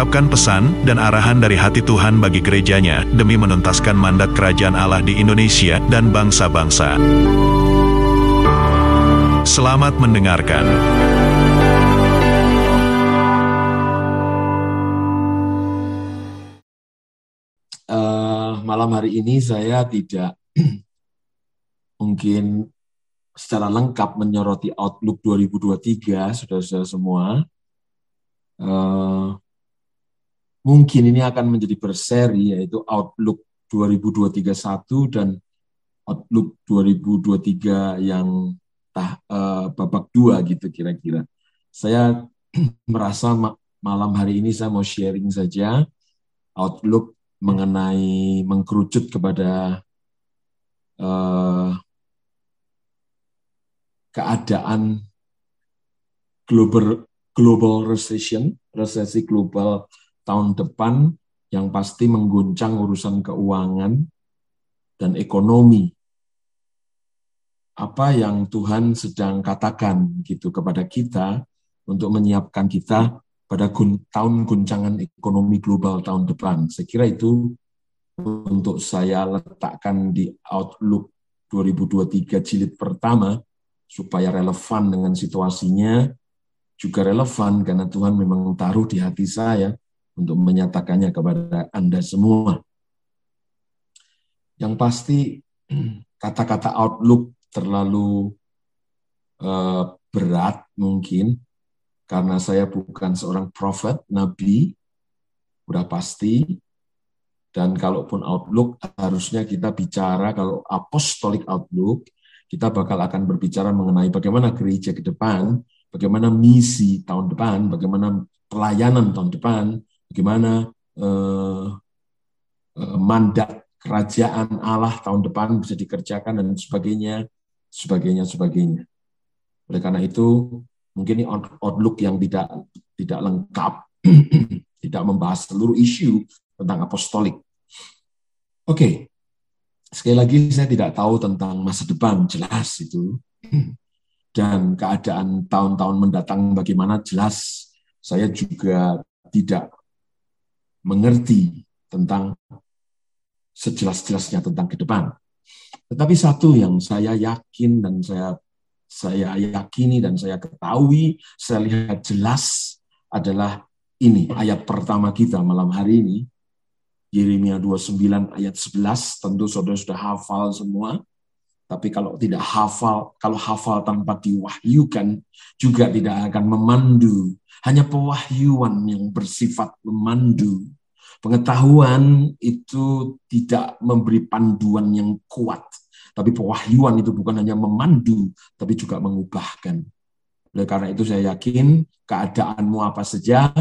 mengungkapkan pesan dan arahan dari hati Tuhan bagi gerejanya demi menuntaskan mandat kerajaan Allah di Indonesia dan bangsa-bangsa. Selamat mendengarkan. Uh, malam hari ini saya tidak mungkin secara lengkap menyoroti Outlook 2023, saudara-saudara semua. Uh, mungkin ini akan menjadi berseri yaitu Outlook 2021 dan Outlook 2023 yang tah, uh, babak dua gitu kira-kira. Saya merasa ma malam hari ini saya mau sharing saja Outlook mengenai mengkerucut kepada uh, keadaan global global recession, resesi global tahun depan yang pasti mengguncang urusan keuangan dan ekonomi. Apa yang Tuhan sedang katakan gitu kepada kita untuk menyiapkan kita pada gun, tahun guncangan ekonomi global tahun depan. Saya kira itu untuk saya letakkan di Outlook 2023 jilid pertama supaya relevan dengan situasinya juga relevan karena Tuhan memang taruh di hati saya untuk menyatakannya kepada Anda semua. Yang pasti kata-kata outlook terlalu uh, berat mungkin karena saya bukan seorang prophet, nabi, udah pasti. Dan kalaupun outlook harusnya kita bicara kalau apostolic outlook kita bakal akan berbicara mengenai bagaimana gereja ke depan, bagaimana misi tahun depan, bagaimana pelayanan tahun depan, bagaimana eh, eh, mandat kerajaan Allah tahun depan bisa dikerjakan dan sebagainya, sebagainya, sebagainya. Oleh karena itu, mungkin ini outlook yang tidak tidak lengkap, tidak membahas seluruh isu tentang apostolik. Oke, okay. sekali lagi saya tidak tahu tentang masa depan, jelas itu. Dan keadaan tahun-tahun mendatang bagaimana, jelas saya juga tidak mengerti tentang sejelas-jelasnya tentang ke depan. Tetapi satu yang saya yakin dan saya saya yakini dan saya ketahui, saya lihat jelas adalah ini ayat pertama kita malam hari ini. Yeremia 29 ayat 11, tentu saudara sudah hafal semua. Tapi kalau tidak hafal, kalau hafal tanpa diwahyukan, juga tidak akan memandu hanya pewahyuan yang bersifat memandu. Pengetahuan itu tidak memberi panduan yang kuat, tapi pewahyuan itu bukan hanya memandu, tapi juga mengubahkan. Oleh karena itu saya yakin keadaanmu apa saja,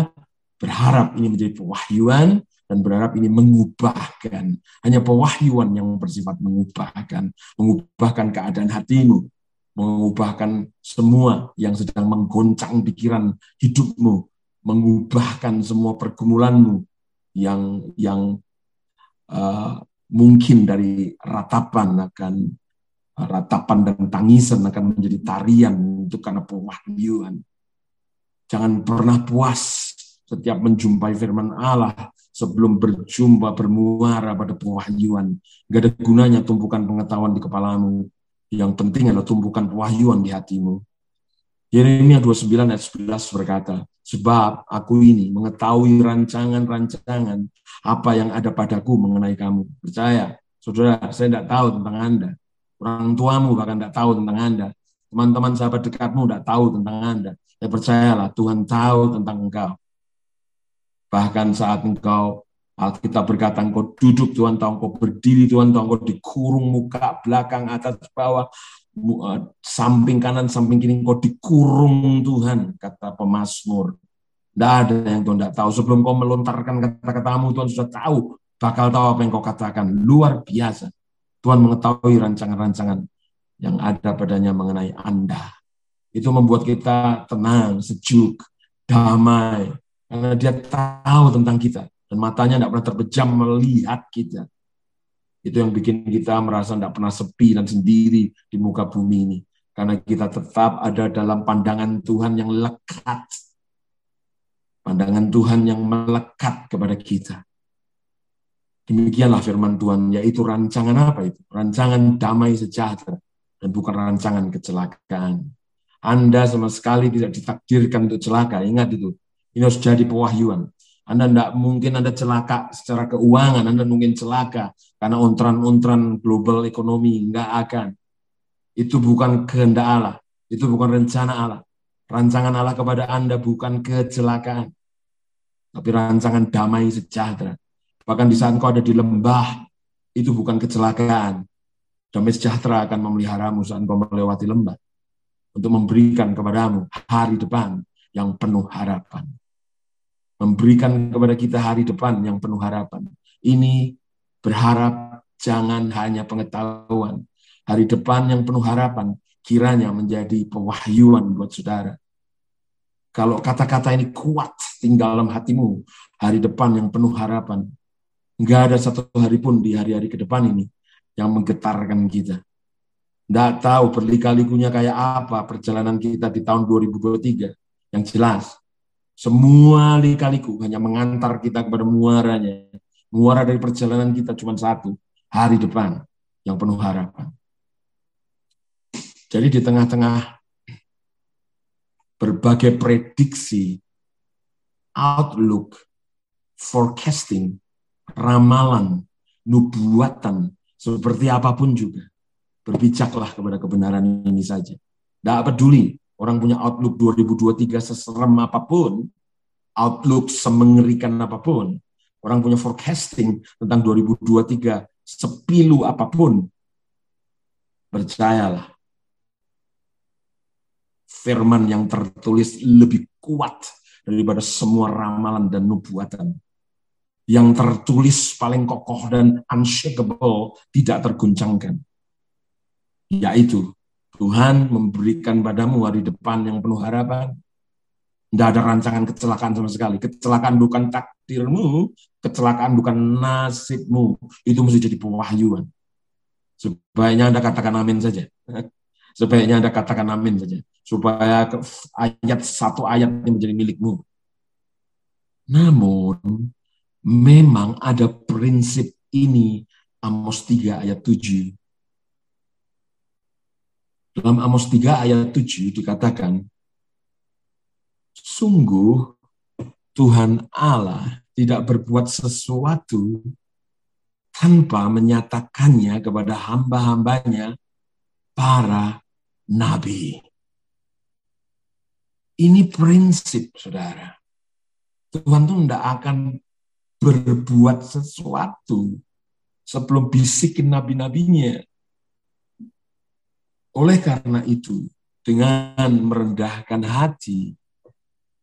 berharap ini menjadi pewahyuan, dan berharap ini mengubahkan. Hanya pewahyuan yang bersifat mengubahkan, mengubahkan keadaan hatimu, mengubahkan semua yang sedang menggoncang pikiran hidupmu, mengubahkan semua pergumulanmu yang yang uh, mungkin dari ratapan akan uh, ratapan dan tangisan akan menjadi tarian itu karena pewahyuan. Jangan pernah puas setiap menjumpai firman Allah sebelum berjumpa bermuara pada pewahyuan. Gak ada gunanya tumpukan pengetahuan di kepalamu yang penting adalah tumbuhkan pewahyuan di hatimu. Yeremia 29 ayat 11 berkata, Sebab aku ini mengetahui rancangan-rancangan apa yang ada padaku mengenai kamu. Percaya, saudara, saya tidak tahu tentang Anda. Orang tuamu bahkan tidak tahu tentang Anda. Teman-teman sahabat dekatmu tidak tahu tentang Anda. Ya percayalah, Tuhan tahu tentang engkau. Bahkan saat engkau Alkitab berkata engkau duduk Tuhan tahu engkau berdiri Tuhan tahu engkau dikurung muka belakang atas bawah eh, samping kanan samping kiri engkau dikurung Tuhan kata pemazmur. Tidak ada yang Tuhan tidak tahu sebelum kau melontarkan kata-katamu Tuhan sudah tahu bakal tahu apa yang kau katakan luar biasa. Tuhan mengetahui rancangan-rancangan yang ada padanya mengenai Anda. Itu membuat kita tenang, sejuk, damai. Karena dia tahu tentang kita. Dan matanya tidak pernah terpejam melihat kita. Itu yang bikin kita merasa tidak pernah sepi dan sendiri di muka bumi ini. Karena kita tetap ada dalam pandangan Tuhan yang lekat. Pandangan Tuhan yang melekat kepada kita. Demikianlah firman Tuhan, yaitu rancangan apa itu? Rancangan damai sejahtera dan bukan rancangan kecelakaan. Anda sama sekali tidak ditakdirkan untuk celaka, ingat itu. Ini harus jadi pewahyuan. Anda tidak mungkin Anda celaka secara keuangan, Anda mungkin celaka karena ontran-ontran global ekonomi, nggak akan. Itu bukan kehendak Allah, itu bukan rencana Allah. Rancangan Allah kepada Anda bukan kecelakaan, tapi rancangan damai sejahtera Bahkan di saat engkau ada di lembah, itu bukan kecelakaan. Damai sejahtera akan memeliharamu saat engkau melewati lembah. Untuk memberikan kepadamu hari depan yang penuh harapan. Memberikan kepada kita hari depan yang penuh harapan. Ini berharap jangan hanya pengetahuan. Hari depan yang penuh harapan kiranya menjadi pewahyuan buat saudara. Kalau kata-kata ini kuat tinggal dalam hatimu, hari depan yang penuh harapan, Nggak ada satu hari pun di hari-hari ke depan ini yang menggetarkan kita. Nggak tahu berlikalikunya kayak apa perjalanan kita di tahun 2023. Yang jelas, semua likaliku hanya mengantar kita kepada muaranya. Muara dari perjalanan kita cuma satu, hari depan yang penuh harapan. Jadi di tengah-tengah berbagai prediksi, outlook, forecasting, ramalan, nubuatan, seperti apa pun juga. Berbijaklah kepada kebenaran ini saja. Tidak peduli orang punya outlook 2023 seserem apa pun, outlook semengerikan apa pun, orang punya forecasting tentang 2023 sepilu apa pun, percayalah firman yang tertulis lebih kuat daripada semua ramalan dan nubuatan yang tertulis paling kokoh dan unshakable, tidak terguncangkan. Yaitu, Tuhan memberikan padamu hari depan yang penuh harapan. Tidak ada rancangan kecelakaan sama sekali. Kecelakaan bukan takdirmu, kecelakaan bukan nasibmu. Itu mesti jadi pewahyuan. Sebaiknya Anda katakan amin saja. Sebaiknya Anda katakan amin saja. Supaya ayat satu ayat ini menjadi milikmu. Namun, memang ada prinsip ini Amos 3 ayat 7. Dalam Amos 3 ayat 7 dikatakan, Sungguh Tuhan Allah tidak berbuat sesuatu tanpa menyatakannya kepada hamba-hambanya para nabi. Ini prinsip, saudara. Tuhan tuh tidak akan berbuat sesuatu sebelum bisikin nabi-nabinya. Oleh karena itu, dengan merendahkan hati,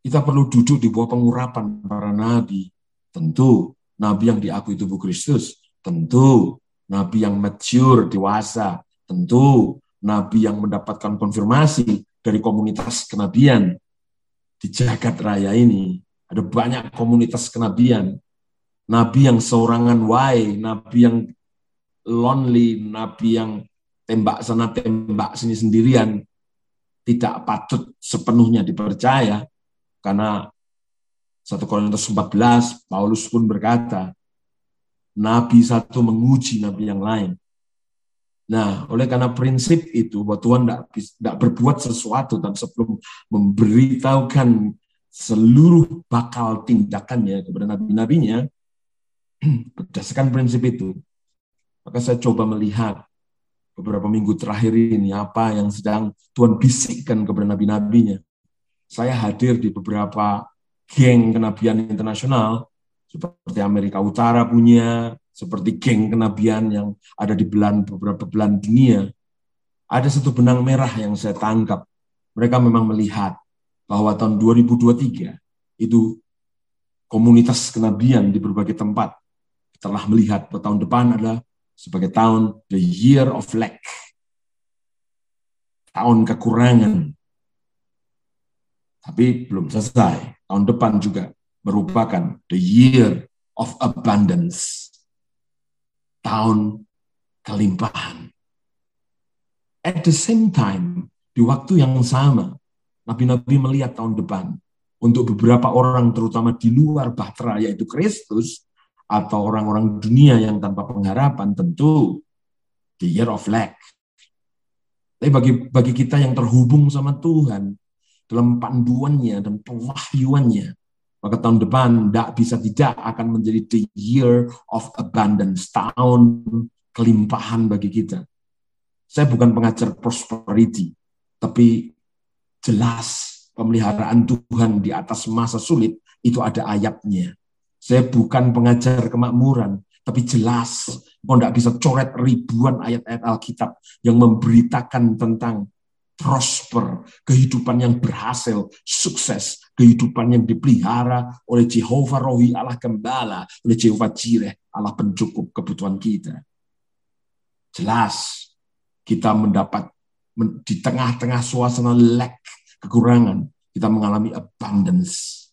kita perlu duduk di bawah pengurapan para nabi. Tentu, nabi yang diakui tubuh Kristus. Tentu, nabi yang mature, dewasa. Tentu, nabi yang mendapatkan konfirmasi dari komunitas kenabian. Di jagat raya ini, ada banyak komunitas kenabian nabi yang seorangan why, nabi yang lonely, nabi yang tembak sana tembak sini sendirian tidak patut sepenuhnya dipercaya karena 1 Korintus 14 Paulus pun berkata nabi satu menguji nabi yang lain. Nah, oleh karena prinsip itu bahwa Tuhan tidak berbuat sesuatu dan sebelum memberitahukan seluruh bakal tindakannya kepada nabi-nabinya, Berdasarkan prinsip itu, maka saya coba melihat beberapa minggu terakhir ini apa yang sedang Tuhan bisikkan kepada nabi-nabinya. Saya hadir di beberapa geng kenabian internasional, seperti Amerika Utara punya, seperti geng kenabian yang ada di belan beberapa belan dunia. Ada satu benang merah yang saya tangkap. Mereka memang melihat bahwa tahun 2023 itu komunitas kenabian di berbagai tempat telah melihat bahwa tahun depan adalah sebagai tahun the year of lack. Tahun kekurangan. Tapi belum selesai. Tahun depan juga merupakan the year of abundance. Tahun kelimpahan. At the same time, di waktu yang sama, Nabi-Nabi melihat tahun depan untuk beberapa orang terutama di luar bahtera yaitu Kristus atau orang-orang dunia yang tanpa pengharapan tentu the year of lack. Tapi bagi bagi kita yang terhubung sama Tuhan dalam panduannya dan pewahyuannya, maka tahun depan tidak bisa tidak akan menjadi the year of abundance, tahun kelimpahan bagi kita. Saya bukan pengajar prosperity, tapi jelas pemeliharaan Tuhan di atas masa sulit itu ada ayatnya. Saya bukan pengajar kemakmuran, tapi jelas kau tidak bisa coret ribuan ayat-ayat Alkitab yang memberitakan tentang prosper, kehidupan yang berhasil, sukses, kehidupan yang dipelihara oleh Jehovah Rohi Allah Gembala, oleh Jehovah Jireh Allah pencukup kebutuhan kita. Jelas kita mendapat di tengah-tengah suasana lack kekurangan, kita mengalami abundance.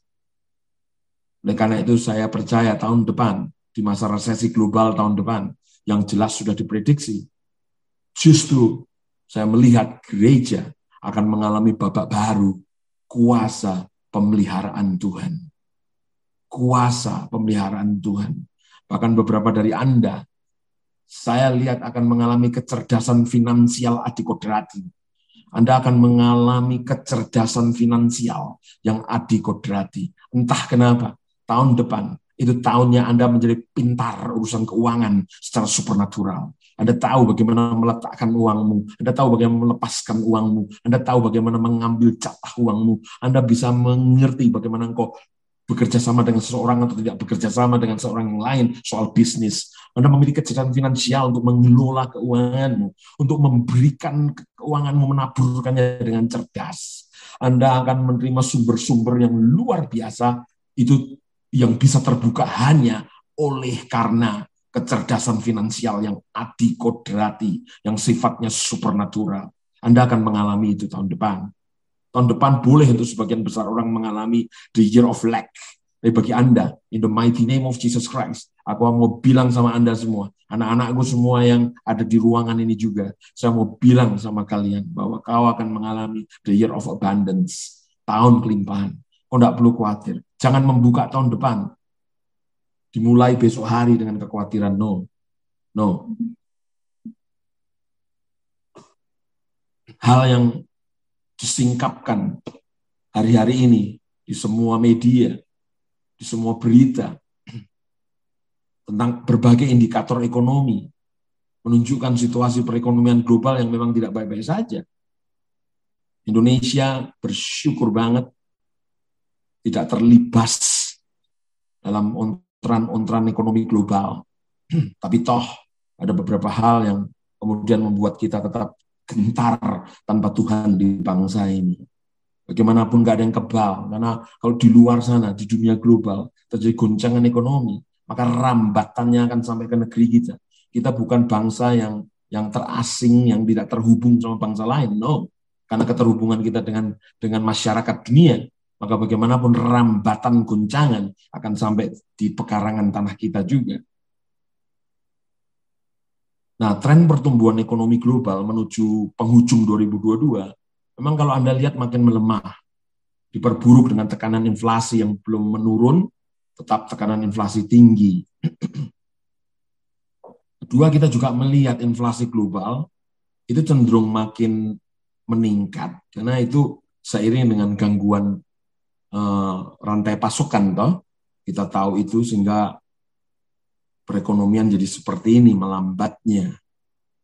Oleh karena itu saya percaya tahun depan, di masa resesi global tahun depan, yang jelas sudah diprediksi, justru saya melihat gereja akan mengalami babak baru, kuasa pemeliharaan Tuhan. Kuasa pemeliharaan Tuhan. Bahkan beberapa dari Anda, saya lihat akan mengalami kecerdasan finansial adikodrati anda akan mengalami kecerdasan finansial yang adikodrati. Entah kenapa, tahun depan itu tahunnya Anda menjadi pintar urusan keuangan secara supernatural. Anda tahu bagaimana meletakkan uangmu, Anda tahu bagaimana melepaskan uangmu, Anda tahu bagaimana mengambil jatah uangmu, Anda bisa mengerti bagaimana engkau bekerja sama dengan seseorang atau tidak bekerja sama dengan seorang yang lain soal bisnis. Anda memiliki kecerdasan finansial untuk mengelola keuanganmu, untuk memberikan keuanganmu, menaburkannya dengan cerdas. Anda akan menerima sumber-sumber yang luar biasa, itu yang bisa terbuka hanya oleh karena kecerdasan finansial yang adikodrati, yang sifatnya supernatural. Anda akan mengalami itu tahun depan. Tahun depan boleh untuk sebagian besar orang mengalami the year of lack. Tapi bagi Anda, in the mighty name of Jesus Christ, aku mau bilang sama Anda semua, anak-anakku semua yang ada di ruangan ini juga, saya mau bilang sama kalian bahwa kau akan mengalami the year of abundance, tahun kelimpahan. Kau tidak perlu khawatir. Jangan membuka tahun depan. Dimulai besok hari dengan kekhawatiran. No. No. Hal yang disingkapkan hari-hari ini di semua media, di semua berita tentang berbagai indikator ekonomi menunjukkan situasi perekonomian global yang memang tidak baik-baik saja. Indonesia bersyukur banget tidak terlibas dalam ontran-ontran ekonomi global. Tapi toh ada beberapa hal yang kemudian membuat kita tetap gentar tanpa Tuhan di bangsa ini. Bagaimanapun gak ada yang kebal, karena kalau di luar sana, di dunia global, terjadi goncangan ekonomi, maka rambatannya akan sampai ke negeri kita. Kita bukan bangsa yang yang terasing, yang tidak terhubung sama bangsa lain, no. Karena keterhubungan kita dengan dengan masyarakat dunia, maka bagaimanapun rambatan goncangan akan sampai di pekarangan tanah kita juga. Nah, tren pertumbuhan ekonomi global menuju penghujung 2022, memang kalau Anda lihat makin melemah, diperburuk dengan tekanan inflasi yang belum menurun, tetap tekanan inflasi tinggi. Kedua, kita juga melihat inflasi global itu cenderung makin meningkat, karena itu seiring dengan gangguan uh, rantai pasokan, toh kita tahu itu sehingga perekonomian jadi seperti ini melambatnya.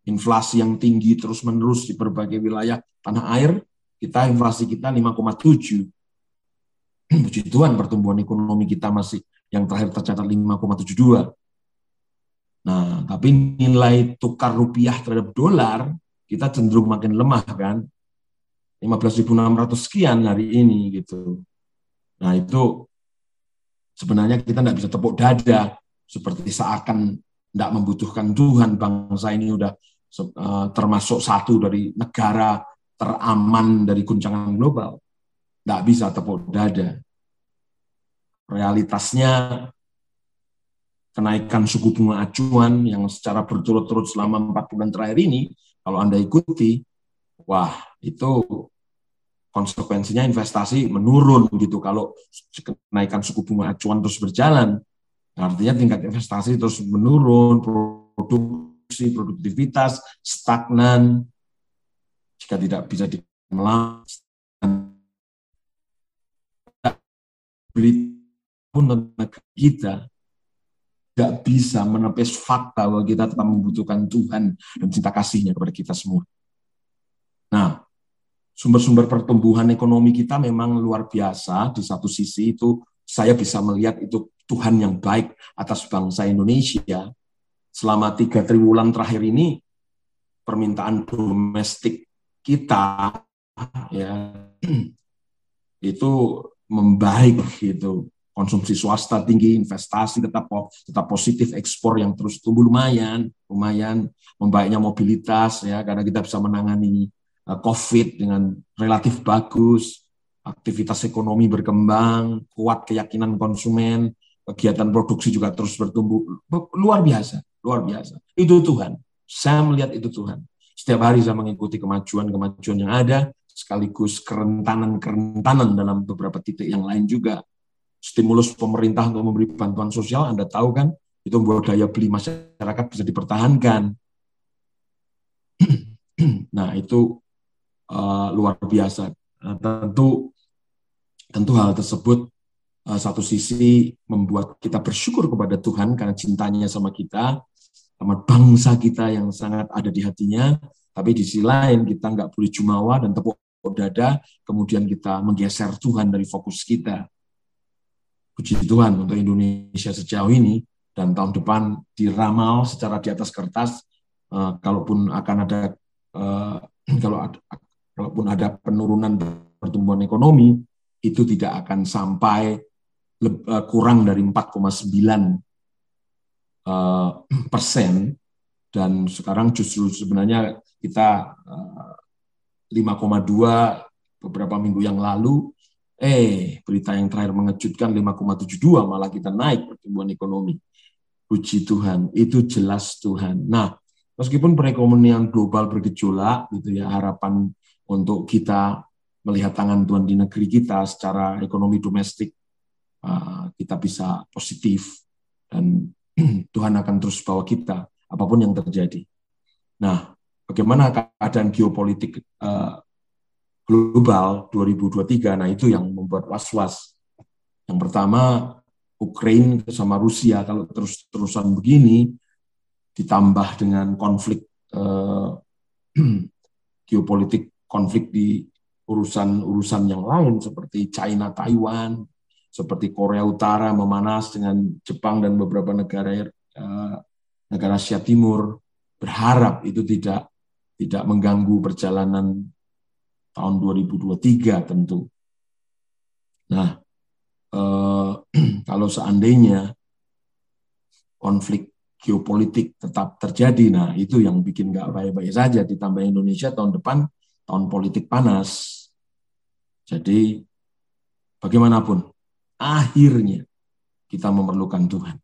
Inflasi yang tinggi terus-menerus di berbagai wilayah tanah air, kita inflasi kita 5,7. Puji Tuhan pertumbuhan ekonomi kita masih yang terakhir tercatat 5,72. Nah, tapi nilai tukar rupiah terhadap dolar kita cenderung makin lemah kan. 15.600 sekian hari ini gitu. Nah, itu sebenarnya kita tidak bisa tepuk dada seperti seakan tidak membutuhkan Tuhan, bangsa ini udah uh, termasuk satu dari negara teraman dari guncangan global. Tidak bisa tepuk dada. Realitasnya kenaikan suku bunga acuan yang secara berturut-turut selama empat bulan terakhir ini, kalau Anda ikuti, wah itu konsekuensinya investasi menurun gitu kalau kenaikan suku bunga acuan terus berjalan artinya tingkat investasi terus menurun produksi produktivitas stagnan jika tidak bisa dimelang beli pun negara kita tidak bisa menepis fakta bahwa kita tetap membutuhkan Tuhan dan cinta kasihnya kepada kita semua. Nah, sumber-sumber pertumbuhan ekonomi kita memang luar biasa. Di satu sisi itu saya bisa melihat itu Tuhan yang baik atas bangsa Indonesia. Selama tiga triwulan terakhir ini, permintaan domestik kita ya itu membaik gitu konsumsi swasta tinggi investasi tetap tetap positif ekspor yang terus tumbuh lumayan lumayan membaiknya mobilitas ya karena kita bisa menangani COVID dengan relatif bagus, aktivitas ekonomi berkembang, kuat keyakinan konsumen, kegiatan produksi juga terus bertumbuh. Luar biasa, luar biasa. Itu Tuhan. Saya melihat itu Tuhan. Setiap hari saya mengikuti kemajuan-kemajuan yang ada, sekaligus kerentanan-kerentanan dalam beberapa titik yang lain juga. Stimulus pemerintah untuk memberi bantuan sosial, Anda tahu kan, itu membuat daya beli masyarakat bisa dipertahankan. nah, itu uh, luar biasa. Uh, tentu tentu hal tersebut uh, satu sisi membuat kita bersyukur kepada Tuhan karena cintanya sama kita, sama bangsa kita yang sangat ada di hatinya. Tapi di sisi lain kita nggak boleh jumawa dan tepuk dada, kemudian kita menggeser Tuhan dari fokus kita. Puji Tuhan untuk Indonesia sejauh ini dan tahun depan diramal secara di atas kertas, uh, kalaupun akan ada uh, kalau ada, kalaupun ada penurunan pertumbuhan ekonomi, itu tidak akan sampai eh, kurang dari 4,9 eh, persen. Dan sekarang justru sebenarnya kita 5,2 eh, beberapa minggu yang lalu eh berita yang terakhir mengejutkan 5,72 malah kita naik pertumbuhan ekonomi. Puji Tuhan itu jelas Tuhan. Nah meskipun perekonomian global bergejolak gitu ya harapan untuk kita melihat tangan Tuhan di negeri kita secara ekonomi domestik uh, kita bisa positif dan Tuhan akan terus bawa kita apa pun yang terjadi. Nah, bagaimana keadaan geopolitik uh, global 2023? Nah, itu yang membuat was-was. Yang pertama, Ukraina sama Rusia kalau terus-terusan begini ditambah dengan konflik uh, geopolitik konflik di urusan-urusan yang lain seperti China, Taiwan, seperti Korea Utara memanas dengan Jepang dan beberapa negara uh, negara Asia Timur berharap itu tidak tidak mengganggu perjalanan tahun 2023 tentu. Nah, uh, kalau seandainya konflik geopolitik tetap terjadi, nah itu yang bikin nggak baik-baik saja. Ditambah Indonesia tahun depan tahun politik panas. Jadi bagaimanapun, akhirnya kita memerlukan Tuhan.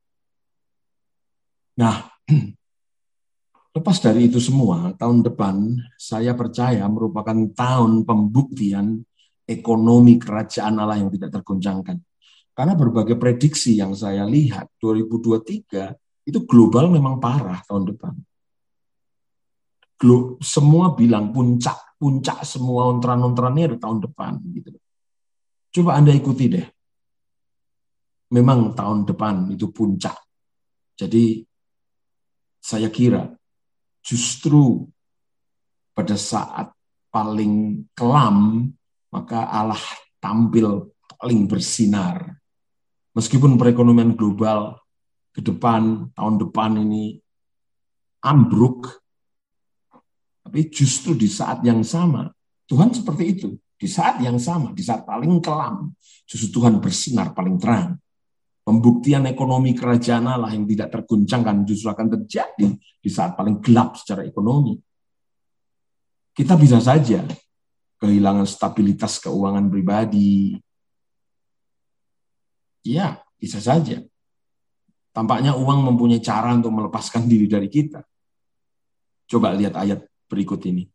Nah, lepas dari itu semua, tahun depan saya percaya merupakan tahun pembuktian ekonomi kerajaan Allah yang tidak tergoncangkan. Karena berbagai prediksi yang saya lihat 2023 itu global memang parah tahun depan. Semua bilang puncak puncak semua ontran-ontran ini tahun depan gitu. Coba Anda ikuti deh. Memang tahun depan itu puncak. Jadi saya kira justru pada saat paling kelam maka Allah tampil paling bersinar. Meskipun perekonomian global ke depan tahun depan ini ambruk, tapi justru di saat yang sama, Tuhan seperti itu. Di saat yang sama, di saat paling kelam, justru Tuhan bersinar paling terang. Pembuktian ekonomi kerajaan Allah yang tidak terguncangkan justru akan terjadi di saat paling gelap secara ekonomi. Kita bisa saja kehilangan stabilitas keuangan pribadi. Ya, bisa saja. Tampaknya uang mempunyai cara untuk melepaskan diri dari kita. Coba lihat ayat berikut ini.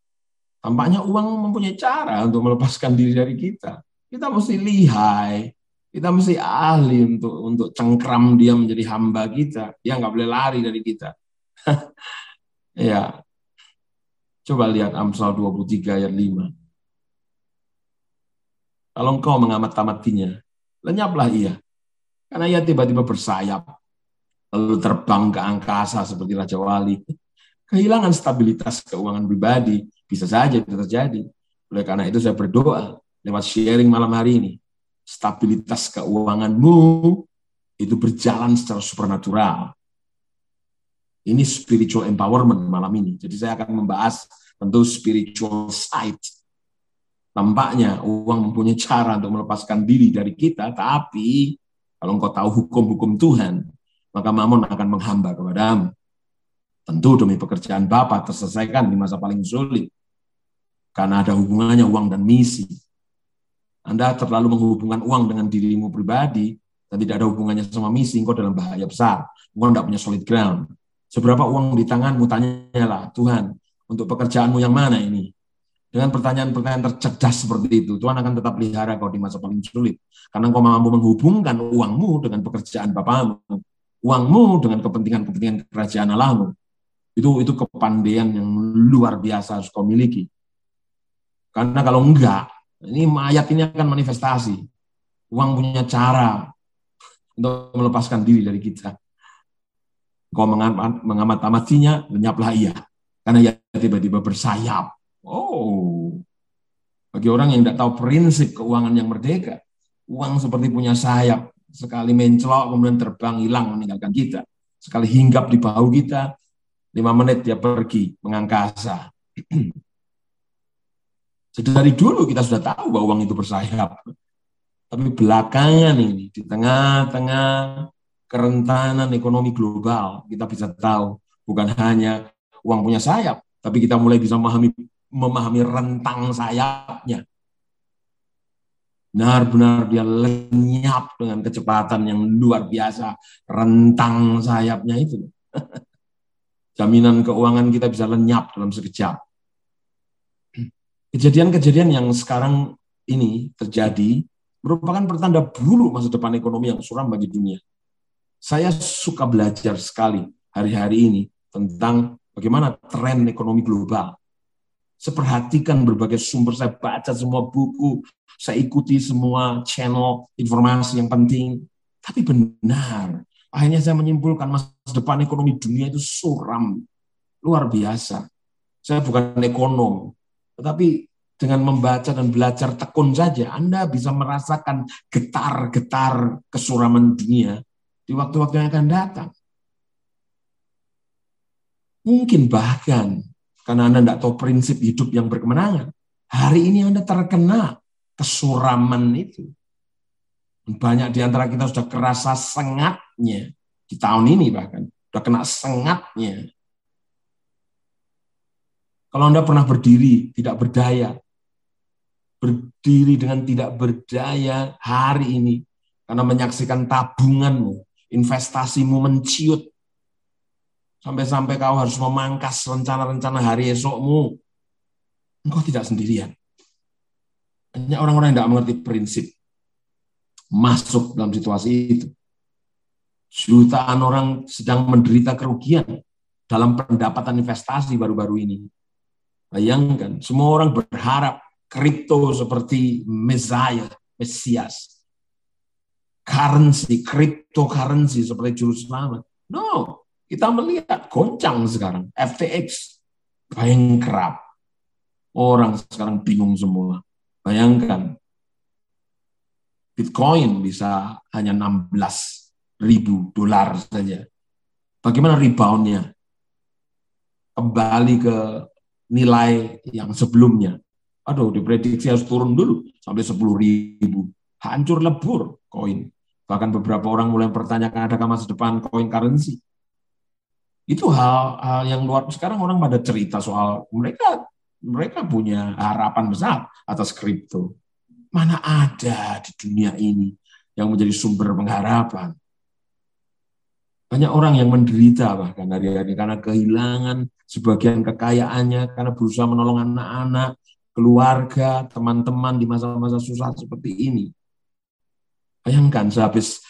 Tampaknya uang mempunyai cara untuk melepaskan diri dari kita. Kita mesti lihai, kita mesti ahli untuk untuk cengkram dia menjadi hamba kita. Dia nggak boleh lari dari kita. ya. Coba lihat Amsal 23 ayat 5. Kalau engkau mengamat-amatinya, lenyaplah ia. Karena ia tiba-tiba bersayap, lalu terbang ke angkasa seperti Raja Wali. Kehilangan stabilitas keuangan pribadi, bisa saja itu terjadi. Oleh karena itu saya berdoa lewat sharing malam hari ini, stabilitas keuanganmu itu berjalan secara supernatural. Ini spiritual empowerment malam ini. Jadi saya akan membahas tentu spiritual side. Tampaknya uang mempunyai cara untuk melepaskan diri dari kita, tapi kalau engkau tahu hukum-hukum Tuhan, maka mamon akan menghamba kepadamu. Tentu demi pekerjaan Bapa terselesaikan di masa paling sulit. Karena ada hubungannya uang dan misi. Anda terlalu menghubungkan uang dengan dirimu pribadi dan tidak ada hubungannya sama misi, engkau dalam bahaya besar. Engkau tidak punya solid ground. Seberapa uang di tanganmu, tanyalah, Tuhan, untuk pekerjaanmu yang mana ini? Dengan pertanyaan-pertanyaan tercerdas seperti itu, Tuhan akan tetap pelihara kau di masa paling sulit. Karena kau mampu menghubungkan uangmu dengan pekerjaan Bapamu, uangmu dengan kepentingan-kepentingan kerajaan Allahmu. Itu itu kepandaian yang luar biasa harus kau miliki. Karena kalau enggak, ini mayat ini akan manifestasi. Uang punya cara untuk melepaskan diri dari kita. Kau mengamat, mengamat amatinya, lenyaplah ia. Karena ia tiba-tiba bersayap. Oh, bagi orang yang tidak tahu prinsip keuangan yang merdeka, uang seperti punya sayap. Sekali mencelok, kemudian terbang, hilang, meninggalkan kita. Sekali hinggap di bahu kita, lima menit dia pergi, mengangkasa. Jadi dari dulu kita sudah tahu bahwa uang itu bersayap. Tapi belakangan ini, di tengah-tengah kerentanan ekonomi global, kita bisa tahu bukan hanya uang punya sayap, tapi kita mulai bisa memahami, memahami rentang sayapnya. Benar-benar dia lenyap dengan kecepatan yang luar biasa. Rentang sayapnya itu. Jaminan keuangan kita bisa lenyap dalam sekejap Kejadian-kejadian yang sekarang ini terjadi merupakan pertanda buruk masa depan ekonomi yang suram bagi dunia. Saya suka belajar sekali hari-hari ini tentang bagaimana tren ekonomi global. Saya perhatikan berbagai sumber, saya baca semua buku, saya ikuti semua channel informasi yang penting. Tapi benar, akhirnya saya menyimpulkan masa depan ekonomi dunia itu suram, luar biasa. Saya bukan ekonom, tetapi dengan membaca dan belajar tekun saja, Anda bisa merasakan getar-getar kesuraman dunia di waktu-waktu yang akan datang. Mungkin bahkan karena Anda tidak tahu prinsip hidup yang berkemenangan, hari ini Anda terkena kesuraman itu. Banyak di antara kita sudah kerasa sengatnya. Di tahun ini bahkan, sudah kena sengatnya. Kalau Anda pernah berdiri, tidak berdaya, berdiri dengan tidak berdaya hari ini, karena menyaksikan tabunganmu, investasimu menciut, sampai-sampai kau harus memangkas rencana-rencana hari esokmu, engkau tidak sendirian. Banyak orang-orang yang tidak mengerti prinsip masuk dalam situasi itu. Jutaan orang sedang menderita kerugian dalam pendapatan investasi baru-baru ini. Bayangkan, semua orang berharap kripto seperti Messiah, Mesias. Currency, cryptocurrency seperti juru selamat. No, kita melihat goncang sekarang. FTX, bankrupt. Orang sekarang bingung semua. Bayangkan, Bitcoin bisa hanya 16 ribu dolar saja. Bagaimana reboundnya? Kembali ke nilai yang sebelumnya. Aduh, diprediksi harus turun dulu sampai 10 ribu. Hancur lebur koin. Bahkan beberapa orang mulai mempertanyakan adakah masa depan coin currency. Itu hal, hal yang luar sekarang orang pada cerita soal mereka mereka punya harapan besar atas kripto. Mana ada di dunia ini yang menjadi sumber pengharapan. Banyak orang yang menderita bahkan hari-hari karena kehilangan sebagian kekayaannya, karena berusaha menolong anak-anak, keluarga, teman-teman di masa-masa susah seperti ini. Bayangkan sehabis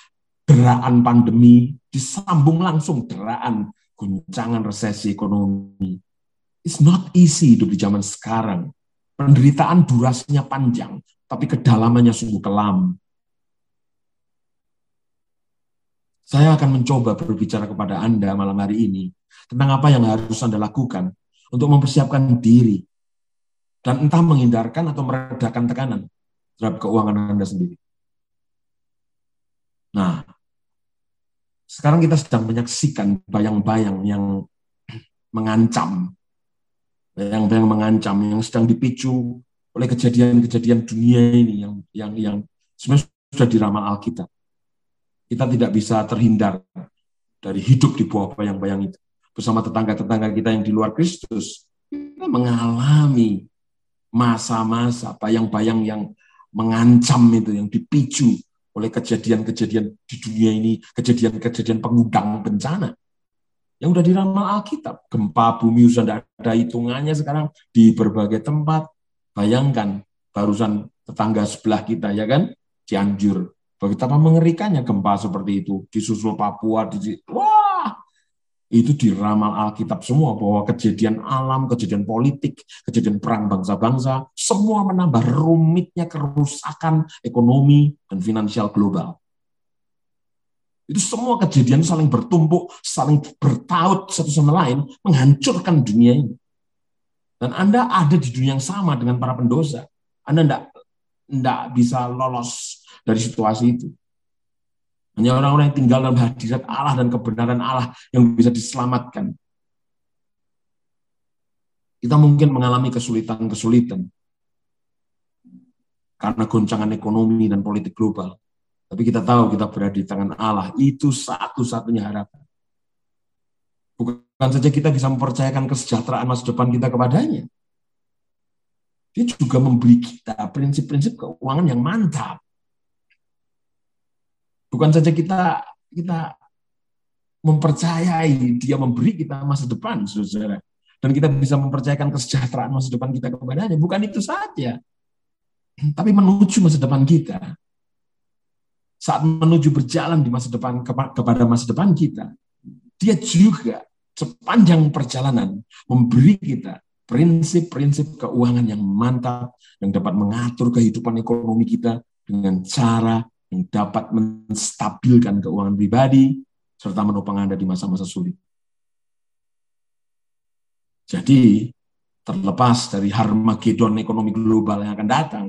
deraan pandemi, disambung langsung deraan guncangan resesi ekonomi. It's not easy hidup di zaman sekarang. Penderitaan durasinya panjang, tapi kedalamannya sungguh kelam. Saya akan mencoba berbicara kepada Anda malam hari ini tentang apa yang harus Anda lakukan untuk mempersiapkan diri dan entah menghindarkan atau meredakan tekanan terhadap keuangan Anda sendiri. Nah, sekarang kita sedang menyaksikan bayang-bayang yang mengancam, bayang-bayang mengancam yang sedang dipicu oleh kejadian-kejadian dunia ini yang yang yang sebenarnya sudah diramal Alkitab. Kita tidak bisa terhindar dari hidup di bawah bayang-bayang itu. Bersama tetangga-tetangga kita yang di luar Kristus, kita mengalami masa-masa bayang-bayang yang mengancam itu, yang dipicu oleh kejadian-kejadian di dunia ini, kejadian-kejadian pengundang bencana. Yang sudah diramal Alkitab. Gempa bumi sudah ada hitungannya sekarang di berbagai tempat. Bayangkan, barusan tetangga sebelah kita, ya kan? Cianjur. Betapa mengerikannya gempa seperti itu. Di susul Papua, di wah, itu diramal Alkitab semua bahwa kejadian alam, kejadian politik, kejadian perang bangsa-bangsa, semua menambah rumitnya kerusakan ekonomi dan finansial global. Itu semua kejadian saling bertumpuk, saling bertaut satu sama lain, menghancurkan dunia ini. Dan Anda ada di dunia yang sama dengan para pendosa. Anda tidak tidak bisa lolos dari situasi itu. Hanya orang-orang yang tinggal dalam hadirat Allah dan kebenaran Allah yang bisa diselamatkan. Kita mungkin mengalami kesulitan-kesulitan karena goncangan ekonomi dan politik global. Tapi kita tahu kita berada di tangan Allah. Itu satu-satunya harapan. Bukan saja kita bisa mempercayakan kesejahteraan masa depan kita kepadanya. Dia juga memberi kita prinsip-prinsip keuangan yang mantap. Bukan saja kita kita mempercayai dia memberi kita masa depan, saudara. Dan kita bisa mempercayakan kesejahteraan masa depan kita kepadanya. Bukan itu saja. Tapi menuju masa depan kita. Saat menuju berjalan di masa depan kepada masa depan kita, dia juga sepanjang perjalanan memberi kita prinsip-prinsip keuangan yang mantap yang dapat mengatur kehidupan ekonomi kita dengan cara yang dapat menstabilkan keuangan pribadi serta menopang Anda di masa-masa sulit. Jadi, terlepas dari Harmagedon ekonomi global yang akan datang,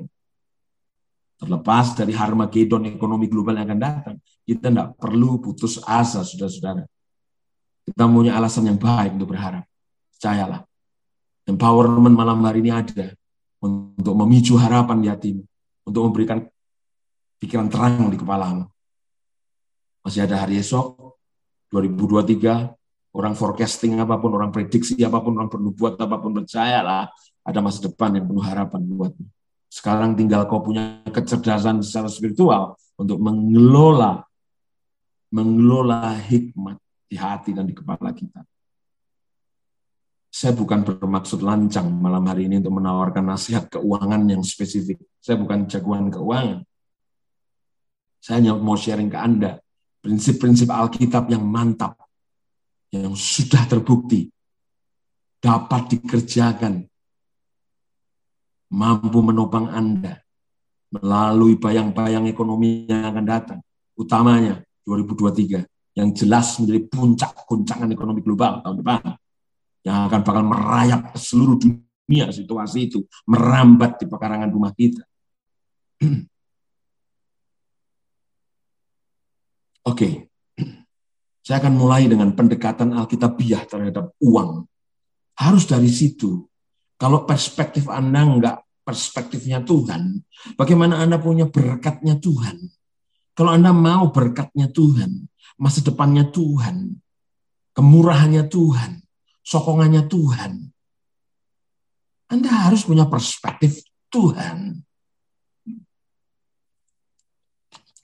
terlepas dari Harmagedon ekonomi global yang akan datang, kita tidak perlu putus asa, saudara-saudara. Kita punya alasan yang baik untuk berharap. Percayalah. Empowerment malam hari ini ada untuk memicu harapan di hatimu, untuk memberikan pikiran terang di kepalamu. Masih ada hari esok, 2023, orang forecasting apa pun, orang prediksi apa pun, orang bernubuat apa pun, percayalah ada masa depan yang penuh harapan buatmu. Sekarang tinggal kau punya kecerdasan secara spiritual untuk mengelola mengelola hikmat di hati dan di kepala kita. Saya bukan bermaksud lancang malam hari ini untuk menawarkan nasihat keuangan yang spesifik. Saya bukan jagoan keuangan. Saya hanya mau sharing ke Anda prinsip-prinsip Alkitab yang mantap, yang sudah terbukti, dapat dikerjakan, mampu menopang Anda melalui bayang-bayang ekonomi yang akan datang, utamanya 2023, yang jelas menjadi puncak guncangan ekonomi global tahun depan, yang akan bakal merayap ke seluruh dunia situasi itu, merambat di pekarangan rumah kita. Oke, saya akan mulai dengan pendekatan Alkitabiah terhadap uang. Harus dari situ. Kalau perspektif Anda enggak perspektifnya Tuhan, bagaimana Anda punya berkatnya Tuhan? Kalau Anda mau berkatnya Tuhan, masa depannya Tuhan, kemurahannya Tuhan, sokongannya Tuhan, Anda harus punya perspektif Tuhan.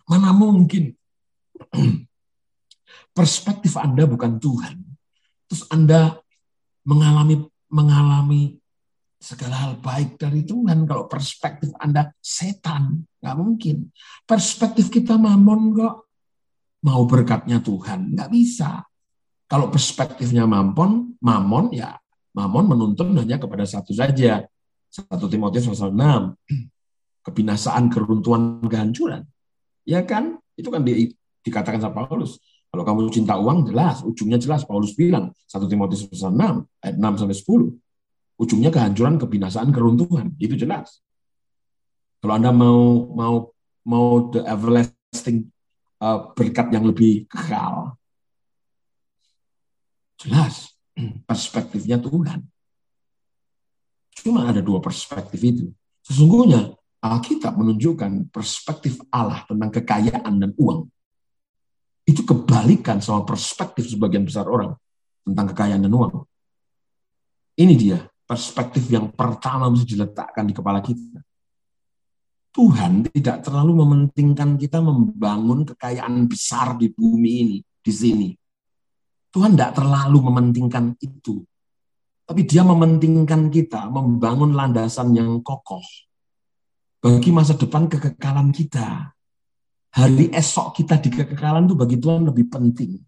Mana mungkin perspektif Anda bukan Tuhan. Terus Anda mengalami mengalami segala hal baik dari Tuhan. Kalau perspektif Anda setan, nggak mungkin. Perspektif kita mamon kok. Mau berkatnya Tuhan, nggak bisa. Kalau perspektifnya mamon, mamon ya mamon menuntun hanya kepada satu saja. Satu Timotius pasal 6. Kebinasaan, keruntuhan, kehancuran. Ya kan? Itu kan di, dikatakan sama Paulus. Kalau kamu cinta uang, jelas. Ujungnya jelas. Paulus bilang. 1 Timotius pasal 6. Ayat 6 sampai 10 ujungnya kehancuran, kebinasaan, keruntuhan. Itu jelas. Kalau Anda mau mau mau the everlasting berkat yang lebih kekal, jelas perspektifnya Tuhan. Cuma ada dua perspektif itu. Sesungguhnya Alkitab menunjukkan perspektif Allah tentang kekayaan dan uang. Itu kebalikan sama perspektif sebagian besar orang tentang kekayaan dan uang. Ini dia perspektif yang pertama mesti diletakkan di kepala kita. Tuhan tidak terlalu mementingkan kita membangun kekayaan besar di bumi ini, di sini. Tuhan tidak terlalu mementingkan itu. Tapi dia mementingkan kita membangun landasan yang kokoh bagi masa depan kekekalan kita. Hari esok kita di kekekalan itu bagi Tuhan lebih penting.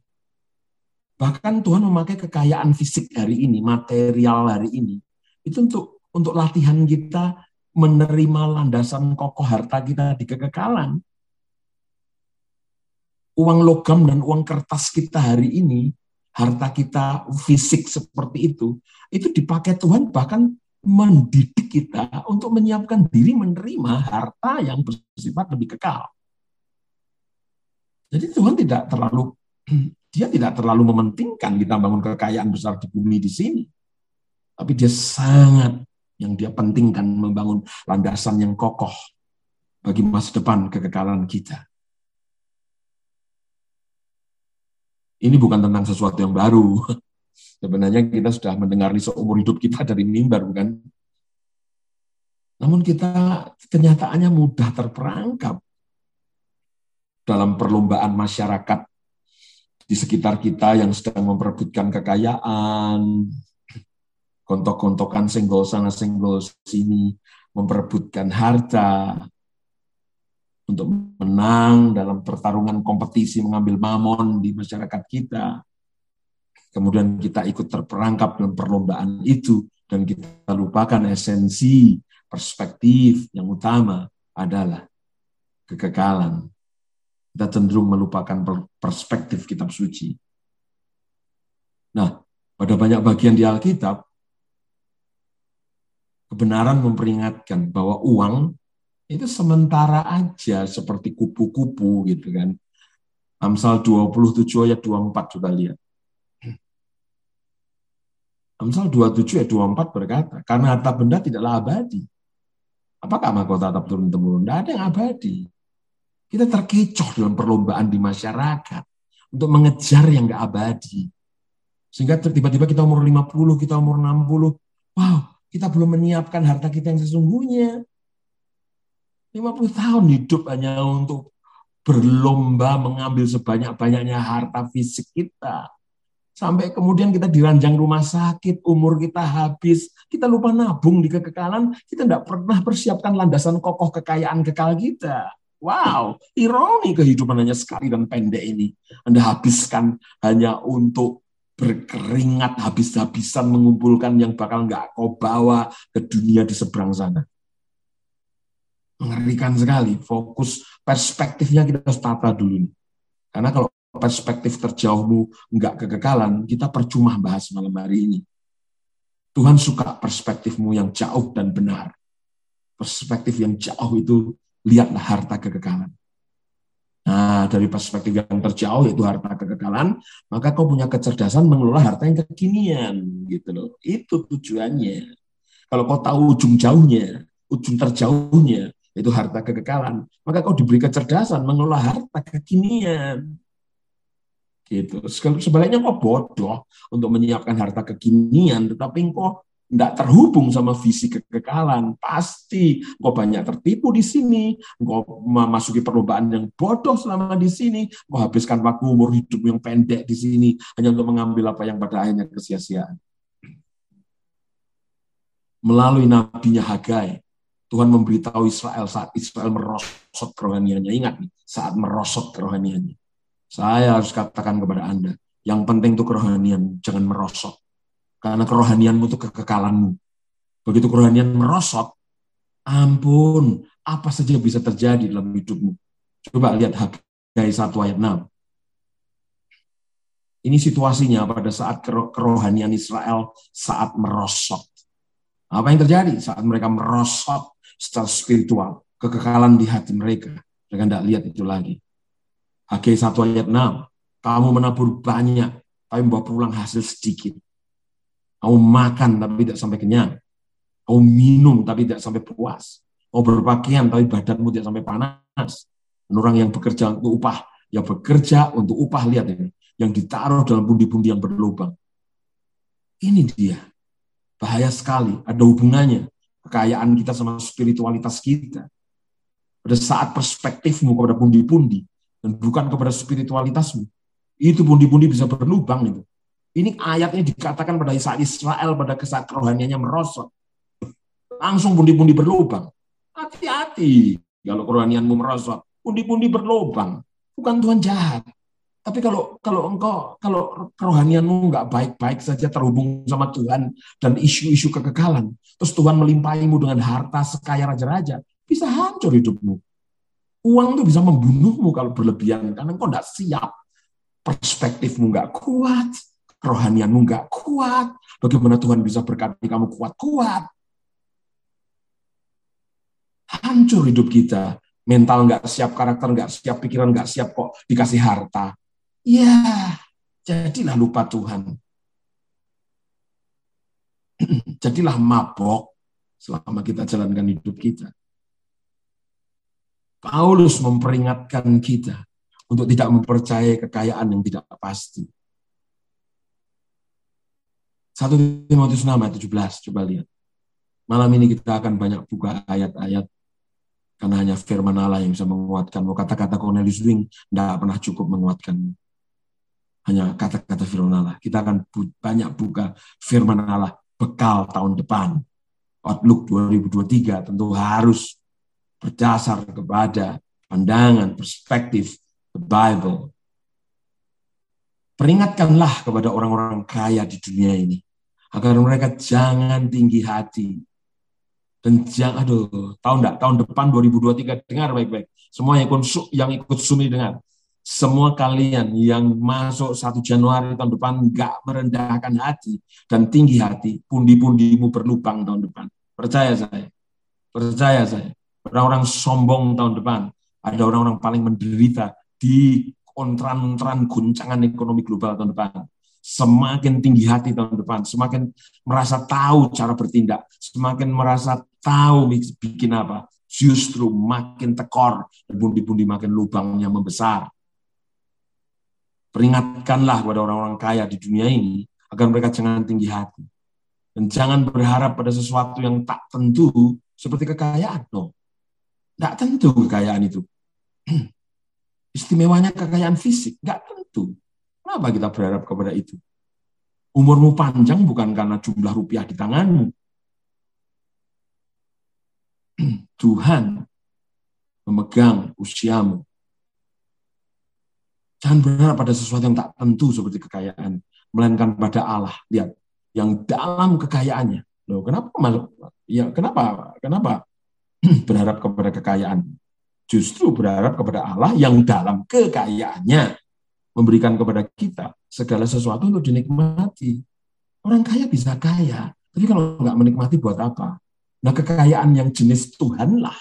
Bahkan Tuhan memakai kekayaan fisik hari ini, material hari ini, itu untuk untuk latihan kita menerima landasan kokoh harta kita di kekekalan. Uang logam dan uang kertas kita hari ini, harta kita fisik seperti itu, itu dipakai Tuhan bahkan mendidik kita untuk menyiapkan diri menerima harta yang bersifat lebih kekal. Jadi Tuhan tidak terlalu dia tidak terlalu mementingkan kita bangun kekayaan besar di bumi di sini. Tapi dia sangat yang dia pentingkan membangun landasan yang kokoh bagi masa depan kekekalan kita. Ini bukan tentang sesuatu yang baru. Sebenarnya kita sudah mendengar ini seumur hidup kita dari mimbar, bukan? Namun kita kenyataannya mudah terperangkap dalam perlombaan masyarakat di sekitar kita yang sedang memperebutkan kekayaan, kontok-kontokan senggol sana senggol sini, memperebutkan harta untuk menang dalam pertarungan kompetisi mengambil mamon di masyarakat kita. Kemudian kita ikut terperangkap dalam perlombaan itu dan kita lupakan esensi perspektif yang utama adalah kekekalan. Kita cenderung melupakan perspektif kitab suci. Nah, pada banyak bagian di Alkitab, kebenaran memperingatkan bahwa uang itu sementara aja seperti kupu-kupu gitu kan. Amsal 27 ayat 24 coba lihat. Amsal 27 ayat 24 berkata, karena harta benda tidaklah abadi. Apakah mahkota tetap turun-temurun? Tidak ada yang abadi. Kita terkecoh dalam perlombaan di masyarakat untuk mengejar yang nggak abadi. Sehingga tiba-tiba kita umur 50, kita umur 60, wow, kita belum menyiapkan harta kita yang sesungguhnya. 50 tahun hidup hanya untuk berlomba mengambil sebanyak-banyaknya harta fisik kita. Sampai kemudian kita diranjang rumah sakit, umur kita habis, kita lupa nabung di kekekalan, kita tidak pernah persiapkan landasan kokoh kekayaan kekal kita. Wow, ironi kehidupan hanya sekali dan pendek ini. Anda habiskan hanya untuk berkeringat habis-habisan mengumpulkan yang bakal nggak kau bawa ke dunia di seberang sana. Mengerikan sekali. Fokus perspektifnya kita harus tata dulu. Karena kalau perspektif terjauhmu nggak kekekalan, kita percuma bahas malam hari ini. Tuhan suka perspektifmu yang jauh dan benar. Perspektif yang jauh itu lihatlah harta kekekalan. Nah, dari perspektif yang terjauh yaitu harta kekekalan, maka kau punya kecerdasan mengelola harta yang kekinian, gitu loh. Itu tujuannya. Kalau kau tahu ujung jauhnya, ujung terjauhnya, itu harta kekekalan. Maka kau diberi kecerdasan mengelola harta kekinian. Gitu. Sebaliknya kau bodoh untuk menyiapkan harta kekinian, tetapi kau tidak terhubung sama visi kekekalan. Pasti kau banyak tertipu di sini, kau memasuki perlombaan yang bodoh selama di sini, kau habiskan waktu umur hidup yang pendek di sini hanya untuk mengambil apa yang pada akhirnya kesia-siaan. Melalui nabinya Hagai, Tuhan memberitahu Israel saat Israel merosot kerohaniannya. Ingat saat merosot kerohaniannya. Saya harus katakan kepada Anda, yang penting itu kerohanian, jangan merosot. Karena kerohanianmu itu kekekalanmu. Begitu kerohanian merosot, ampun, apa saja bisa terjadi dalam hidupmu. Coba lihat Hagai 1 ayat 6. Ini situasinya pada saat kerohanian Israel saat merosot. Apa yang terjadi saat mereka merosot secara spiritual, kekekalan di hati mereka. Mereka tidak lihat itu lagi. Hagai 1 ayat 6. Kamu menabur banyak, tapi membawa pulang hasil sedikit. Kamu makan, tapi tidak sampai kenyang. Kamu minum, tapi tidak sampai puas. Kamu berpakaian, tapi badanmu tidak sampai panas. Dan orang yang bekerja untuk upah, yang bekerja untuk upah, lihat ini. Yang ditaruh dalam pundi-pundi yang berlubang. Ini dia. Bahaya sekali. Ada hubungannya. Kekayaan kita sama spiritualitas kita. Pada saat perspektifmu kepada pundi-pundi, dan bukan kepada spiritualitasmu. Itu pundi-pundi bisa berlubang itu. Ini ayatnya dikatakan pada saat Israel pada kesaat kerohaniannya merosot. Langsung pundi-pundi berlubang. Hati-hati kalau kerohanianmu merosot. Pundi-pundi berlubang. Bukan Tuhan jahat. Tapi kalau kalau engkau kalau kerohanianmu nggak baik-baik saja terhubung sama Tuhan dan isu-isu kekekalan, terus Tuhan melimpahimu dengan harta sekaya raja-raja, bisa hancur hidupmu. Uang itu bisa membunuhmu kalau berlebihan karena engkau tidak siap. Perspektifmu nggak kuat, kerohanianmu nggak kuat. Bagaimana Tuhan bisa berkati kamu kuat-kuat? Hancur hidup kita. Mental nggak siap, karakter nggak siap, pikiran nggak siap kok dikasih harta. Ya, jadilah lupa Tuhan. jadilah mabok selama kita jalankan hidup kita. Paulus memperingatkan kita untuk tidak mempercayai kekayaan yang tidak pasti. 1 Timotius 6 ayat 17, coba lihat. Malam ini kita akan banyak buka ayat-ayat karena hanya firman Allah yang bisa menguatkan. Kata-kata Cornelius Wing tidak pernah cukup menguatkan. Hanya kata-kata firman Allah. Kita akan banyak buka firman Allah bekal tahun depan. Outlook 2023 tentu harus berdasar kepada pandangan, perspektif the Bible. Peringatkanlah kepada orang-orang kaya di dunia ini agar mereka jangan tinggi hati. Dan jangan aduh tahun enggak tahun depan 2023 dengar baik-baik. Semua yang ikut yang ikut sumi dengar. Semua kalian yang masuk 1 Januari tahun depan enggak merendahkan hati dan tinggi hati pundi-pundimu berlubang tahun depan. Percaya saya. Percaya saya. Orang-orang sombong tahun depan, ada orang-orang paling menderita di kontran-kontran guncangan ekonomi global tahun depan. Semakin tinggi hati tahun depan, semakin merasa tahu cara bertindak, semakin merasa tahu bikin apa, justru makin tekor bundi-bundi makin lubangnya membesar. Peringatkanlah kepada orang-orang kaya di dunia ini agar mereka jangan tinggi hati. Dan jangan berharap pada sesuatu yang tak tentu seperti kekayaan. No. Tidak tentu kekayaan itu. Istimewanya kekayaan fisik, nggak tentu. Kenapa kita berharap kepada itu? Umurmu panjang bukan karena jumlah rupiah di tanganmu. Tuhan memegang usiamu. Jangan berharap pada sesuatu yang tak tentu seperti kekayaan, melainkan pada Allah. Lihat, yang dalam kekayaannya. Loh, kenapa ya kenapa kenapa berharap kepada kekayaan. Justru berharap kepada Allah yang dalam kekayaannya memberikan kepada kita segala sesuatu untuk dinikmati. Orang kaya bisa kaya, tapi kalau nggak menikmati buat apa? Nah kekayaan yang jenis Tuhanlah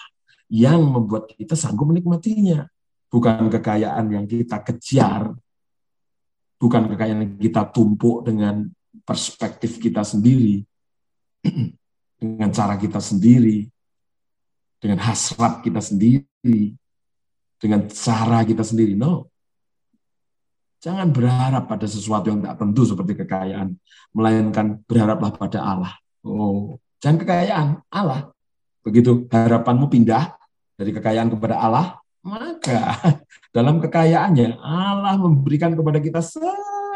yang membuat kita sanggup menikmatinya. Bukan kekayaan yang kita kejar, bukan kekayaan yang kita tumpuk dengan perspektif kita sendiri, dengan cara kita sendiri, dengan hasrat kita sendiri, dengan cara kita sendiri. No. Jangan berharap pada sesuatu yang tak tentu seperti kekayaan, melainkan berharaplah pada Allah. Oh, jangan kekayaan, Allah. Begitu harapanmu pindah dari kekayaan kepada Allah, maka dalam kekayaannya Allah memberikan kepada kita segala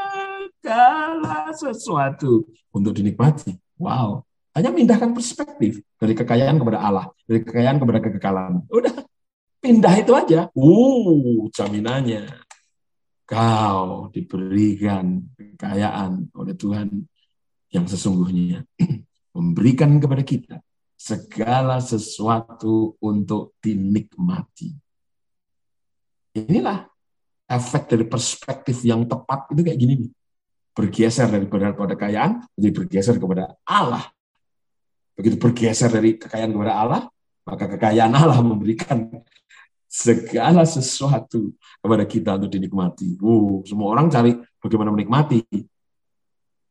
sesuatu untuk dinikmati. Wow, hanya memindahkan perspektif dari kekayaan kepada Allah, dari kekayaan kepada kekekalan. Udah, pindah itu aja. Uh, jaminannya kau diberikan kekayaan oleh Tuhan yang sesungguhnya memberikan kepada kita segala sesuatu untuk dinikmati. Inilah efek dari perspektif yang tepat itu kayak gini nih. Bergeser dari pada kekayaan jadi bergeser kepada Allah. Begitu bergeser dari kekayaan kepada Allah, maka kekayaan Allah memberikan segala sesuatu kepada kita untuk dinikmati. Uh, semua orang cari bagaimana menikmati.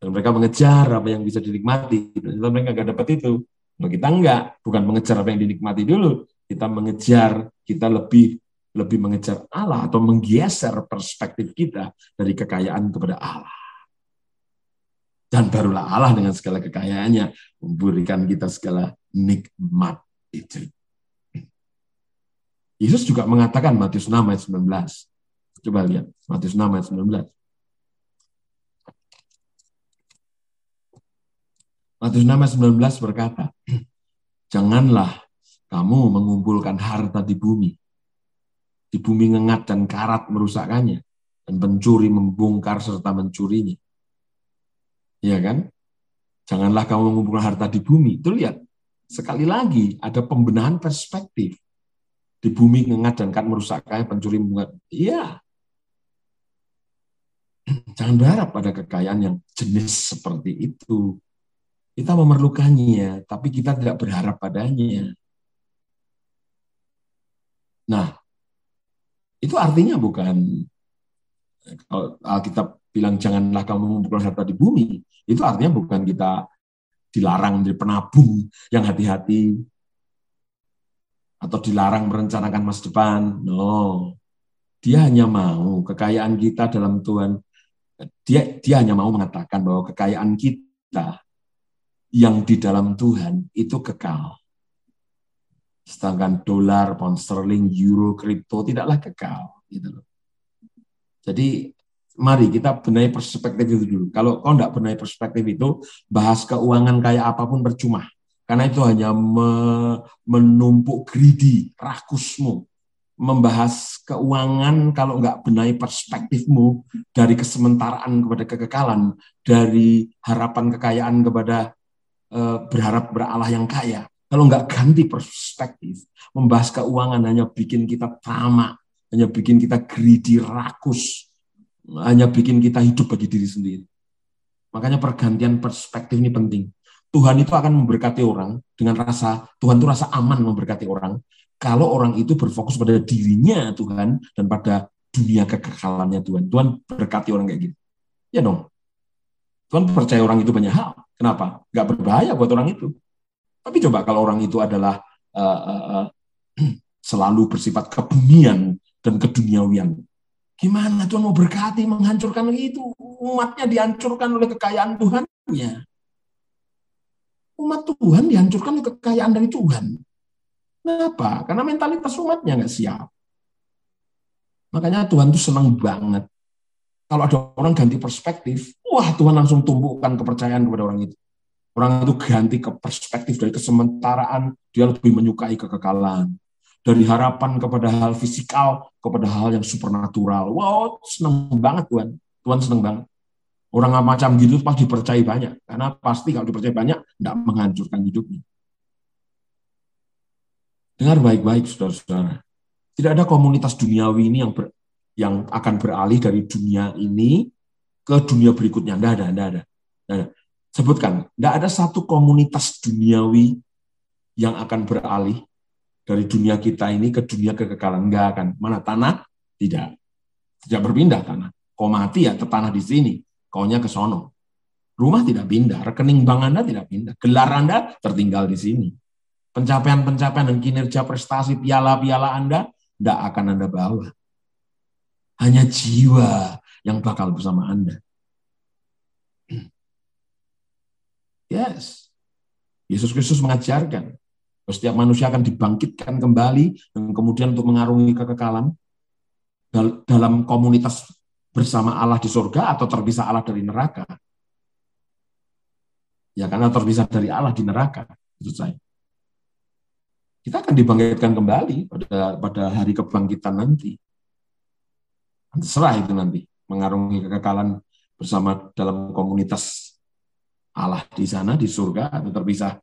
Dan mereka mengejar apa yang bisa dinikmati. Dan mereka nggak dapat itu. Nah, kita enggak, bukan mengejar apa yang dinikmati dulu. Kita mengejar, kita lebih lebih mengejar Allah atau menggeser perspektif kita dari kekayaan kepada Allah. Dan barulah Allah dengan segala kekayaannya memberikan kita segala nikmat itu. Yesus juga mengatakan Matius 6 ayat 19. Coba lihat Matius 6 ayat 19. Matius 6 ayat 19 berkata, Janganlah kamu mengumpulkan harta di bumi. Di bumi ngengat dan karat merusakkannya. Dan pencuri membongkar serta mencurinya. Iya kan? Janganlah kamu mengumpulkan harta di bumi. Itu lihat, sekali lagi ada pembenahan perspektif di bumi ngengat dan kan merusakkannya pencuri bunga. Iya. Jangan berharap pada kekayaan yang jenis seperti itu. Kita memerlukannya, tapi kita tidak berharap padanya. Nah, itu artinya bukan kalau Alkitab bilang janganlah kamu mengumpulkan harta di bumi, itu artinya bukan kita dilarang menjadi penabung yang hati-hati, atau dilarang merencanakan masa depan. No. Dia hanya mau kekayaan kita dalam Tuhan. Dia dia hanya mau mengatakan bahwa kekayaan kita yang di dalam Tuhan itu kekal. Sedangkan dolar, pound sterling, euro, kripto tidaklah kekal. Gitu loh. Jadi mari kita benahi perspektif itu dulu. Kalau kau tidak benahi perspektif itu, bahas keuangan kayak apa pun percuma. Karena itu hanya me, menumpuk greedy, rakusmu. Membahas keuangan kalau nggak benahi perspektifmu dari kesementaraan kepada kekekalan, dari harapan kekayaan kepada e, berharap beralah yang kaya. Kalau nggak ganti perspektif, membahas keuangan hanya bikin kita tamak, hanya bikin kita greedy, rakus, hanya bikin kita hidup bagi diri sendiri. Makanya pergantian perspektif ini penting. Tuhan itu akan memberkati orang dengan rasa Tuhan itu rasa aman memberkati orang kalau orang itu berfokus pada dirinya Tuhan dan pada dunia kekekalannya Tuhan. Tuhan berkati orang kayak gitu. Ya dong. Tuhan percaya orang itu banyak hal. Kenapa? Gak berbahaya buat orang itu. Tapi coba kalau orang itu adalah uh, uh, selalu bersifat kebunian dan keduniawian. Gimana Tuhan mau berkati, menghancurkan itu? Umatnya dihancurkan oleh kekayaan Tuhannya umat Tuhan dihancurkan kekayaan dari Tuhan. Kenapa? Karena mentalitas umatnya nggak siap. Makanya Tuhan tuh senang banget. Kalau ada orang ganti perspektif, wah Tuhan langsung tumbuhkan kepercayaan kepada orang itu. Orang itu ganti ke perspektif dari kesementaraan, dia lebih menyukai kekekalan. Dari harapan kepada hal fisikal, kepada hal yang supernatural. Wow, senang banget Tuhan. Tuhan senang banget. Orang macam gitu pasti dipercaya banyak. Karena pasti kalau dipercaya banyak, tidak menghancurkan hidupnya. Dengar baik-baik, saudara-saudara. Tidak ada komunitas duniawi ini yang ber, yang akan beralih dari dunia ini ke dunia berikutnya. Tidak ada, tidak ada. Tidak ada. Sebutkan, tidak ada satu komunitas duniawi yang akan beralih dari dunia kita ini ke dunia kekekalan. Enggak akan. Mana tanah? Tidak. Tidak berpindah tanah. Kau mati ya tanah di sini kaunya ke sono. Rumah tidak pindah, rekening bank Anda tidak pindah, gelar Anda tertinggal di sini. Pencapaian-pencapaian dan kinerja prestasi piala-piala Anda tidak akan Anda bawa. Hanya jiwa yang bakal bersama Anda. Yes. Yesus Kristus mengajarkan setiap manusia akan dibangkitkan kembali dan kemudian untuk mengarungi kekekalan dalam komunitas bersama Allah di surga atau terpisah Allah dari neraka. Ya karena terpisah dari Allah di neraka, maksud saya. Kita akan dibangkitkan kembali pada pada hari kebangkitan nanti. Terserah itu nanti mengarungi kekekalan bersama dalam komunitas Allah di sana di surga atau terpisah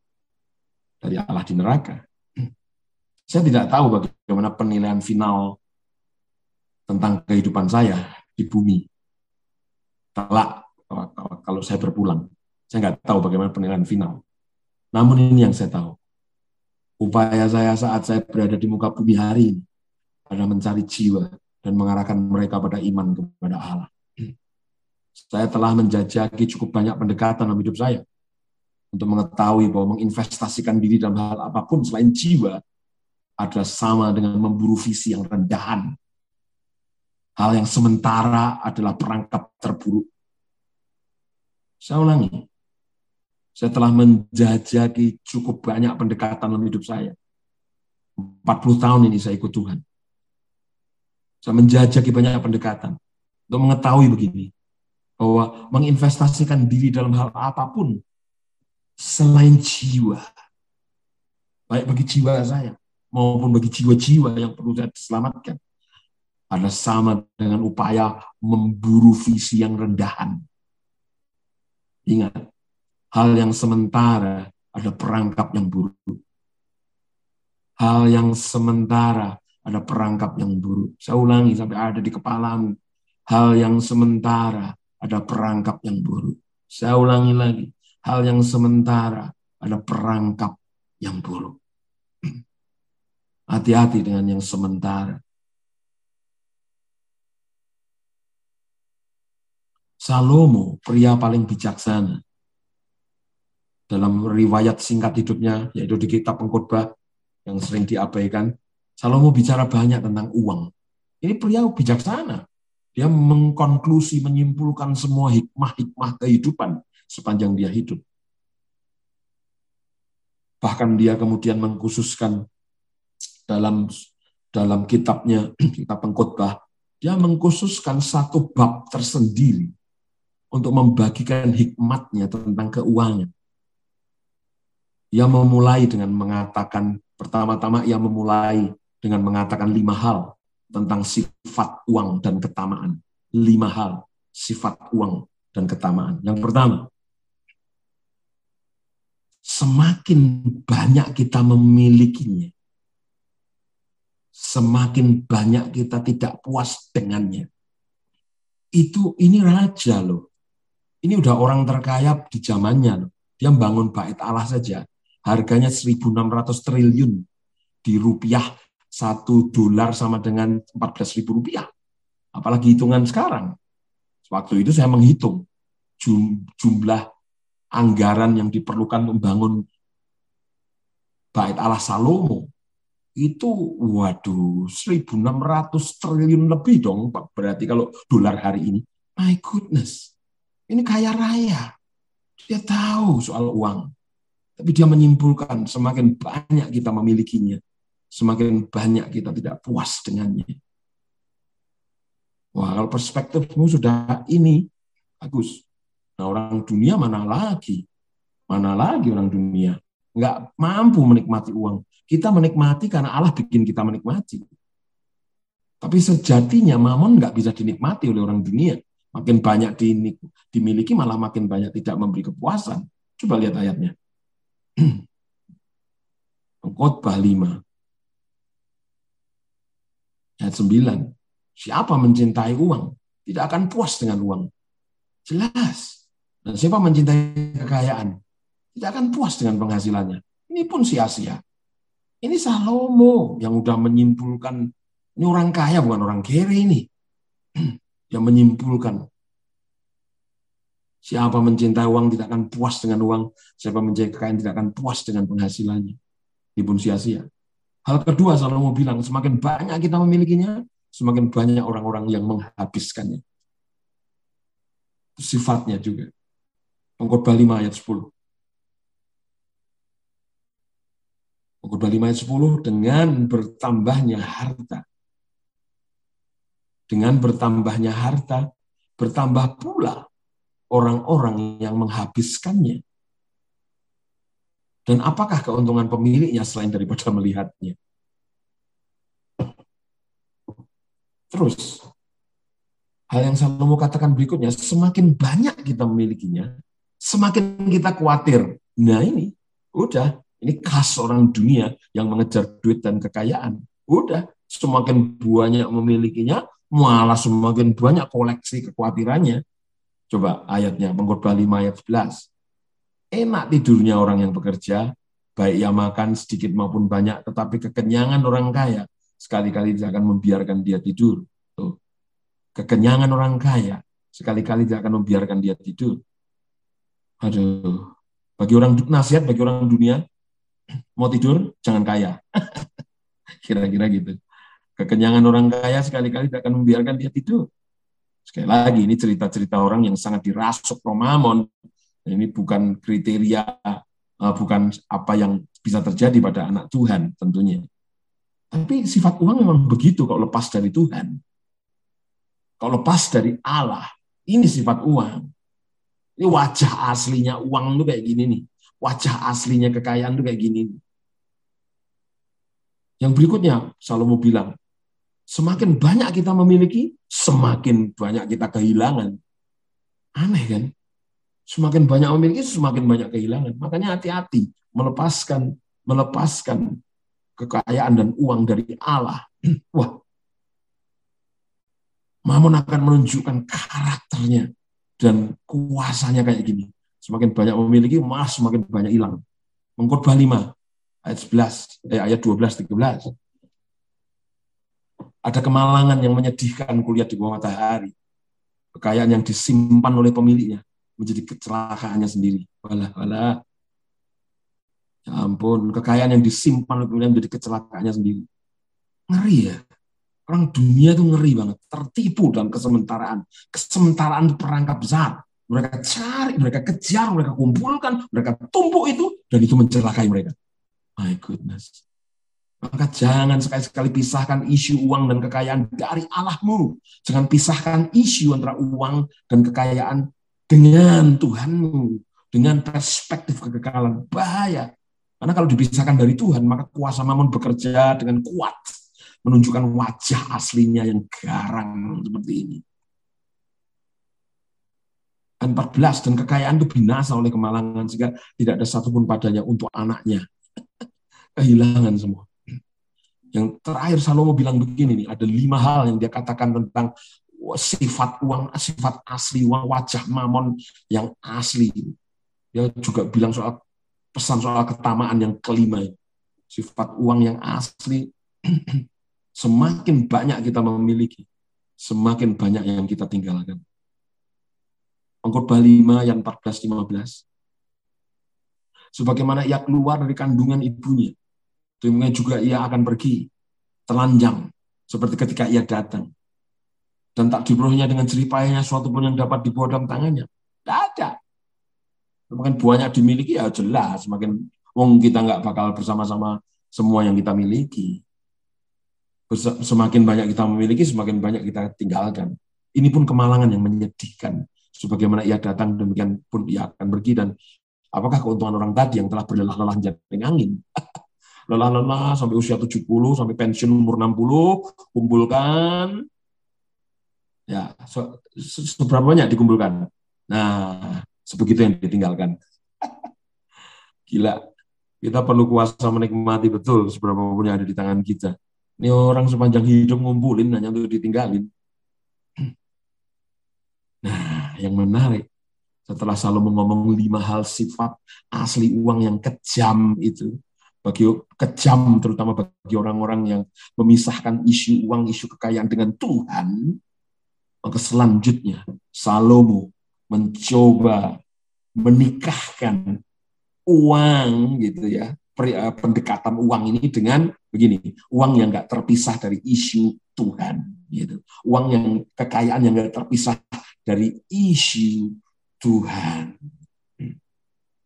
dari Allah di neraka. Saya tidak tahu bagaimana penilaian final tentang kehidupan saya di bumi. Telak kalau saya berpulang. Saya nggak tahu bagaimana penilaian final. Namun ini yang saya tahu. Upaya saya saat saya berada di muka bumi hari ini adalah mencari jiwa dan mengarahkan mereka pada iman kepada Allah. Saya telah menjajaki cukup banyak pendekatan dalam hidup saya untuk mengetahui bahwa menginvestasikan diri dalam hal apa pun selain jiwa adalah sama dengan memburu visi yang rendahan. Hal yang sementara adalah perangkap terburuk. Saya ulangi, saya telah menjajaki cukup banyak pendekatan dalam hidup saya. 40 tahun ini saya ikut Tuhan. Saya menjajaki banyak pendekatan untuk mengetahui begini, bahwa menginvestasikan diri dalam hal apa pun selain jiwa, baik bagi jiwa saya maupun bagi jiwa-jiwa yang perlu saya selamatkan, adalah sama dengan upaya memburu visi yang rendahan. Ingat, hal yang sementara ada perangkap yang buruk. Hal yang sementara ada perangkap yang buruk. Saya ulangi sampai ada di kepalamu. Hal yang sementara ada perangkap yang buruk. Saya ulangi lagi. Hal yang sementara ada perangkap yang buruk. Hati-hati dengan yang sementara. Salomo, pria paling bijaksana, dalam riwayat singkat hidupnya, yaitu di kitab pengkhotbah yang sering diabaikan, Salomo bicara banyak tentang uang. Ini pria bijaksana. Dia mengkonklusi, menyimpulkan semua hikmah-hikmah kehidupan sepanjang dia hidup. Bahkan dia kemudian mengkhususkan dalam dalam kitabnya, kitab pengkhotbah, dia mengkhususkan satu bab tersendiri untuk membagikan hikmatnya tentang keuangan. Ia memulai dengan mengatakan, pertama-tama ia memulai dengan mengatakan lima hal tentang sifat uang dan ketamaan. Lima hal sifat uang dan ketamaan. Yang pertama, semakin banyak kita memilikinya, semakin banyak kita tidak puas dengannya. Itu ini raja loh. Ini udah orang terkaya di zamannya. Dia membangun bait Allah saja harganya 1.600 triliun di rupiah satu dolar sama dengan 14.000 rupiah. Apalagi hitungan sekarang. Waktu itu saya menghitung jumlah anggaran yang diperlukan membangun bait Allah Salomo itu waduh 1600 triliun lebih dong berarti kalau dolar hari ini my goodness ini kaya raya dia tahu soal uang tapi dia menyimpulkan semakin banyak kita memilikinya, semakin banyak kita tidak puas dengannya. Wah, kalau perspektifmu sudah ini, bagus. Nah, orang dunia mana lagi? Mana lagi orang dunia? Nggak mampu menikmati uang. Kita menikmati karena Allah bikin kita menikmati. Tapi sejatinya mamon nggak bisa dinikmati oleh orang dunia. Makin banyak dimiliki, malah makin banyak tidak memberi kepuasan. Coba lihat ayatnya. Khotbah 5 ayat 9. Siapa mencintai uang tidak akan puas dengan uang. Jelas. Dan siapa mencintai kekayaan tidak akan puas dengan penghasilannya. Ini pun sia-sia. Ini Salomo yang udah menyimpulkan ini orang kaya bukan orang kere ini. yang menyimpulkan Siapa mencintai uang tidak akan puas dengan uang. Siapa mencintai kekayaan tidak akan puas dengan penghasilannya. ini pun sia-sia. Hal kedua Salomo bilang, semakin banyak kita memilikinya, semakin banyak orang-orang yang menghabiskannya. Sifatnya juga. Pengkhotbah 5 ayat 10. Pengkhotbah 5 ayat 10 dengan bertambahnya harta. Dengan bertambahnya harta, bertambah pula orang-orang yang menghabiskannya. Dan apakah keuntungan pemiliknya selain daripada melihatnya? Terus, hal yang Salomo katakan berikutnya, semakin banyak kita memilikinya, semakin kita khawatir. Nah ini, udah, ini khas orang dunia yang mengejar duit dan kekayaan. Udah, semakin banyak memilikinya, malah semakin banyak koleksi kekhawatirannya. Coba ayatnya, pengkhotbah 5 ayat 11 enak tidurnya orang yang bekerja, baik yang makan sedikit maupun banyak, tetapi kekenyangan orang kaya sekali-kali tidak akan membiarkan dia tidur. Tuh. Kekenyangan orang kaya sekali-kali tidak akan membiarkan dia tidur. Aduh, bagi orang nasihat bagi orang dunia mau tidur jangan kaya. Kira-kira gitu. Kekenyangan orang kaya sekali-kali tidak akan membiarkan dia tidur. Sekali lagi ini cerita-cerita orang yang sangat dirasuk Romamon ini bukan kriteria, uh, bukan apa yang bisa terjadi pada anak Tuhan tentunya. Tapi sifat uang memang begitu kalau lepas dari Tuhan. Kalau lepas dari Allah, ini sifat uang. Ini wajah aslinya uang itu kayak gini nih. Wajah aslinya kekayaan itu kayak gini. Yang berikutnya, Salomo bilang, semakin banyak kita memiliki, semakin banyak kita kehilangan. Aneh kan? Semakin banyak memiliki, semakin banyak kehilangan. Makanya hati-hati melepaskan melepaskan kekayaan dan uang dari Allah. Wah, Mamun akan menunjukkan karakternya dan kuasanya kayak gini. Semakin banyak memiliki, malah semakin banyak hilang. Mengkhotbah 5 ayat 11, eh, ayat 12 13. Ada kemalangan yang menyedihkan kuliah di bawah matahari. Kekayaan yang disimpan oleh pemiliknya menjadi kecelakaannya sendiri. Walah, walah. Ya ampun, kekayaan yang disimpan kemudian menjadi kecelakaannya sendiri. Ngeri ya. Orang dunia itu ngeri banget, tertipu dalam kesementaraan. Kesementaraan perangkap besar. Mereka cari, mereka kejar, mereka kumpulkan, mereka tumpuk itu, dan itu mencelakai mereka. My goodness. Maka jangan sekali-sekali pisahkan isu uang dan kekayaan dari Allahmu. Jangan pisahkan isu antara uang dan kekayaan dengan Tuhanmu, dengan perspektif kekekalan. Bahaya. Karena kalau dipisahkan dari Tuhan, maka kuasa mamon bekerja dengan kuat. Menunjukkan wajah aslinya yang garang seperti ini. 14 dan kekayaan itu binasa oleh kemalangan sehingga tidak ada satupun padanya untuk anaknya. Kehilangan semua. Yang terakhir Salomo bilang begini nih, ada lima hal yang dia katakan tentang sifat uang, sifat asli uang, wajah mamon yang asli. Dia juga bilang soal pesan soal ketamaan yang kelima. Sifat uang yang asli, semakin banyak kita memiliki, semakin banyak yang kita tinggalkan. Pengkhotbah 5 yang 14-15. Sebagaimana ia keluar dari kandungan ibunya, demikian juga ia akan pergi telanjang, seperti ketika ia datang dan tak dipenuhinya dengan jeripayanya suatu pun yang dapat dibawa dalam tangannya. Tidak ada. Semakin banyak dimiliki ya jelas, semakin wong kita nggak bakal bersama-sama semua yang kita miliki. Semakin banyak kita memiliki, semakin banyak kita tinggalkan. Ini pun kemalangan yang menyedihkan. Sebagaimana ia datang, demikian pun ia akan pergi. Dan apakah keuntungan orang tadi yang telah berlelah-lelah jaring angin? lelah-lelah sampai usia 70, sampai pensiun umur 60, kumpulkan, Ya, so, seberapa banyak dikumpulkan? Nah, sebegitu yang ditinggalkan. Gila. Kita perlu kuasa menikmati betul seberapa pun yang ada di tangan kita. Ini orang sepanjang hidup ngumpulin hanya untuk ditinggalin. Nah, yang menarik, setelah Salomo ngomong lima hal sifat asli uang yang kejam itu, bagi kejam terutama bagi orang-orang yang memisahkan isu uang, isu kekayaan dengan Tuhan, maka selanjutnya Salomo mencoba menikahkan uang gitu ya, eh, pendekatan uang ini dengan begini, uang yang nggak terpisah dari isu Tuhan, gitu. Uang yang kekayaan yang nggak terpisah dari isu Tuhan.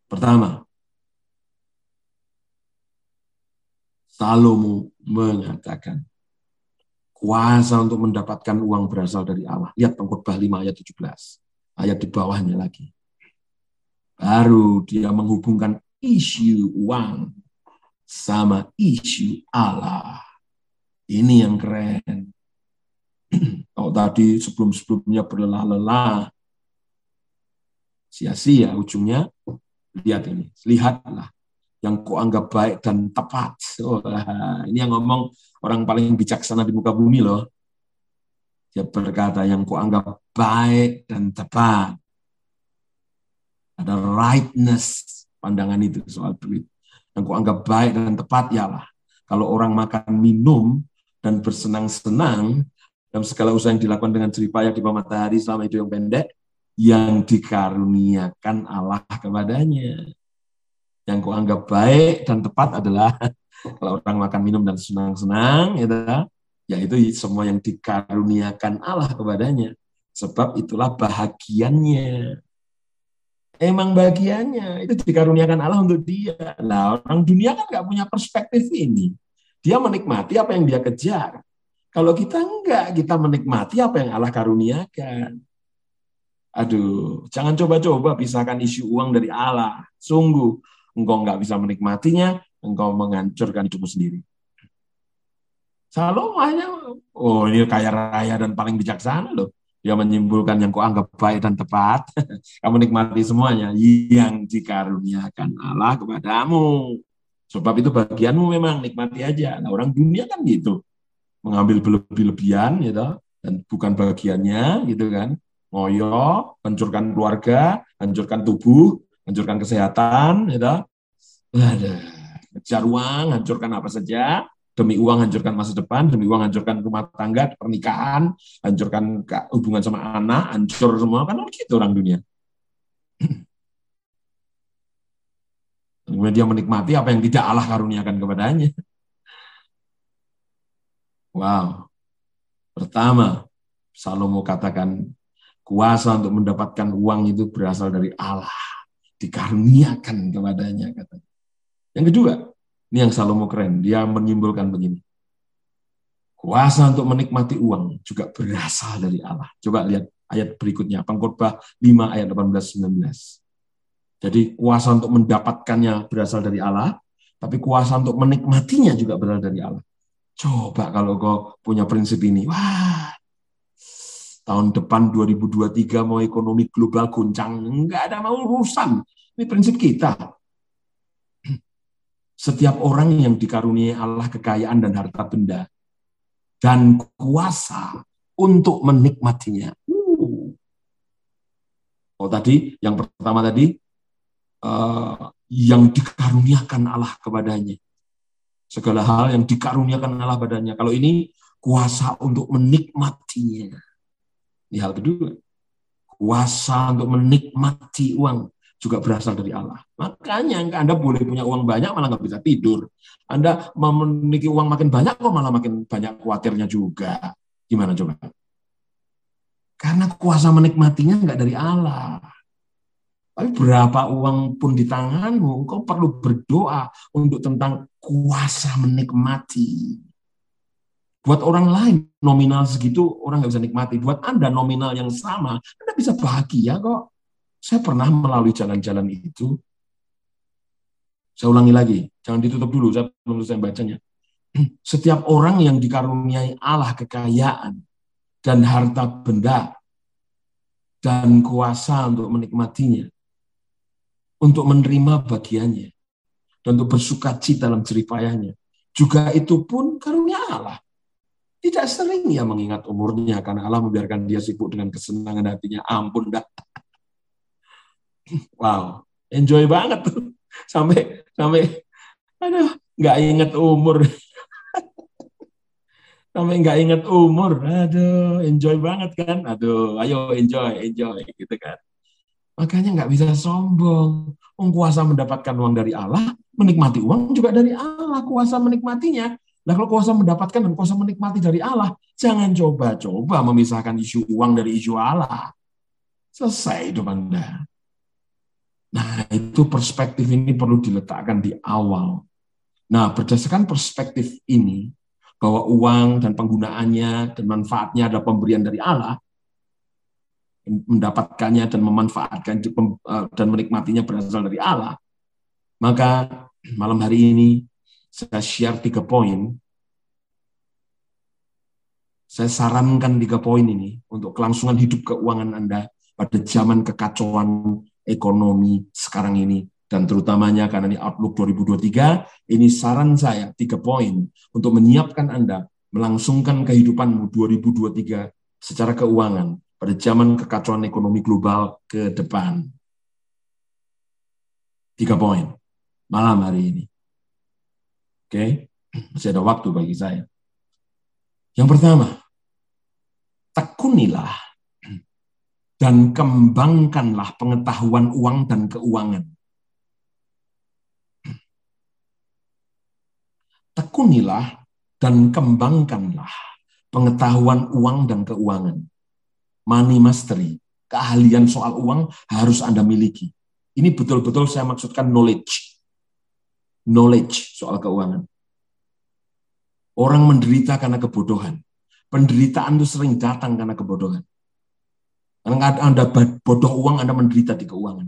Pertama, Salomo mengatakan, kuasa untuk mendapatkan uang berasal dari Allah. Lihat pengkhotbah 5 ayat 17. Ayat di bawahnya lagi. Baru dia menghubungkan isu uang sama isu Allah. Ini yang keren. Kalau tadi sebelum-sebelumnya berlelah-lelah, sia-sia ujungnya, lihat ini, lihatlah yang kau anggap baik dan tepat. Oh, ini yang ngomong orang paling bijaksana di muka bumi loh. Dia berkata yang kau anggap baik dan tepat. Ada rightness pandangan itu soal duit. Yang kau anggap baik dan tepat ya lah. Kalau orang makan minum dan bersenang-senang dalam segala usaha yang dilakukan dengan jeripaya di bawah matahari selama itu yang pendek, yang dikaruniakan Allah kepadanya yang kau anggap baik dan tepat adalah kalau orang makan minum dan senang-senang ya itu semua yang dikaruniakan Allah kepadanya. Sebab itulah bahagiannya. Emang bahagiannya itu dikaruniakan Allah untuk dia. Nah orang dunia kan nggak punya perspektif ini. Dia menikmati apa yang dia kejar. Kalau kita enggak kita menikmati apa yang Allah karuniakan. Aduh jangan coba-coba pisahkan isu uang dari Allah. Sungguh engkau nggak bisa menikmatinya, engkau menghancurkan hidupmu sendiri. Salomo hanya, oh ini kaya raya dan paling bijaksana loh. Dia menyimpulkan yang kau anggap baik dan tepat. Kamu nikmati semuanya yang dikaruniakan Allah kepadamu. Sebab itu bagianmu memang nikmati aja. Nah orang dunia kan gitu. Mengambil berlebih-lebihan gitu. Dan bukan bagiannya gitu kan. Ngoyo, hancurkan keluarga, hancurkan tubuh, hancurkan kesehatan, ya ada kejar uang, hancurkan apa saja, demi uang hancurkan masa depan, demi uang hancurkan rumah tangga, pernikahan, hancurkan hubungan sama anak, hancur semua kan gitu orang dunia. Kemudian dia menikmati apa yang tidak Allah karuniakan kepadanya. Wow. Pertama, Salomo katakan kuasa untuk mendapatkan uang itu berasal dari Allah dikaruniakan kepadanya kata. Yang kedua, ini yang Salomo keren, dia menyimpulkan begini. Kuasa untuk menikmati uang juga berasal dari Allah. Coba lihat ayat berikutnya, Pengkhotbah 5 ayat 18 19. Jadi kuasa untuk mendapatkannya berasal dari Allah, tapi kuasa untuk menikmatinya juga berasal dari Allah. Coba kalau kau punya prinsip ini, wah, tahun depan 2023 mau ekonomi global guncang, enggak ada mau urusan. Ini prinsip kita. Setiap orang yang dikaruniai Allah kekayaan dan harta benda dan kuasa untuk menikmatinya. Uh. Oh tadi yang pertama tadi uh, yang dikaruniakan Allah kepadanya. Segala hal yang dikaruniakan Allah padanya. Kalau ini kuasa untuk menikmatinya. Ini hal kedua. Kuasa untuk menikmati uang juga berasal dari Allah. Makanya Anda boleh punya uang banyak malah nggak bisa tidur. Anda memiliki uang makin banyak kok malah makin banyak khawatirnya juga. Gimana coba? Karena kuasa menikmatinya nggak dari Allah. Tapi berapa uang pun di tanganmu, kau perlu berdoa untuk tentang kuasa menikmati. Buat orang lain nominal segitu orang nggak bisa nikmati. Buat Anda nominal yang sama, Anda bisa bahagia kok. Saya pernah melalui jalan-jalan itu. Saya ulangi lagi, jangan ditutup dulu, saya belum selesai bacanya. Setiap orang yang dikaruniai Allah kekayaan dan harta benda dan kuasa untuk menikmatinya, untuk menerima bagiannya, dan untuk bersuka cita dalam jeripayahnya. Juga itu pun karunia Allah. Tidak sering ya mengingat umurnya karena Allah membiarkan dia sibuk dengan kesenangan hatinya. Ampun dah. Wow, enjoy banget tuh. Sampai sampai aduh, nggak inget umur. sampai nggak inget umur. Aduh, enjoy banget kan. Aduh, ayo enjoy, enjoy gitu kan. Makanya nggak bisa sombong. Kuasa mendapatkan uang dari Allah, Menikmati uang juga dari Allah, kuasa menikmatinya. Nah kalau kuasa mendapatkan dan kuasa menikmati dari Allah, jangan coba-coba memisahkan isu uang dari isu Allah. Selesai hidup Anda. Nah itu perspektif ini perlu diletakkan di awal. Nah berdasarkan perspektif ini, bahwa uang dan penggunaannya dan manfaatnya adalah pemberian dari Allah, mendapatkannya dan memanfaatkan eh, dan menikmatinya berasal dari Allah, maka malam hari ini saya share tiga poin. Saya sarankan tiga poin ini untuk kelangsungan hidup keuangan Anda pada zaman kekacauan ekonomi sekarang ini. Dan terutamanya karena ini Outlook 2023, ini saran saya tiga poin untuk menyiapkan Anda melangsungkan kehidupanmu 2023 secara keuangan pada zaman kekacauan ekonomi global ke depan. Tiga poin malam hari ini. Oke, masih ada waktu bagi saya. Yang pertama, tekunilah dan kembangkanlah pengetahuan uang dan keuangan. Tekunilah dan kembangkanlah pengetahuan uang dan keuangan. Money mastery, keahlian soal uang harus Anda miliki. Ini betul-betul saya maksudkan knowledge knowledge soal keuangan. Orang menderita karena kebodohan. Penderitaan itu sering datang karena kebodohan. Anda bodoh uang, Anda menderita di keuangan.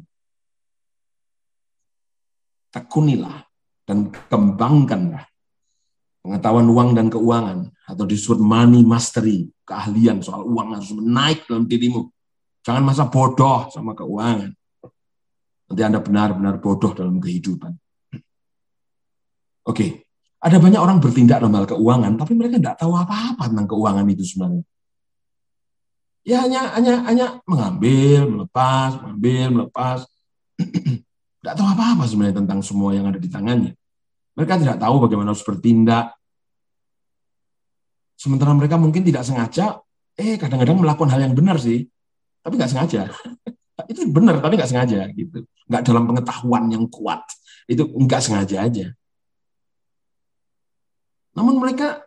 Tekunilah dan kembangkanlah pengetahuan uang dan keuangan atau disebut money mastery, keahlian soal uang harus naik dalam dirimu. Jangan masa bodoh sama keuangan. Nanti Anda benar-benar bodoh dalam kehidupan. Oke, ada banyak orang bertindak dalam hal keuangan, tapi mereka tidak tahu apa-apa tentang keuangan itu sebenarnya. Ya hanya hanya hanya mengambil, melepas, mengambil, melepas. tidak tahu apa-apa sebenarnya tentang semua yang ada di tangannya. Mereka tidak tahu bagaimana harus bertindak. Sementara mereka mungkin tidak sengaja, eh kadang-kadang melakukan hal yang benar sih, tapi nggak sengaja. itu benar tapi nggak sengaja gitu, nggak dalam pengetahuan yang kuat. Itu nggak sengaja aja. Namun mereka,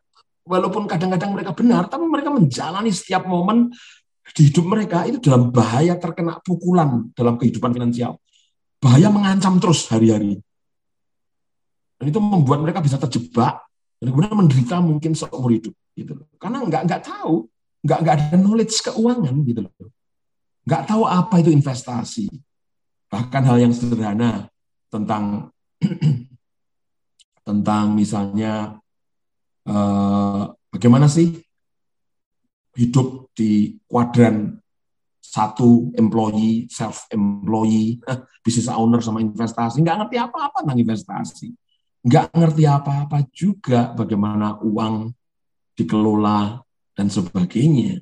walaupun kadang-kadang mereka benar, tapi mereka menjalani setiap momen di hidup mereka itu dalam bahaya terkena pukulan dalam kehidupan finansial. Bahaya mengancam terus hari-hari. Dan itu membuat mereka bisa terjebak dan kemudian menderita mungkin seumur hidup gitu Karena nggak nggak tahu, nggak nggak ada knowledge keuangan gitu loh. Nggak tahu apa itu investasi. Bahkan hal yang sederhana tentang tentang misalnya Eh, bagaimana sih hidup di kuadran satu employee, self employee, eh, business owner sama investasi, nggak ngerti apa-apa tentang investasi, nggak ngerti apa-apa juga bagaimana uang dikelola dan sebagainya,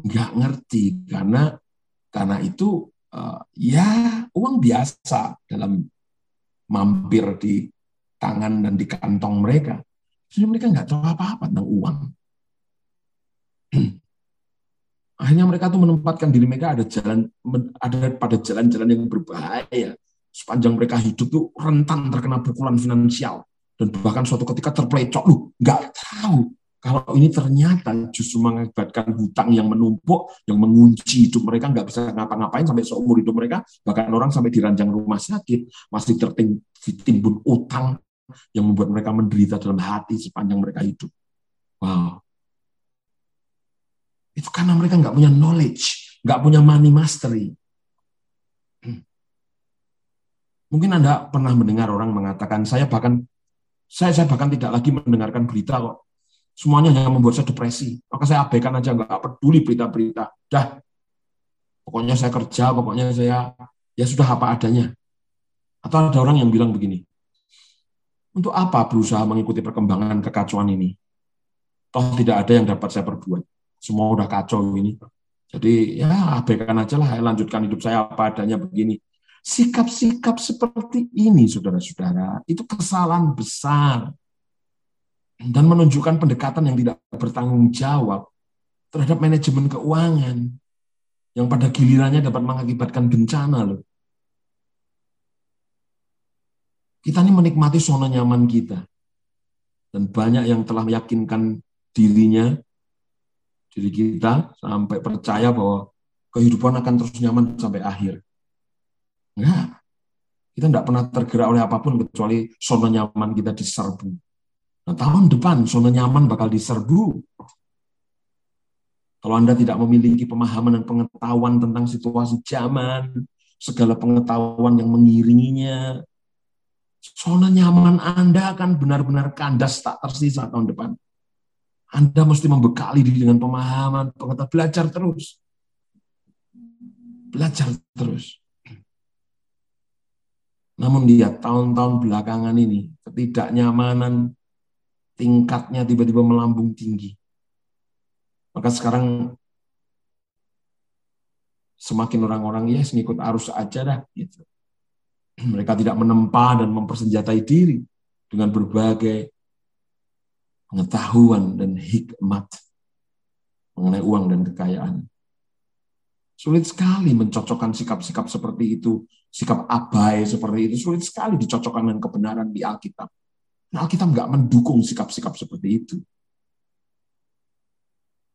nggak ngerti karena karena itu uh, ya uang biasa dalam mampir di tangan dan di kantong mereka. Jadi mereka nggak tahu apa-apa tentang uang. Akhirnya mereka tuh menempatkan diri mereka ada jalan ada pada jalan-jalan yang berbahaya. Sepanjang mereka hidup tuh rentan terkena pukulan finansial dan bahkan suatu ketika terpelecok lu nggak tahu kalau ini ternyata justru mengakibatkan hutang yang menumpuk, yang mengunci hidup mereka, nggak bisa ngapa-ngapain sampai seumur hidup mereka, bahkan orang sampai diranjang rumah sakit, masih tertimbun utang yang membuat mereka menderita dalam hati sepanjang mereka hidup. Wow. Itu karena mereka nggak punya knowledge, nggak punya money mastery. Hmm. Mungkin Anda pernah mendengar orang mengatakan, saya bahkan saya, saya bahkan tidak lagi mendengarkan berita kok semuanya hanya membuat saya depresi. Maka saya abaikan aja, nggak peduli berita-berita. Dah, pokoknya saya kerja, pokoknya saya ya sudah apa adanya. Atau ada orang yang bilang begini, untuk apa berusaha mengikuti perkembangan kekacauan ini? Toh tidak ada yang dapat saya perbuat. Semua udah kacau ini. Jadi ya abaikan aja lah, lanjutkan hidup saya apa adanya begini. Sikap-sikap seperti ini, saudara-saudara, itu kesalahan besar dan menunjukkan pendekatan yang tidak bertanggung jawab terhadap manajemen keuangan yang pada gilirannya dapat mengakibatkan bencana loh. Kita ini menikmati zona nyaman kita. Dan banyak yang telah meyakinkan dirinya, diri kita, sampai percaya bahwa kehidupan akan terus nyaman sampai akhir. Enggak. Kita tidak pernah tergerak oleh apa pun kecuali zona nyaman kita diserbu. Nah, tahun depan zona nyaman bakal diserbu. Kalau Anda tidak memiliki pemahaman dan pengetahuan tentang situasi zaman, segala pengetahuan yang mengiringinya, zona nyaman Anda akan benar-benar kandas tak tersisa tahun depan. Anda mesti membekali diri dengan pemahaman, pengetahuan, belajar terus. Belajar terus. Namun lihat tahun-tahun belakangan ini, ketidaknyamanan tingkatnya tiba-tiba melambung tinggi. Maka sekarang semakin orang-orang ya ngikut arus aja dah gitu. Mereka tidak menempa dan mempersenjatai diri dengan berbagai pengetahuan dan hikmat mengenai uang dan kekayaan. Sulit sekali mencocokkan sikap-sikap seperti itu, sikap abai seperti itu, sulit sekali dicocokkan dengan kebenaran di Alkitab. Nah, Alkitab nggak mendukung sikap-sikap seperti itu.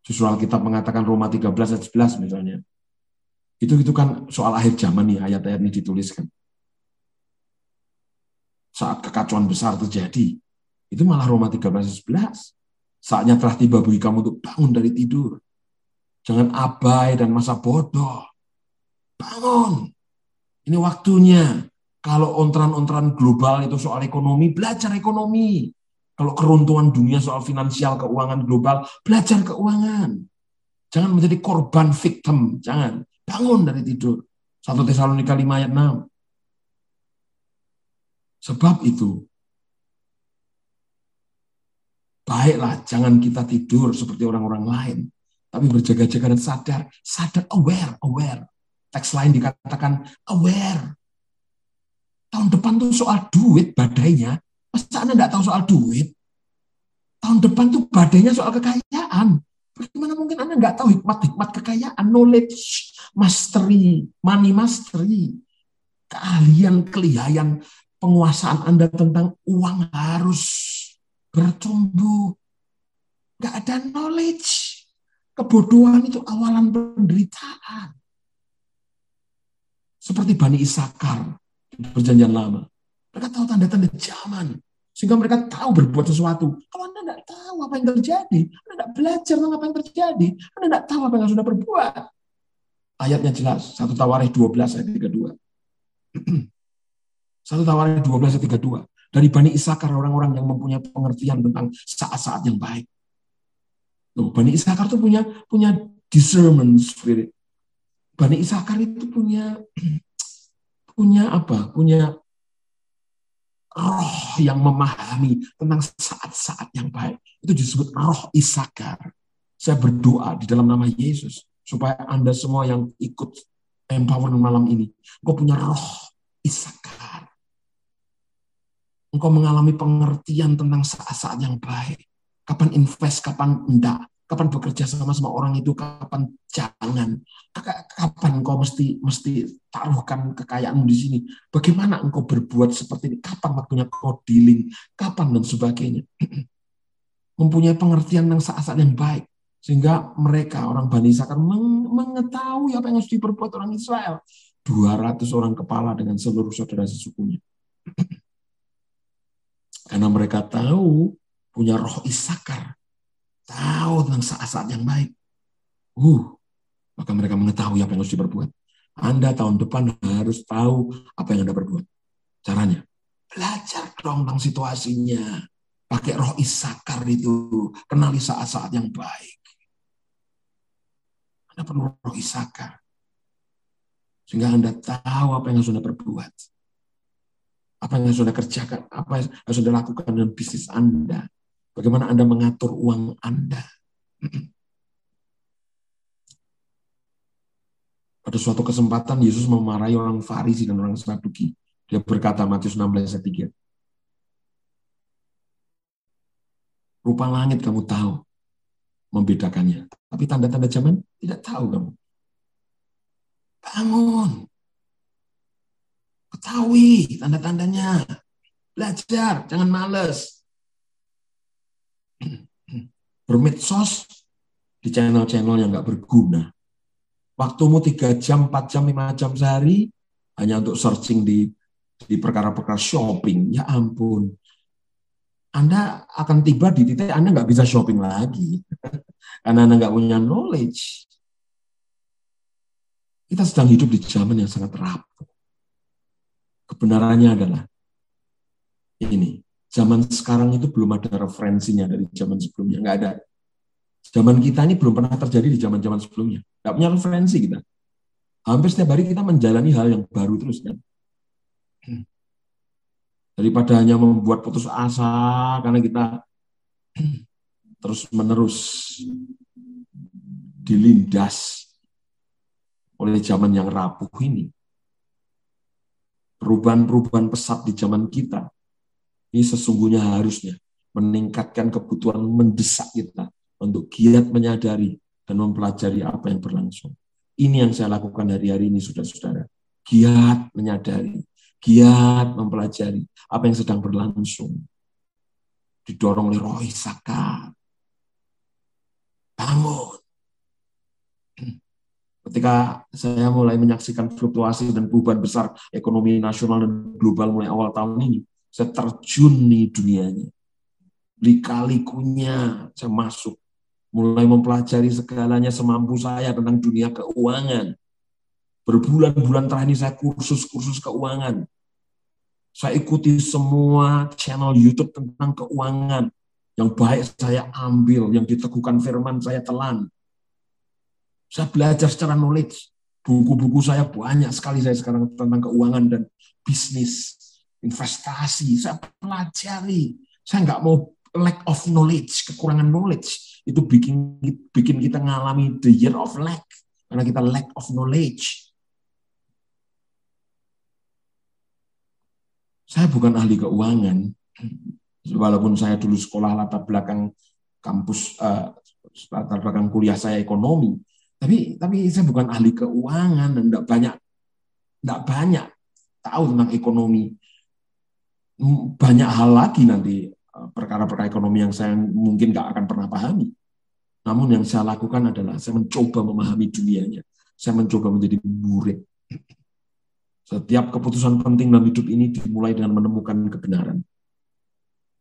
Justru Alkitab mengatakan Roma 13 ayat 11 misalnya. Itu itu kan soal akhir zaman nih ayat-ayat ini dituliskan. Saat kekacauan besar terjadi, itu malah Roma 13 ayat 11. Saatnya telah tiba bagi kamu untuk bangun dari tidur Jangan abai dan masa bodoh. Bangun. Ini waktunya. Kalau ontran-ontran global itu soal ekonomi, belajar ekonomi. Kalau keruntuhan dunia soal finansial, keuangan global, belajar keuangan. Jangan menjadi korban victim. Jangan. Bangun dari tidur. 1 Tesalonika 5 ayat 6. Sebab itu, baiklah jangan kita tidur seperti orang-orang lain tapi berjaga-jaga dan sadar, sadar, aware, aware. Teks lain dikatakan aware. Tahun depan tuh soal duit badainya. Masa Anda nggak tahu soal duit? Tahun depan tuh badainya soal kekayaan. Bagaimana mungkin Anda nggak tahu hikmat-hikmat kekayaan, knowledge, mastery, money mastery, keahlian, kelihayan, penguasaan Anda tentang uang harus bertumbuh. Nggak ada knowledge Kebodohan itu awalan penderitaan. Seperti Bani Isakar di perjanjian lama. Mereka tahu tanda-tanda zaman. Sehingga mereka tahu berbuat sesuatu. Kalau Anda tidak tahu apa yang terjadi, Anda tidak belajar tentang apa yang terjadi, Anda tidak tahu apa yang sudah berbuat. Ayatnya jelas, satu Tawarikh 12 ayat 32. satu Tawarikh 12 ayat 32. Dari Bani Isakar orang-orang yang mempunyai pengertian tentang saat-saat yang baik. Loh, Bani Isakar itu punya punya discernment spirit. Bani Isakar itu punya punya apa? Punya roh yang memahami tentang saat-saat yang baik. Itu disebut roh Isakar. Saya berdoa di dalam nama Yesus supaya Anda semua yang ikut empowerment malam ini, engkau punya roh Isakar. Engkau mengalami pengertian tentang saat-saat yang baik. Kapan invest, kapan enggak, kapan bekerja sama sama orang itu, kapan jangan, kapan engkau mesti mesti taruhkan kekayaanmu di sini, bagaimana engkau berbuat seperti ini, kapan waktunya kau dealing, kapan dan sebagainya. Mempunyai pengertian yang saat-saat yang baik, sehingga mereka orang Bani Sakar mengetahui apa yang harus diperbuat orang Israel. 200 orang kepala dengan seluruh saudara sesukunya. Karena mereka tahu punya roh Isakar, tahu tentang saat-saat yang baik. Uh, maka mereka mengetahui apa yang harus diperbuat. Anda tahun depan harus tahu apa yang Anda perbuat. Caranya, belajar dong tentang situasinya. Pakai roh Isakar itu, kenali saat-saat yang baik. Anda perlu roh Isakar. Sehingga Anda tahu apa yang harus Anda perbuat. Apa yang Anda kerjakan, apa yang Anda lakukan dalam bisnis Anda Bagaimana Anda mengatur uang Anda. Pada suatu kesempatan Yesus memarahi orang Farisi dan orang Saduki. Dia berkata Matius 16 ayat 3. Rupa langit kamu tahu membedakannya. Tapi tanda-tanda zaman tidak tahu kamu. Bangun. Ketahui tanda-tandanya. Belajar, jangan males. Bermedsos di channel-channel yang nggak berguna. Waktumu 3 jam, 4 jam, 5 jam sehari hanya untuk searching di di perkara-perkara shopping. Ya ampun. Anda akan tiba di titik Anda nggak bisa shopping lagi. Karena Anda nggak punya knowledge. Kita sedang hidup di zaman yang sangat rapuh. Kebenarannya adalah ini. Zaman sekarang itu belum ada referensinya dari zaman sebelumnya. Nggak ada. Zaman kita ini belum pernah terjadi di zaman-zaman sebelumnya. Nggak punya referensi kita. Hampir setiap hari kita menjalani hal yang baru terus kan. Daripada hanya membuat putus asa karena kita terus menerus dilindas oleh zaman yang rapuh ini. Perubahan-perubahan pesat di zaman kita ini sesungguhnya harusnya meningkatkan kebutuhan mendesak kita untuk giat menyadari dan mempelajari apa yang berlangsung. Ini yang saya lakukan hari-hari ini, saudara-saudara. Giat menyadari, giat mempelajari apa yang sedang berlangsung. Didorong oleh roh Isaka. Bangun. Ketika saya mulai menyaksikan fluktuasi dan perubahan besar ekonomi nasional dan global mulai awal tahun ini, saya terjun di dunianya. Lika-likunya saya masuk. Mulai mempelajari segalanya semampu saya tentang dunia keuangan. Berbulan-bulan terakhir ini saya kursus-kursus keuangan. Saya ikuti semua channel YouTube tentang keuangan. Yang baik saya ambil, yang diteguhkan firman saya telan saya belajar secara knowledge. Buku-buku saya banyak sekali saya sekarang tentang keuangan dan bisnis, investasi. Saya pelajari. Saya nggak mau lack of knowledge, kekurangan knowledge. Itu bikin bikin kita ngalami the year of lack. Karena kita lack of knowledge. Saya bukan ahli keuangan. Walaupun saya dulu sekolah latar belakang kampus, uh, latar belakang kuliah saya ekonomi, tapi tapi saya bukan ahli keuangan dan tidak banyak tidak banyak tahu tentang ekonomi. Banyak hal lagi nanti eh, perkara-perkara ekonomi yang saya mungkin nggak akan pernah pahami. Namun yang saya lakukan adalah saya mencoba memahami dunianya. Saya mencoba menjadi murid. Setiap keputusan penting dalam hidup ini dimulai dengan menemukan kebenaran.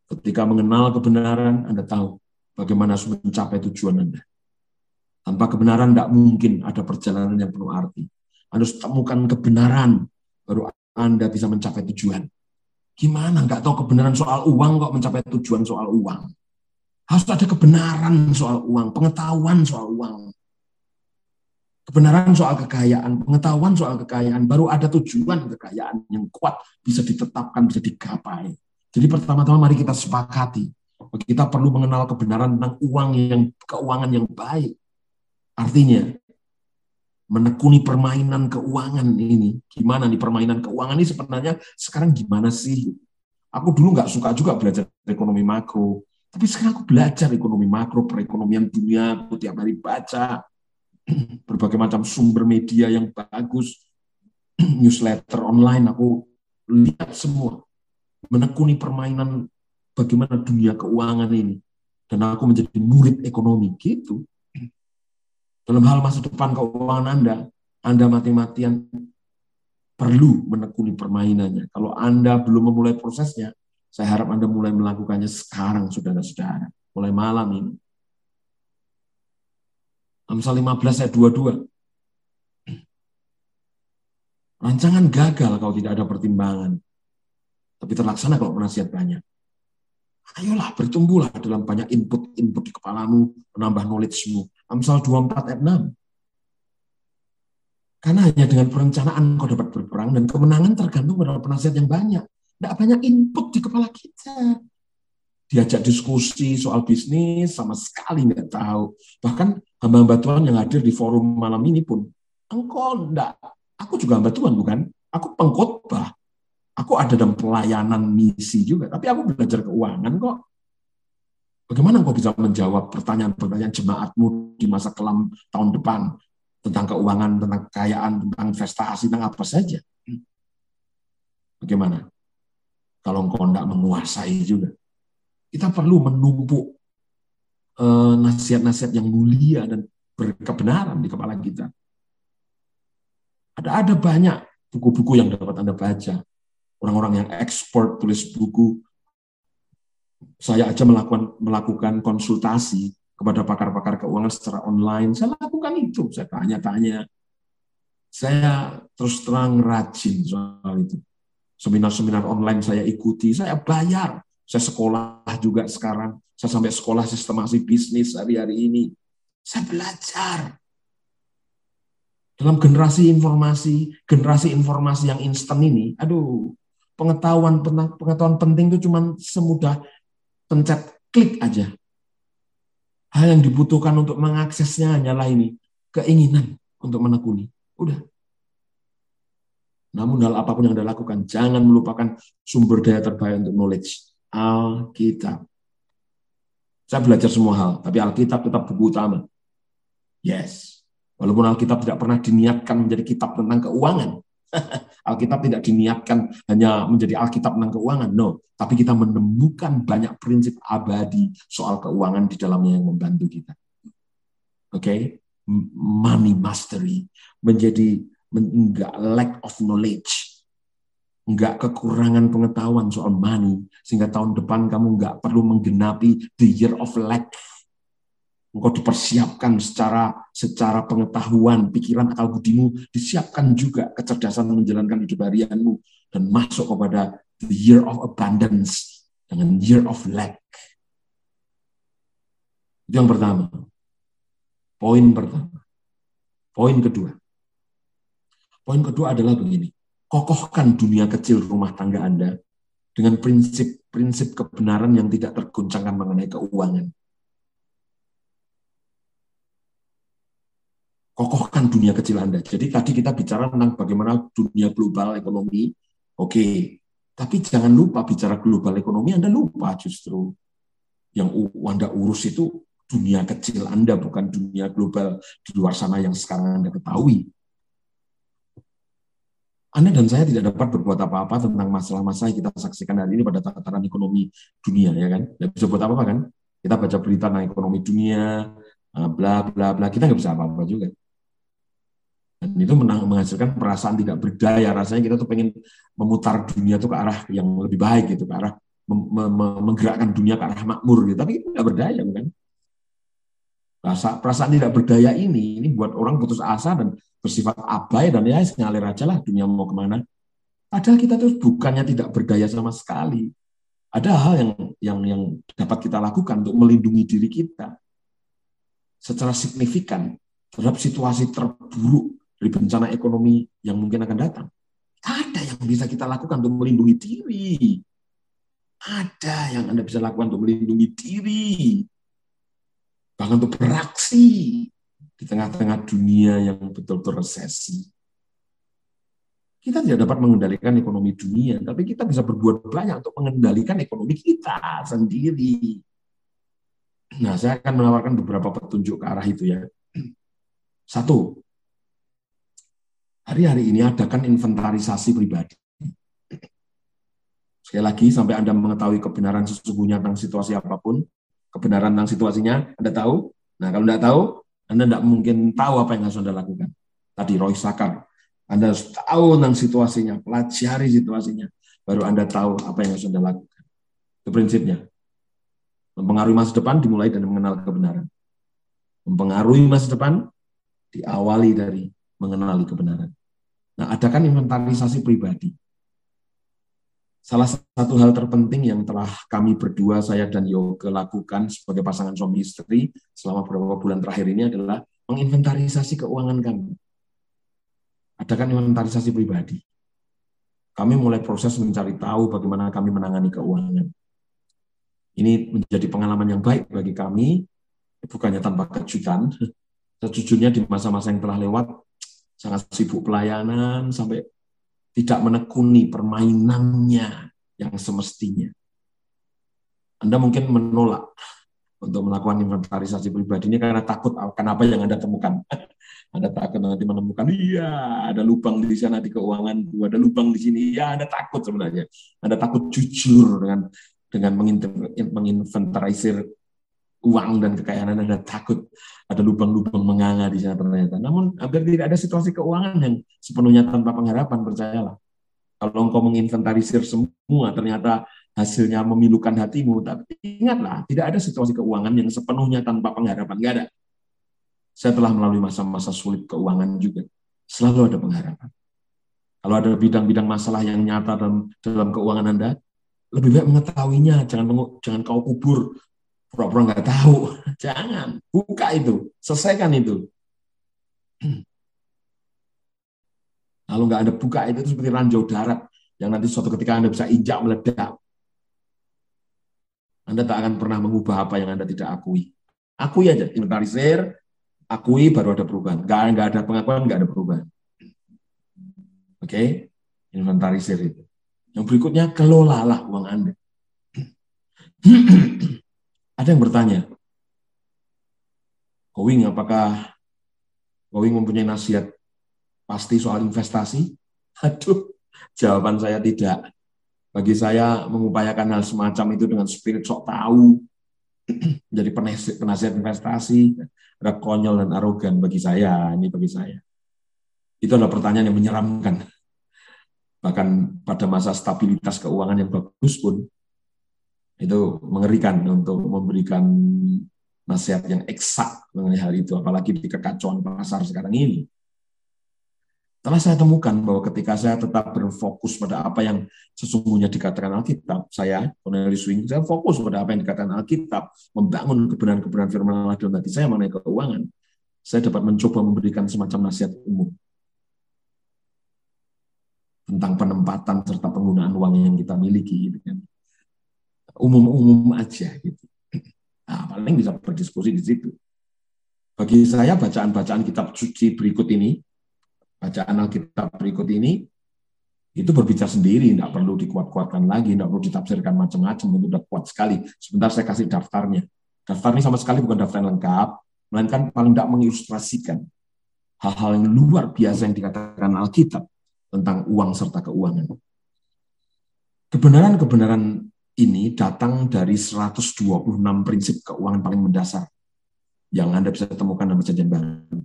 Ketika mengenal kebenaran, Anda tahu bagaimana harus mencapai tujuan Anda. Tanpa kebenaran tidak mungkin ada perjalanan yang penuh arti. Anda harus temukan kebenaran, baru Anda bisa mencapai tujuan. Gimana? Nggak tahu kebenaran soal uang kok mencapai tujuan soal uang. Harus ada kebenaran soal uang, pengetahuan soal uang. Kebenaran soal kekayaan, pengetahuan soal kekayaan, baru ada tujuan kekayaan yang kuat bisa ditetapkan, bisa digapai. Jadi pertama-tama mari kita sepakati. Kita perlu mengenal kebenaran tentang uang yang keuangan yang baik. Artinya, menekuni permainan keuangan ini. Gimana nih permainan keuangan ini sebenarnya sekarang gimana sih? Aku dulu nggak suka juga belajar ekonomi makro. Tapi sekarang aku belajar ekonomi makro, perekonomian dunia, aku tiap hari baca berbagai macam sumber media yang bagus, newsletter online, aku lihat semua. Menekuni permainan bagaimana dunia keuangan ini. Dan aku menjadi murid ekonomi, gitu. Dalam hal masa depan keuangan Anda, Anda mati-matian perlu menekuni permainannya. Kalau Anda belum memulai prosesnya, saya harap Anda mulai melakukannya sekarang, saudara-saudara. Mulai malam ini. Amsal 15 ayat 22. Rancangan gagal kalau tidak ada pertimbangan. Tapi terlaksana kalau penasihat banyak. Ayolah bertumbuhlah dalam banyak input-input di kepalamu, menambah knowledge-mu. Amsal 24 ayat 6. Karena hanya dengan perencanaan kau dapat berperang dan kemenangan tergantung pada penasihat yang banyak. Tidak banyak input di kepala kita. Diajak diskusi soal bisnis sama sekali nggak tahu. Bahkan hamba-hamba Tuhan yang hadir di forum malam ini pun, engkau enggak, aku juga hamba Tuhan bukan? Aku pengkhotbah. Aku ada dalam pelayanan misi juga, tapi aku belajar keuangan kok. Bagaimana engkau bisa menjawab pertanyaan-pertanyaan jemaatmu di masa kelam tahun depan tentang keuangan, tentang kekayaan, tentang investasi, tentang apa saja? Bagaimana? kalau engkau tidak menguasai juga. Kita perlu menumpuk eh, nasihat-nasihat yang mulia dan berkebenaran di kepala kita. Ada ada banyak buku-buku yang dapat Anda baca. Orang-orang yang ekspor tulis buku. Saya aja melakukan melakukan konsultasi kepada pakar-pakar keuangan secara online. Saya lakukan itu. Saya tanya-tanya. Saya terus terang rajin soal itu. Seminar-seminar online saya ikuti, saya bayar. Saya sekolah juga sekarang. Saya sampai sekolah sistemasi bisnis hari-hari ini. Saya belajar. Dalam generasi informasi, generasi informasi yang instan ini, aduh, pengetahuan pengetahuan penting itu cuma semudah pencet klik aja. Hal yang dibutuhkan untuk mengaksesnya hanyalah ini, keinginan untuk menekuni. Udah. Namun hal apa pun yang Anda lakukan, jangan melupakan sumber daya terbaik untuk knowledge. Alkitab. Saya belajar semua hal, tapi Alkitab tetap buku utama. Yes. Walaupun Alkitab tidak pernah diniatkan menjadi kitab tentang keuangan. Alkitab tidak diniatkan hanya menjadi Alkitab tentang keuangan. No, tapi kita menemukan banyak prinsip abadi soal keuangan di dalamnya yang membantu kita. Oke, okay? money mastery menjadi enggak lack of knowledge, enggak kekurangan pengetahuan soal money sehingga tahun depan kamu enggak perlu menggenapi the year of lack engkau dipersiapkan secara secara pengetahuan, pikiran, akal budimu disiapkan juga kecerdasan menjalankan hidup harianmu dan masuk kepada the year of abundance dengan year of lack. Itu yang pertama. Poin pertama. Poin kedua. Poin kedua adalah begini. Kokohkan dunia kecil rumah tangga Anda dengan prinsip-prinsip kebenaran yang tidak tergoncangkan mengenai keuangan kokohkan dunia kecil Anda. Jadi tadi kita bicara tentang bagaimana dunia global ekonomi, oke. Okay. Tapi jangan lupa bicara global ekonomi, Anda lupa justru yang Anda urus itu dunia kecil Anda, bukan dunia global di luar sana yang sekarang Anda ketahui. Anda dan saya tidak dapat berbuat apa-apa tentang masalah-masalah yang kita saksikan hari ini pada tataran ekonomi dunia, ya kan? Tidak bisa buat apa-apa kan? Kita baca berita tentang ekonomi dunia, bla bla bla, kita nggak bisa apa-apa juga. Dan itu menghasilkan perasaan tidak berdaya. Rasanya kita tuh pengen memutar dunia tuh ke arah yang lebih baik gitu, ke arah menggerakkan dunia ke arah makmur gitu. Tapi nggak berdaya bukan? Rasa perasaan tidak berdaya ini ini buat orang putus asa dan bersifat abai dan ya ngalir aja lah dunia mau ke mana. Padahal kita tuh bukannya tidak berdaya sama sekali. Ada hal yang yang yang dapat kita lakukan untuk melindungi diri kita secara signifikan terhadap situasi terburuk dari bencana ekonomi yang mungkin akan datang. Ada yang bisa kita lakukan untuk melindungi diri. Ada yang Anda bisa lakukan untuk melindungi diri. Bahkan untuk beraksi di tengah-tengah dunia yang betul-betul resesi. Kita tidak dapat mengendalikan ekonomi dunia, tapi kita bisa berbuat banyak untuk mengendalikan ekonomi kita sendiri. Nah, saya akan menawarkan beberapa petunjuk ke arah itu ya. Satu, Hari-hari ini adakan inventarisasi pribadi. Sekali lagi, sampai Anda mengetahui kebenaran sesungguhnya tentang situasi apa pun, kebenaran tentang situasinya, Anda tahu? Nah, kalau Anda tahu, Anda tidak mungkin tahu apa yang harus Anda lakukan. Tadi Roy Sakar, Anda harus tahu tentang situasinya, pelajari situasinya, baru Anda tahu apa yang harus Anda lakukan. Itu prinsipnya. Mempengaruhi masa depan dimulai dari mengenal kebenaran. Mempengaruhi masa depan diawali dari mengenali kebenaran. Nah, adakan inventarisasi pribadi. Salah satu hal terpenting yang telah kami berdua, saya dan Yoga lakukan sebagai pasangan suami istri selama beberapa bulan terakhir ini adalah menginventarisasi keuangan kami. Adakan inventarisasi pribadi. Kami mulai proses mencari tahu bagaimana kami menangani keuangan. Ini menjadi pengalaman yang baik bagi kami, bukannya tanpa kejutan. Sejujurnya di masa-masa yang telah lewat, sangat sibuk pelayanan sampai tidak menekuni permainannya yang semestinya. Anda mungkin menolak untuk melakukan inventarisasi pribadi ini karena takut akan apa yang Anda temukan. Anda takut nanti menemukan, iya ada lubang di sana di keuangan, ada lubang di sini, ya Anda takut sebenarnya. Anda takut jujur dengan dengan menginventarisir uang dan kekayaan Anda takut ada lubang-lubang menganga di sana ternyata. Namun hampir tidak ada situasi keuangan yang sepenuhnya tanpa pengharapan, percayalah. Kalau engkau menginventarisir semua, ternyata hasilnya memilukan hatimu. Tapi ingatlah, tidak ada situasi keuangan yang sepenuhnya tanpa pengharapan. Tidak ada. Saya telah melalui masa-masa sulit keuangan juga. Selalu ada pengharapan. Kalau ada bidang-bidang masalah yang nyata dalam, dalam keuangan Anda, lebih baik mengetahuinya. Jangan jangan kau kubur pura-pura nggak tahu. Jangan. Buka itu. Selesaikan itu. Kalau nggak ada buka itu, itu seperti ranjau darat yang nanti suatu ketika Anda bisa injak meledak. Anda tak akan pernah mengubah apa yang Anda tidak akui. Akui aja, inventarisir, akui baru ada perubahan. Nggak, nggak ada pengakuan, nggak ada perubahan. Oke, okay? inventarisir itu. Yang berikutnya, kelolalah uang Anda. ada yang bertanya, Kowing, apakah Kowing mempunyai nasihat pasti soal investasi? Aduh, jawaban saya tidak. Bagi saya mengupayakan hal semacam itu dengan spirit sok tahu, jadi penasihat investasi, ada konyol dan arogan bagi saya, ini bagi saya. Itu adalah pertanyaan yang menyeramkan. Bahkan pada masa stabilitas keuangan yang bagus pun, itu mengerikan untuk memberikan nasihat yang eksak mengenai hal itu, apalagi di kekacauan pasar sekarang ini. Telah saya temukan bahwa ketika saya tetap berfokus pada apa yang sesungguhnya dikatakan Alkitab, saya, Cornelius Wing, saya fokus pada apa yang dikatakan Alkitab, membangun kebenaran-kebenaran firman Allah dalam hati saya mengenai keuangan. Saya dapat mencoba memberikan semacam nasihat umum tentang penempatan serta penggunaan uang yang kita miliki. Gitu kan. Umum-umum aja. Gitu. Nah, paling bisa berdiskusi di situ. Bagi saya, bacaan-bacaan kitab suci berikut ini, bacaan Alkitab berikut ini itu berbicara sendiri, tidak perlu dikuat-kuatkan lagi, tidak perlu ditafsirkan macam-macam, itu sudah kuat sekali. Sebentar saya kasih daftarnya. Daftar ini sama sekali bukan daftar yang lengkap, melainkan paling tidak mengilustrasikan hal-hal yang luar biasa yang dikatakan Alkitab tentang uang serta keuangan. Kebenaran-kebenaran ini datang dari 126 prinsip keuangan paling mendasar yang Anda bisa temukan dalam perjanjian baru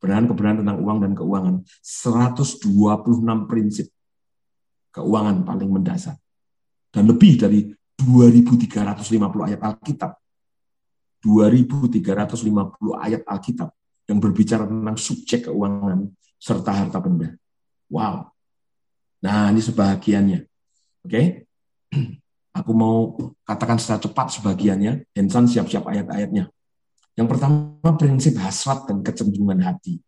kebenaran-kebenaran tentang uang dan keuangan. 126 prinsip keuangan paling mendasar. Dan lebih dari 2.350 ayat Alkitab. 2.350 ayat Alkitab yang berbicara tentang subjek keuangan serta harta benda. Wow. Nah, ini sebahagiannya. Oke. Okay? Aku mau katakan secara cepat sebagiannya. Hensan siap-siap ayat-ayatnya. Yang pertama prinsip hasrat dan kecenderungan hati.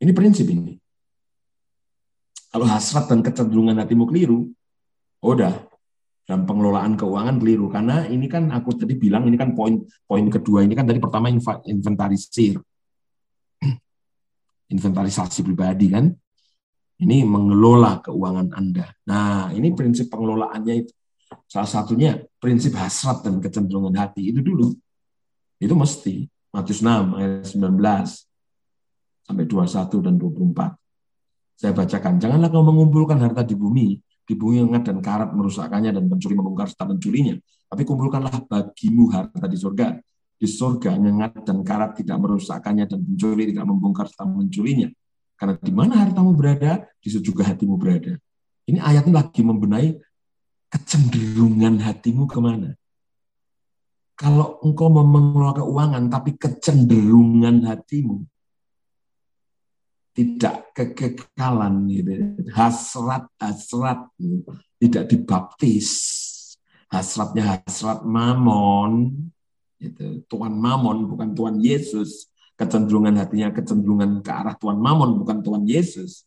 Ini prinsip ini. Kalau hasrat dan kecenderungan hatimu keliru, oh udah dalam pengelolaan keuangan keliru karena ini kan aku tadi bilang ini kan poin poin kedua ini kan tadi pertama inventarisir inventarisasi pribadi kan ini mengelola keuangan Anda. Nah, ini prinsip pengelolaannya itu. Salah satunya prinsip hasrat dan kecenderungan hati itu dulu. Itu mesti. Matius 6 ayat 19 sampai 21 dan 24. Saya bacakan, janganlah kau mengumpulkan harta di bumi, di bumi yang dan karat merusakkannya dan pencuri membongkar serta mencurinya. Tapi kumpulkanlah bagimu harta di surga. Di surga ngengat dan karat tidak merusakkannya dan pencuri tidak membongkar serta mencurinya. Karena di mana hartamu berada, di situ juga hatimu berada. Ini ayatnya lagi membenahi kecenderungan hatimu ke mana kalau engkau mengelola keuangan tapi kecenderungan hatimu tidak kekekalan gitu hasrat hasrat gitu. tidak dibaptis hasratnya hasrat mamon gitu. Tuhan mamon bukan Tuhan Yesus kecenderungan hatinya kecenderungan ke arah Tuhan mamon bukan Tuhan Yesus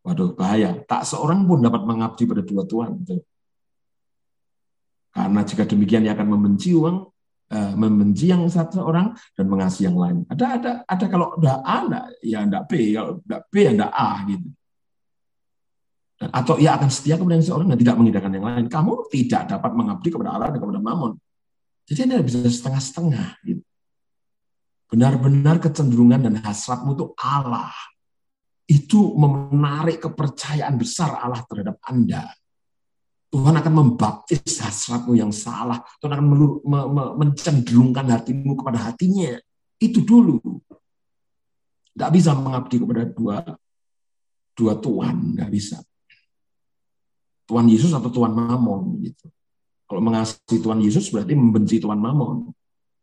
waduh bahaya tak seorang pun dapat mengabdi pada dua Tuhan. Karena jika demikian ia akan membenci uang, uh, membenci yang satu orang dan mengasihi yang lain. Ada ada ada kalau udah A enggak, ya enggak B, kalau enggak B ya enggak A gitu. Atau ia akan setia kepada yang seorang dan tidak mengindahkan yang lain. Kamu tidak dapat mengabdi kepada Allah dan kepada Mammon. Jadi Anda bisa setengah-setengah. Gitu. Benar-benar kecenderungan dan hasratmu itu Allah. Itu menarik kepercayaan besar Allah terhadap Anda. Tuhan akan membaptis hasratmu yang salah. Tuhan akan mencenderungkan hatimu kepada hatinya. Itu dulu. Tidak bisa mengabdi kepada dua dua Tuhan, nggak bisa. Tuhan Yesus atau Tuhan Mamon gitu. Kalau mengasihi Tuhan Yesus berarti membenci Tuhan Mamon.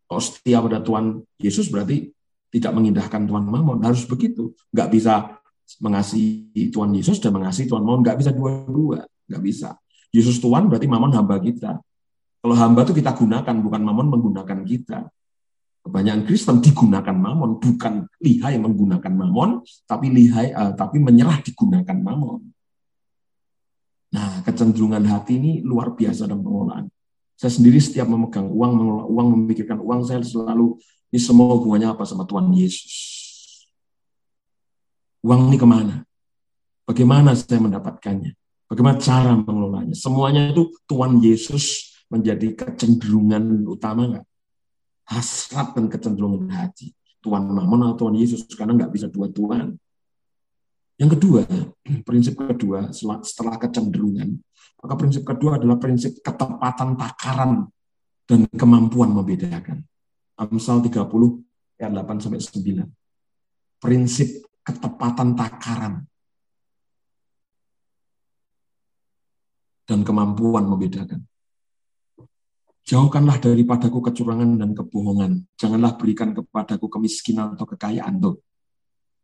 Kalau setia pada Tuhan Yesus berarti tidak mengindahkan Tuhan Mamon. Harus begitu. Nggak bisa mengasihi Tuhan Yesus dan mengasihi Tuhan Mamon. Nggak bisa dua-dua. Nggak bisa. Yesus Tuhan berarti Mamon hamba kita. Kalau hamba itu kita gunakan, bukan Mamon menggunakan kita. Kebanyakan Kristen digunakan Mamon, bukan lihai menggunakan Mamon, tapi lihai, uh, tapi menyerah digunakan Mamon. Nah, kecenderungan hati ini luar biasa dalam pengelolaan. Saya sendiri setiap memegang uang, mengelola uang, memikirkan uang, saya selalu, ini semua hubungannya apa sama Tuhan Yesus. Uang ini ke mana? Bagaimana saya mendapatkannya? Bagaimana cara mengelolanya? Semuanya itu Tuhan Yesus menjadi kecenderungan utama nggak? Hasrat dan kecenderungan hati. Tuhan Mamon atau Tuhan Yesus, karena nggak bisa dua Tuhan. Yang kedua, prinsip kedua setelah kecenderungan, maka prinsip kedua adalah prinsip ketepatan takaran dan kemampuan membedakan. Amsal 30 ayat 8 sampai 9. Prinsip ketepatan takaran dan kemampuan membedakan. Jauhkanlah daripadaku kecurangan dan kebohongan. Janganlah berikan kepadaku kemiskinan atau kekayaan. Tuh.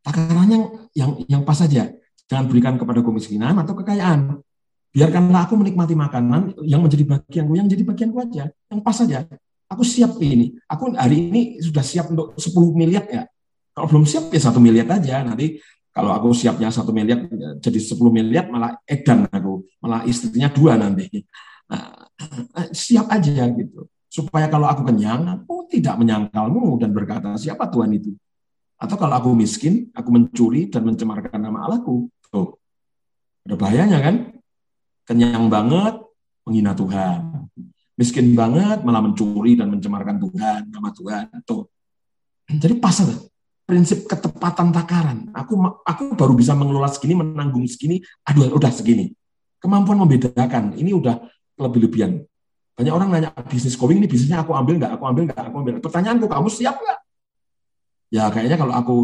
Takarannya yang yang pas saja. Jangan berikan kepada kemiskinan atau kekayaan. Biarkanlah aku menikmati makanan yang menjadi bagianku, yang jadi bagianku aja, yang pas saja. Aku siap ini. Aku hari ini sudah siap untuk 10 miliar ya. Kalau belum siap ya satu miliar aja. Nanti kalau aku siapnya satu miliar jadi 10 miliar malah edan aku, malah istrinya dua nanti. Nah, siap aja gitu. Supaya kalau aku kenyang, aku tidak menyangkalmu dan berkata, siapa Tuhan itu? Atau kalau aku miskin, aku mencuri dan mencemarkan nama Allahku. Tuh, ada bahayanya kan? Kenyang banget, menghina Tuhan. Miskin banget, malah mencuri dan mencemarkan Tuhan, nama Tuhan. Tuh. Jadi pasal prinsip ketepatan takaran. Aku aku baru bisa mengelola segini, menanggung segini, aduh udah segini. Kemampuan membedakan, ini udah lebih-lebihan. Banyak orang nanya, bisnis going ini bisnisnya aku ambil nggak, aku ambil nggak, aku ambil. Pertanyaanku, kamu siap nggak? ya kayaknya kalau aku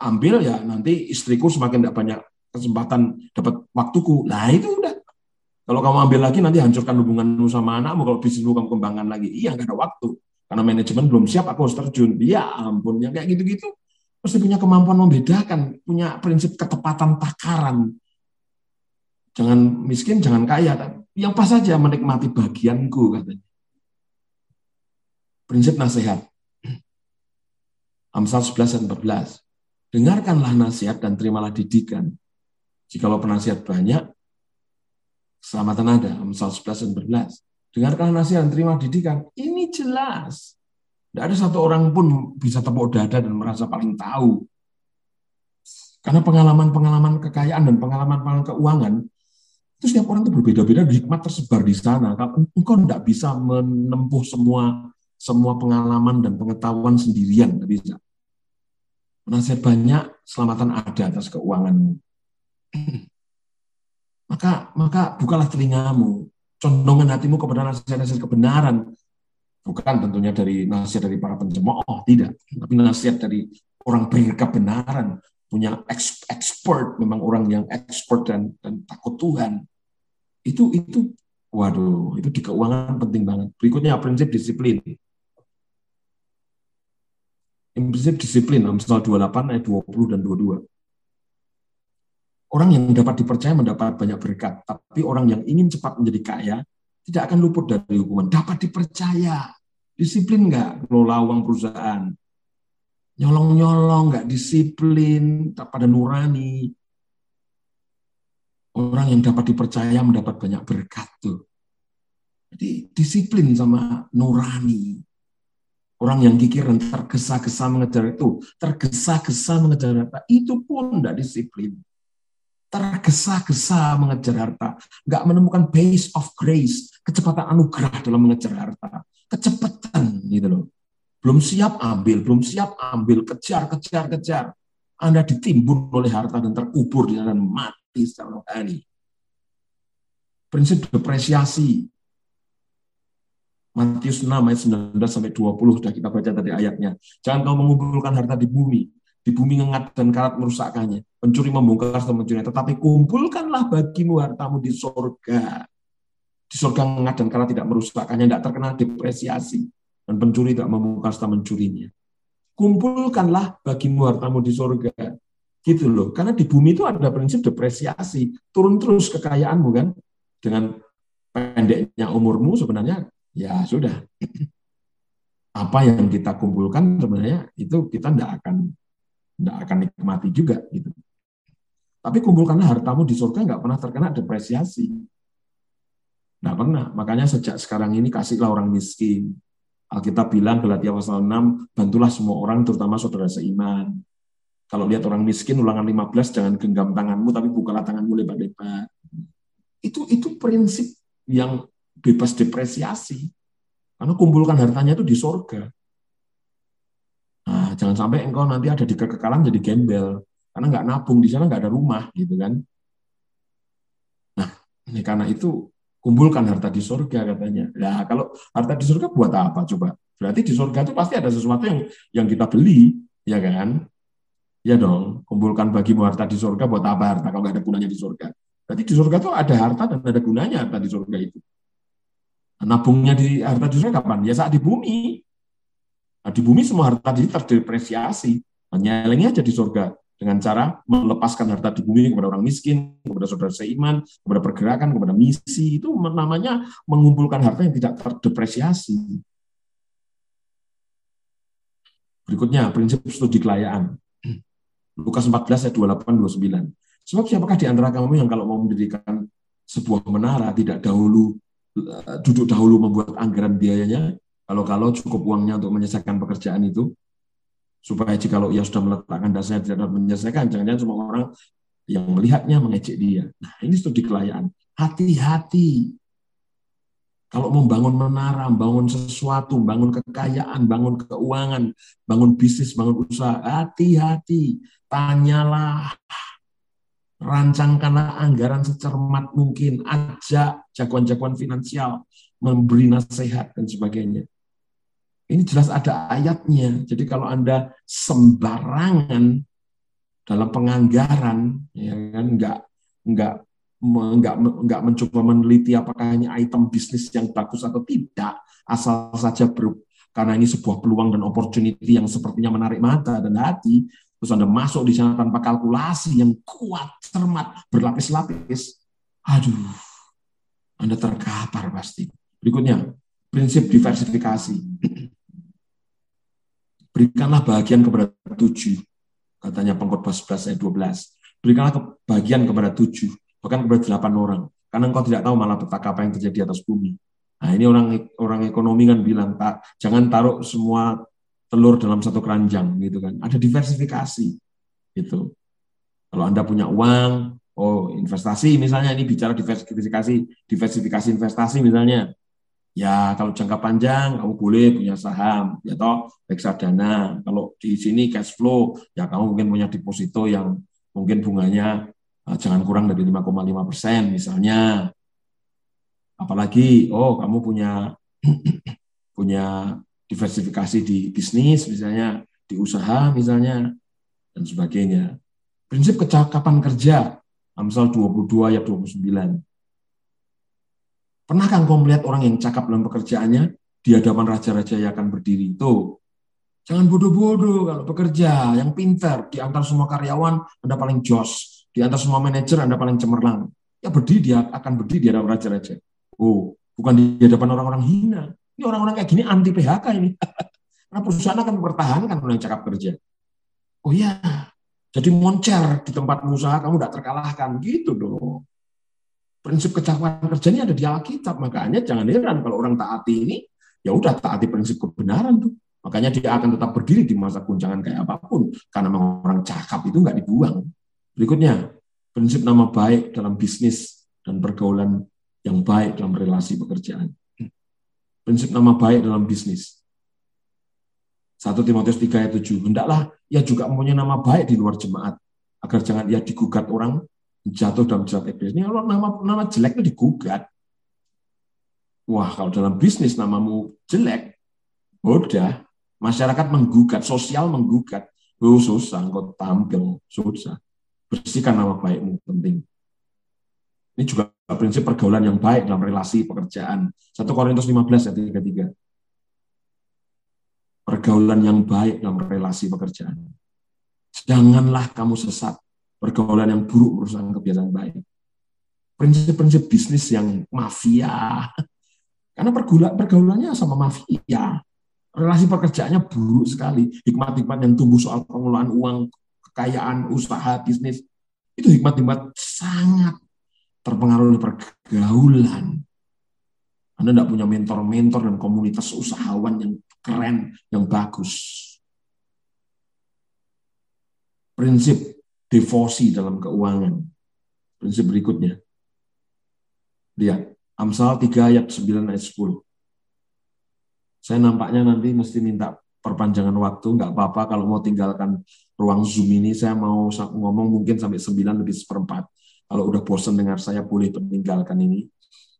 ambil ya nanti istriku semakin tidak banyak kesempatan dapat waktuku. Nah itu udah. Kalau kamu ambil lagi nanti hancurkan hubunganmu sama anakmu. Kalau bisnismu kamu kembangkan lagi, iya nggak ada waktu. Karena manajemen belum siap, aku harus terjun. Ya ampun, yang kayak gitu-gitu. Mesti punya kemampuan membedakan, punya prinsip ketepatan takaran. Jangan miskin, jangan kaya. Yang pas saja menikmati bagianku katanya. Prinsip nasihat. Amsal 11 dan 14. Dengarkanlah nasihat dan terimalah didikan. Jikalau penasihat banyak, keselamatan ada. Amsal 11 dan 14. Dengarkanlah nasihat terima didikan. Ini jelas. Tidak ada satu orang pun bisa tepuk dada dan merasa paling tahu. Karena pengalaman-pengalaman kekayaan dan pengalaman-pengalaman keuangan, itu setiap orang itu berbeda-beda, hikmat tersebar di sana. Engkau tidak bisa menempuh semua semua pengalaman dan pengetahuan sendirian, tidak bisa. Nasihat banyak, selamatan ada atas keuanganmu. Maka maka bukalah telingamu, condongan hatimu kepada nasihat-nasihat kebenaran. Bukan tentunya dari nasihat dari para pencemooh, tidak. Tapi nasihat dari orang berkebenaran, punya expert, memang orang yang expert dan, dan takut Tuhan. Itu itu waduh, itu di keuangan penting banget. Berikutnya prinsip disiplin. Prinsip disiplin, Amsal 28 ayat 20 dan 22. Orang yang dapat dipercaya mendapat banyak berkat, tapi orang yang ingin cepat menjadi kaya tidak akan luput dari hukuman. Dapat dipercaya, disiplin nggak kelola uang perusahaan, nyolong-nyolong nggak disiplin, tak pada nurani. Orang yang dapat dipercaya mendapat banyak berkat tuh. Jadi disiplin sama nurani. Orang yang kikir dan tergesa-gesa mengejar itu, tergesa-gesa mengejar harta, itu pun tidak disiplin. Tergesa-gesa mengejar harta, nggak menemukan base of grace, kecepatan anugerah dalam mengejar harta, kecepatan gitu loh. Belum siap ambil, belum siap ambil, kejar, kejar, kejar. Anda ditimbun oleh harta dan terkubur di dalam mati secara rohani. Prinsip depresiasi. Matius 6 ayat 19 sampai 20 sudah kita baca tadi ayatnya. Jangan kau mengumpulkan harta di bumi, di bumi ngengat dan karat merusakkannya. Pencuri membongkar dan mencuri. Tetapi kumpulkanlah bagimu hartamu di sorga. Di sorga ngengat dan karat tidak merusakkannya, tidak terkena depresiasi. Dan pencuri tidak membongkar serta mencurinya. Kumpulkanlah bagimu hartamu di sorga. Gitu loh. Karena di bumi itu ada prinsip depresiasi. Turun terus kekayaanmu kan dengan pendeknya umurmu sebenarnya ya sudah apa yang kita kumpulkan sebenarnya itu kita tidak akan tidak akan nikmati juga gitu. Tapi kumpulkanlah hartamu di surga nggak pernah terkena depresiasi. Nggak pernah. Makanya sejak sekarang ini kasihlah orang miskin. Alkitab bilang Galatia pasal 6, bantulah semua orang terutama saudara seiman. Kalau lihat orang miskin ulangan 15 jangan genggam tanganmu tapi bukalah tanganmu lebar-lebar. Itu itu prinsip yang bebas depresiasi. Karena kumpulkan hartanya itu di sorga. Nah, jangan sampai engkau nanti ada di kekekalan jadi gembel. Karena nggak nabung, di sana nggak ada rumah. gitu kan. Nah, ini karena itu kumpulkan harta di sorga katanya. Nah, kalau harta di sorga buat apa coba? Berarti di sorga itu pasti ada sesuatu yang yang kita beli, ya kan? Ya dong, kumpulkan bagimu harta di sorga buat apa harta kalau nggak ada gunanya di sorga? Berarti di surga itu ada harta dan ada gunanya harta di surga itu. Nabungnya di harta di surga kapan? Ya saat di bumi. Nah, di bumi semua harta di terdepresiasi. Nyelengnya aja di surga dengan cara melepaskan harta di bumi kepada orang miskin, kepada saudara seiman, kepada pergerakan, kepada misi. Itu namanya mengumpulkan harta yang tidak terdepresiasi. Berikutnya, prinsip studi kelayaan. Lukas 14 ayat 28 29. Sebab siapakah di antara kamu yang kalau mau mendirikan sebuah menara tidak dahulu eh, duduk dahulu membuat anggaran biayanya, kalau-kalau cukup uangnya untuk menyelesaikan pekerjaan itu, supaya jika ia sudah meletakkan dasarnya tidak dapat menyelesaikan, jangan-jangan semua orang yang melihatnya mengejek dia. Nah, ini studi kelayaan. Hati-hati. Kalau membangun menara, membangun sesuatu, membangun kekayaan, bangun keuangan, bangun bisnis, bangun usaha, hati-hati. Tanyalah rancangkanlah anggaran secermat mungkin, ajak jagoan-jagoan finansial, memberi nasihat dan sebagainya. Ini jelas ada ayatnya. Jadi kalau Anda sembarangan dalam penganggaran, ya kan, enggak enggak enggak enggak mencoba meneliti apakah ini item bisnis yang bagus atau tidak, asal saja ber, karena ini sebuah peluang dan opportunity yang sepertinya menarik mata dan hati, terus Anda masuk di sana tanpa kalkulasi yang kuat, cermat, berlapis-lapis, aduh, Anda terkapar pasti. Berikutnya, prinsip diversifikasi. Berikanlah bagian kepada tujuh, katanya pengkhotbah 11 ayat 12. Berikanlah bagian kepada tujuh, bahkan kepada delapan orang. Karena engkau tidak tahu malah petaka apa yang terjadi atas bumi. Nah ini orang orang ekonomi kan bilang, tak jangan taruh semua telur dalam satu keranjang gitu kan. Ada diversifikasi gitu. Kalau Anda punya uang, oh investasi misalnya ini bicara diversifikasi, diversifikasi investasi misalnya. Ya kalau jangka panjang kamu boleh punya saham, ya toh reksadana. Kalau di sini cash flow, ya kamu mungkin punya deposito yang mungkin bunganya uh, jangan kurang dari 5,5 persen misalnya. Apalagi, oh kamu punya punya diversifikasi di bisnis misalnya, di usaha misalnya, dan sebagainya. Prinsip kecakapan kerja, Amsal 22 ayat 29. Pernahkah engkau melihat orang yang cakap dalam pekerjaannya di hadapan raja-raja yang akan berdiri? Itu jangan bodoh-bodoh kalau bekerja, yang pintar. Di antara semua karyawan, Anda paling jos. Di antara semua manajer, Anda paling cemerlang. Ya berdiri, dia akan berdiri di hadapan raja-raja. Oh, bukan di hadapan orang-orang hina. Ini orang-orang kayak gini anti PHK ini. Karena perusahaan akan mempertahankan orang yang cakap kerja. Oh iya, jadi moncer di tempat usaha kamu tidak terkalahkan. Gitu dong. Prinsip kecakapan kerjanya ada di Alkitab. Makanya jangan heran kalau orang taati ini, ya udah taati prinsip kebenaran tuh. Makanya dia akan tetap berdiri di masa guncangan kayak apa pun. Karena memang orang cakap itu nggak dibuang. Berikutnya, prinsip nama baik dalam bisnis dan pergaulan yang baik dalam relasi pekerjaan prinsip nama baik dalam bisnis. 1 Timotius 3 ayat 7. Hendaklah ia juga mempunyai nama baik di luar jemaat agar jangan ia digugat orang jatuh dalam jerat iblis. Ini kalau nama nama jelek itu digugat. Wah, kalau dalam bisnis namamu jelek, udah masyarakat menggugat, sosial menggugat. Oh, susah, engkau tampil, susah. Bersihkan nama baikmu, penting. Ini juga prinsip pergaulan yang baik dalam relasi pekerjaan. 1 Korintus 15 ayat 33. Pergaulan yang baik dalam relasi pekerjaan. Janganlah kamu sesat. Pergaulan yang buruk merusak kebiasaan baik. Prinsip-prinsip bisnis yang mafia. Karena pergaulannya sama mafia. Relasi pekerjaannya buruk sekali. Hikmat-hikmat yang tumbuh soal pengelolaan uang, kekayaan, usaha, bisnis. Itu hikmat-hikmat sangat terpengaruh oleh pergaulan. Anda tidak punya mentor-mentor dan komunitas usahawan yang keren, yang bagus. Prinsip devosi dalam keuangan. Prinsip berikutnya. Lihat, Amsal 3 ayat 9 ayat 10. Saya nampaknya nanti mesti minta perpanjangan waktu, nggak apa-apa kalau mau tinggalkan ruang Zoom ini, saya mau ngomong mungkin sampai 9 lebih seperempat. Kalau udah bosan dengar saya boleh meninggalkan ini.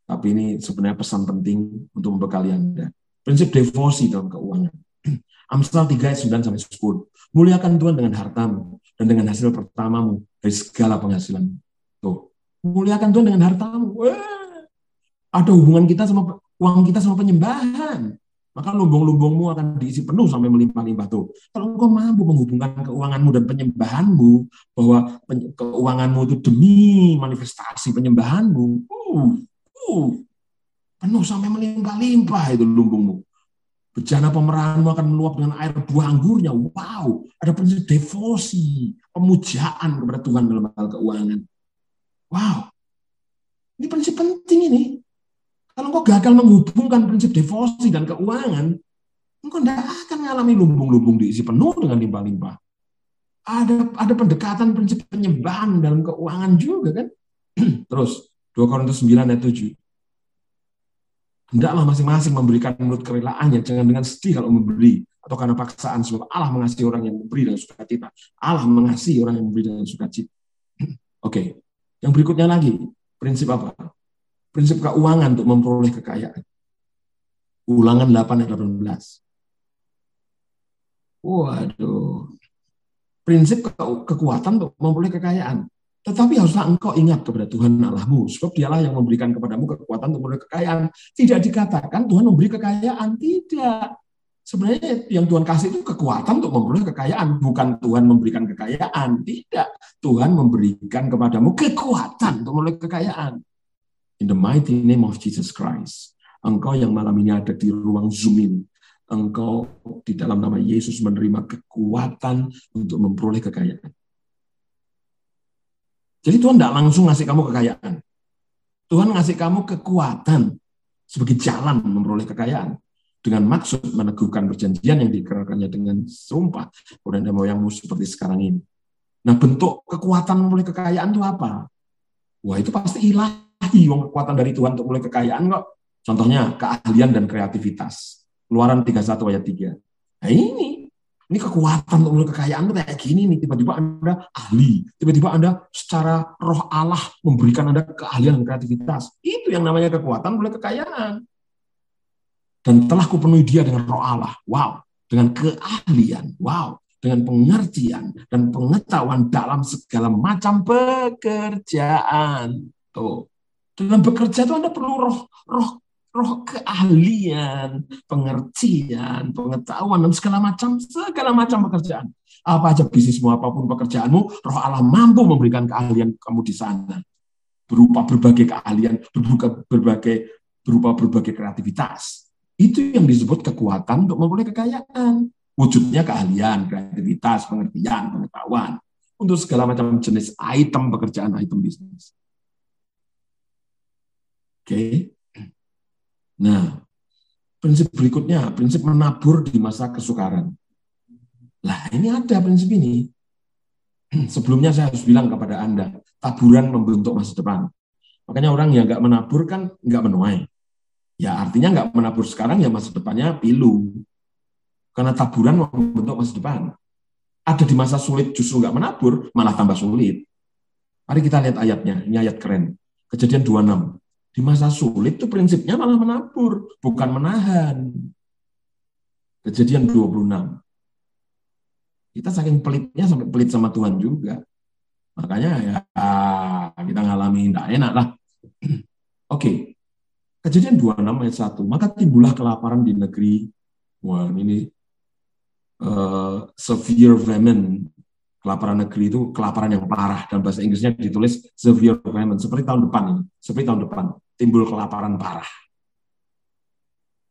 Tapi ini sebenarnya pesan penting untuk membekali Anda. Prinsip devosi dalam keuangan. Amsal 3 ayat 9 sampai 10. Muliakan Tuhan dengan hartamu dan dengan hasil pertamamu dari segala penghasilan. Tuh. Muliakan Tuhan dengan hartamu. Wah, ada hubungan kita sama uang kita sama penyembahan maka lumbung-lumbungmu akan diisi penuh sampai melimpah-limpah tuh. Kalau engkau mampu menghubungkan keuanganmu dan penyembahanmu, bahwa keuanganmu itu demi manifestasi penyembahanmu, uh, uh, penuh sampai melimpah-limpah itu lumbungmu. Bejana pemerahanmu akan meluap dengan air buah anggurnya. Wow, ada prinsip devosi, pemujaan kepada Tuhan dalam hal keuangan. Wow, ini prinsip penting ini. Kalau engkau gagal menghubungkan prinsip devosi dan keuangan, engkau tidak akan mengalami lumbung-lumbung diisi penuh dengan limpah-limpah. Ada ada pendekatan prinsip penyembahan dalam keuangan juga kan. Terus 2 Korintus 9 ayat 7. Hendaklah masing-masing memberikan menurut kerelaannya, jangan dengan sedih kalau memberi atau karena paksaan sebab Allah mengasihi orang yang memberi dengan sukacita. Allah mengasihi orang yang memberi dengan sukacita. Oke, okay. yang berikutnya lagi, prinsip apa? prinsip keuangan untuk memperoleh kekayaan. Ulangan 8 ayat 18. Waduh. Prinsip ke kekuatan untuk memperoleh kekayaan. Tetapi haruslah engkau ingat kepada Tuhan Allahmu, sebab dialah yang memberikan kepadamu kekuatan untuk memperoleh kekayaan. Tidak dikatakan Tuhan memberi kekayaan, tidak. Sebenarnya yang Tuhan kasih itu kekuatan untuk memperoleh kekayaan, bukan Tuhan memberikan kekayaan. Tidak. Tuhan memberikan kepadamu kekuatan untuk memperoleh kekayaan. In the mighty name of Jesus Christ. Engkau yang malam ini ada di ruang Zoom ini. Engkau di dalam nama Yesus menerima kekuatan untuk memperoleh kekayaan. Jadi Tuhan tidak langsung ngasih kamu kekayaan. Tuhan ngasih kamu kekuatan sebagai jalan memperoleh kekayaan dengan maksud meneguhkan perjanjian yang dikerahkannya dengan sumpah kemudian moyangmu seperti sekarang ini. Nah bentuk kekuatan memperoleh kekayaan itu apa? Wah itu pasti ilahi wong kekuatan dari Tuhan untuk mulai kekayaan kok. Contohnya keahlian dan kreativitas. Keluaran 31 ayat 3. Nah ini, ini kekuatan untuk kekayaan kayak gini nih. Tiba-tiba Anda ahli. Tiba-tiba Anda secara roh Allah memberikan Anda keahlian dan kreativitas. Itu yang namanya kekuatan mulai kekayaan. Dan telah kupenuhi dia dengan roh Allah. Wow. Dengan keahlian. Wow dengan pengertian dan pengetahuan dalam segala macam pekerjaan. Tuh. Dalam bekerja itu Anda perlu roh, roh, roh keahlian, pengertian, pengetahuan, dan segala macam, segala macam pekerjaan. Apa aja bisnismu, apa pun pekerjaanmu, roh Allah mampu memberikan keahlian kamu di sana. Berupa berbagai keahlian, berupa berbagai, berupa berbagai kreativitas. Itu yang disebut kekuatan untuk memperoleh kekayaan. Wujudnya keahlian, kreativitas, pengertian, pengetahuan. Untuk segala macam jenis item pekerjaan, item bisnis. Oke. Nah, prinsip berikutnya, prinsip menabur di masa kesukaran. Lah, ini ada prinsip ini. Sebelumnya saya harus bilang kepada Anda, taburan membentuk masa depan. Makanya orang yang nggak menabur kan nggak menuai. Ya artinya nggak menabur sekarang ya masa depannya pilu. Karena taburan membentuk masa depan. Ada di masa sulit justru nggak menabur, malah tambah sulit. Mari kita lihat ayatnya, ini ayat keren. Kejadian 26. Di masa sulit itu prinsipnya malah menabur, bukan menahan. Kejadian 26. Kita saking pelitnya sampai pelit sama Tuhan juga. Makanya ya kita ngalami tidak enak lah. Oke, kejadian 26 ayat 1. Maka timbullah kelaparan di negeri. Wah ini uh, severe famine. Kelaparan negeri itu kelaparan yang parah. Dan bahasa Inggrisnya ditulis severe famine. Seperti tahun depan. Seperti tahun depan. Timbul kelaparan parah.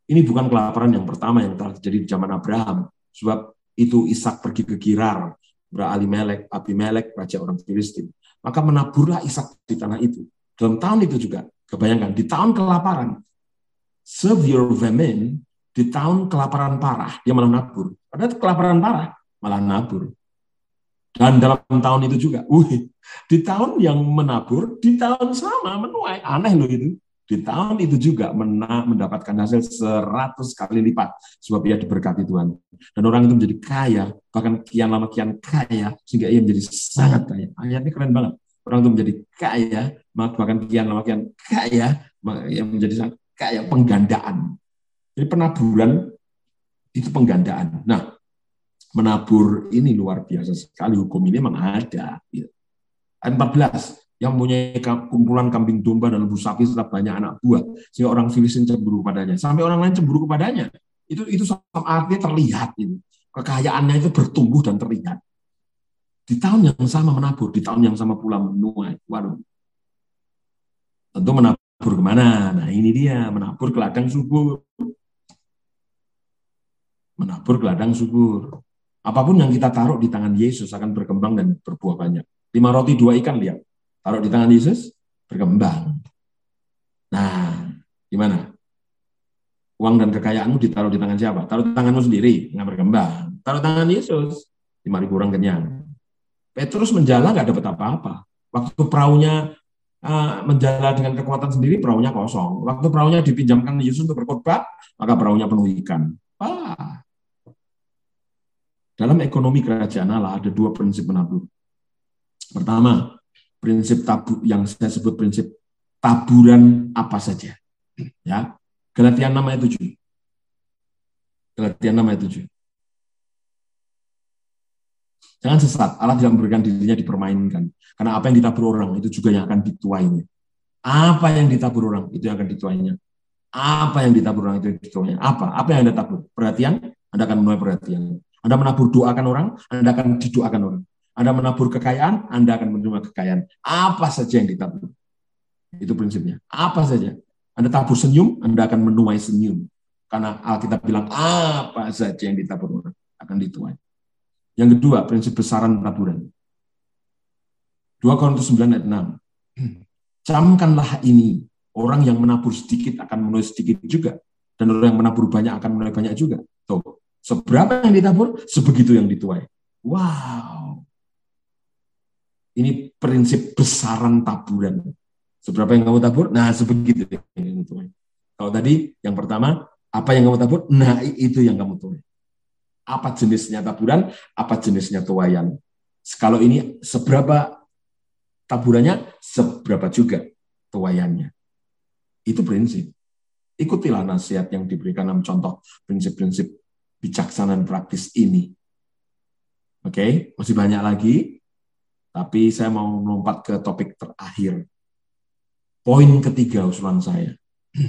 Ini bukan kelaparan yang pertama yang terjadi di zaman Abraham. Sebab itu Ishak pergi ke Girar, Melek, Melek, raja orang Filistin. Maka menaburlah Ishak di tanah itu. Dalam tahun itu juga, kebayangkan, di tahun kelaparan, severe famine, di tahun kelaparan parah, dia malah nabur. Padahal kelaparan parah, malah nabur. Dan dalam tahun itu juga, wih, di tahun yang menabur, di tahun sama menuai. Aneh loh itu di tahun itu juga mendapatkan hasil 100 kali lipat sebab ia diberkati Tuhan. Dan orang itu menjadi kaya, bahkan kian lama kian kaya sehingga ia menjadi sangat kaya. Ayatnya keren banget. Orang itu menjadi kaya, bahkan kian lama kian kaya, ia menjadi sangat kaya penggandaan. Jadi penaburan itu penggandaan. Nah, menabur ini luar biasa sekali hukum ini memang ada. Ayat 14 yang mempunyai kumpulan kambing domba dan lembu sapi serta banyak anak buah sehingga orang Filistin cemburu kepadanya sampai orang lain cemburu kepadanya. Itu itu artinya terlihat itu kekayaannya itu bertumbuh dan terlihat. Di tahun yang sama menabur di tahun yang sama pula menuai. Waduh. Tentu menabur ke mana? Nah ini dia. Menabur ke ladang subur. Menabur ke ladang subur apa pun yang kita taruh di tangan Yesus akan berkembang dan berbuah banyak lima roti dua ikan lihat Taruh di tangan Yesus, berkembang. Nah, gimana? Uang dan kekayaanmu ditaruh di tangan siapa? Taruh di tanganmu sendiri, nggak berkembang. Taruh tangan Yesus, lima ribu orang kenyang. Petrus menjala nggak dapat apa-apa. Waktu perahunya uh, menjala dengan kekuatan sendiri, perahunya kosong. Waktu perahunya dipinjamkan Yesus untuk berkhotbah, maka perahunya penuh ikan. Ah. Dalam ekonomi kerajaan Allah ada dua prinsip menabur. Pertama, prinsip tabu yang saya sebut prinsip taburan apa saja. Ya. Galatia 6 ayat 7. Galatia 6 ayat 7. Jangan sesat, Allah tidak memberikan dirinya dipermainkan. Karena apa yang ditabur orang itu juga yang akan dituainya. Apa yang ditabur orang itu yang akan dituainya. Apa yang ditabur orang itu yang dituainya. Apa? Apa yang Anda tabur? Perhatian, Anda akan menuai perhatian. Anda menabur doakan orang, Anda akan didoakan orang. Anda menabur kekayaan, Anda akan menerima kekayaan. Apa saja yang ditabur. Itu prinsipnya. Apa saja. Anda tabur senyum, Anda akan menuai senyum. Karena Alkitab bilang, apa saja yang ditabur orang akan dituai. Yang kedua, prinsip besaran taburan. 2 Korintus 9 ayat 6. Camkanlah ini, orang yang menabur sedikit akan menuai sedikit juga. Dan orang yang menabur banyak akan menuai banyak juga. Tuh, seberapa yang ditabur, sebegitu yang dituai. Wow. Ini prinsip besaran taburan. Seberapa yang kamu tabur? Nah, sebegitu. Kalau tadi yang pertama, apa yang kamu tabur? Nah, itu yang kamu tuai. Apa jenisnya taburan? Apa jenisnya tuayan? Kalau ini seberapa taburannya, seberapa juga tuayannya. Itu prinsip. Ikutilah nasihat yang diberikan dalam contoh prinsip-prinsip bijaksanaan praktis ini. Oke, okay? masih banyak lagi. Tapi saya mau melompat ke topik terakhir. Poin ketiga usulan saya.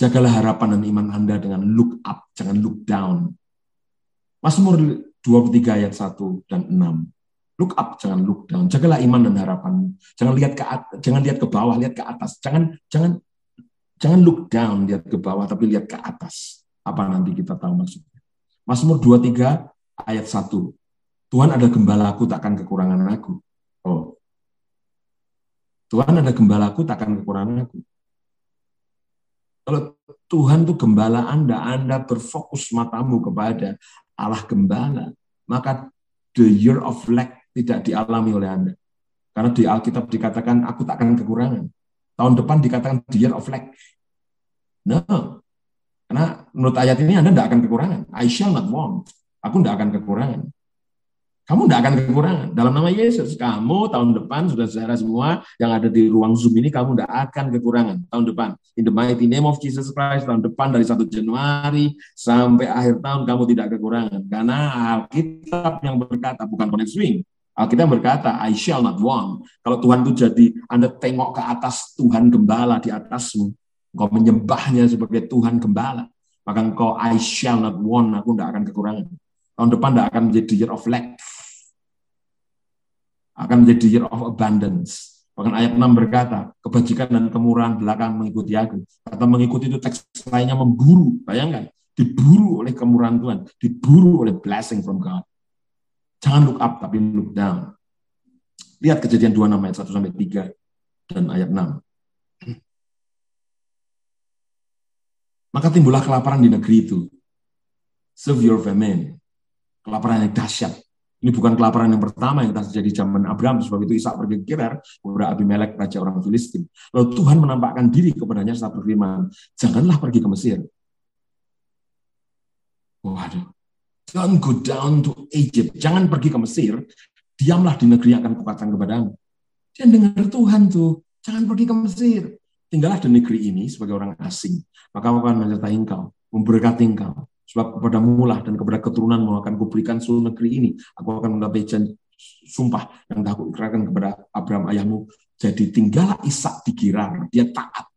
Jagalah harapan dan iman Anda dengan look up, jangan look down. Mazmur 23 ayat 1 dan 6. Look up, jangan look down. Jagalah iman dan harapan. Jangan lihat ke jangan lihat ke bawah, lihat ke atas. Jangan jangan jangan look down, lihat ke bawah tapi lihat ke atas. Apa nanti kita tahu maksudnya. Mazmur 23 ayat 1. Tuhan ada gembalaku takkan kekurangan aku. Oh. Tuhan ada gembalaku takkan kekurangan aku. Kalau Tuhan itu gembala Anda, Anda berfokus matamu kepada Allah gembala, maka the year of lack tidak dialami oleh Anda. Karena di Alkitab dikatakan, aku takkan kekurangan. Tahun depan dikatakan the year of lack. No. Karena menurut ayat ini Anda tidak akan kekurangan. I shall not want. Aku tidak akan kekurangan. Kamu tidak akan kekurangan. Dalam nama Yesus, kamu tahun depan, sudah saudara semua yang ada di ruang Zoom ini, kamu tidak akan kekurangan tahun depan. In the mighty name of Jesus Christ, tahun depan dari 1 Januari sampai akhir tahun, kamu tidak kekurangan. Karena Alkitab yang berkata, bukan connect swing, Alkitab berkata, I shall not want. Kalau Tuhan itu jadi, Anda tengok ke atas Tuhan gembala di atasmu, engkau menyembahnya sebagai Tuhan gembala, maka engkau I shall not want, aku tidak akan kekurangan. Tahun depan tidak akan menjadi year of lack, akan menjadi year of abundance. Bahkan ayat 6 berkata, kebajikan dan kemurahan belakang mengikuti aku. Kata mengikuti itu teks lainnya memburu. Bayangkan, diburu oleh kemurahan Tuhan, diburu oleh blessing from God. Jangan look up, tapi look down. Lihat kejadian 2 ayat 1 sampai 3 dan ayat 6. Maka timbullah kelaparan di negeri itu. Severe famine. Kelaparan yang dahsyat ini bukan kelaparan yang pertama yang terjadi zaman Abraham, sebab itu Ishak pergi ke Gerar, kepada Abimelek, raja orang Filistin. Lalu Tuhan menampakkan diri kepadanya saat berfirman, janganlah pergi ke Mesir. Waduh, don't go down to Egypt. Jangan pergi ke Mesir, diamlah di negeri yang akan kukatakan kepadamu. Dia dengar Tuhan tuh, jangan pergi ke Mesir. Tinggallah di negeri ini sebagai orang asing. Maka aku akan menyertai engkau, memberkati engkau, Sebab kepada mulah dan kepada keturunanmu akan kuberikan seluruh negeri ini. Aku akan menggapai sumpah yang telah ikrarkan kepada Abraham ayahmu. Jadi tinggallah Ishak di Gerar, dia taat.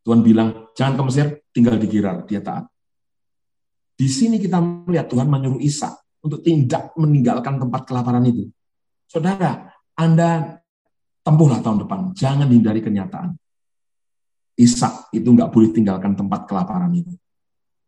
Tuhan bilang, jangan ke Mesir, tinggal di Gerar, dia taat. Di sini kita melihat Tuhan menyuruh Ishak untuk tidak meninggalkan tempat kelaparan itu. Saudara, Anda tempuhlah tahun depan, jangan hindari kenyataan. Ishak itu nggak boleh tinggalkan tempat kelaparan itu.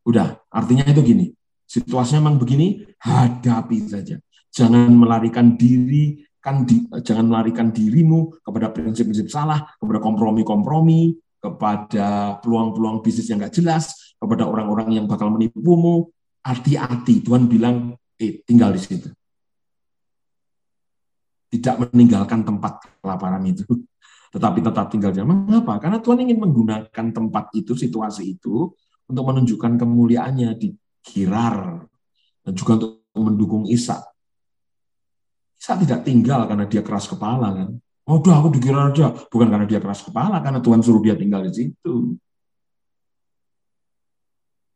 Udah, artinya itu gini. Situasinya memang begini, hadapi saja. Jangan melarikan diri, kan di, jangan melarikan dirimu kepada prinsip-prinsip salah, kepada kompromi-kompromi, kepada peluang-peluang bisnis yang nggak jelas, kepada orang-orang yang bakal menipumu. Hati-hati, Tuhan bilang, eh, tinggal di situ. Tidak meninggalkan tempat kelaparan itu, tetapi tetap tinggal di sana. Mengapa? Karena Tuhan ingin menggunakan tempat itu, situasi itu, untuk menunjukkan kemuliaannya di Girar dan juga untuk mendukung Isa. Isa tidak tinggal karena dia keras kepala kan. Oh, udah aku di Girar aja, bukan karena dia keras kepala, karena Tuhan suruh dia tinggal di situ.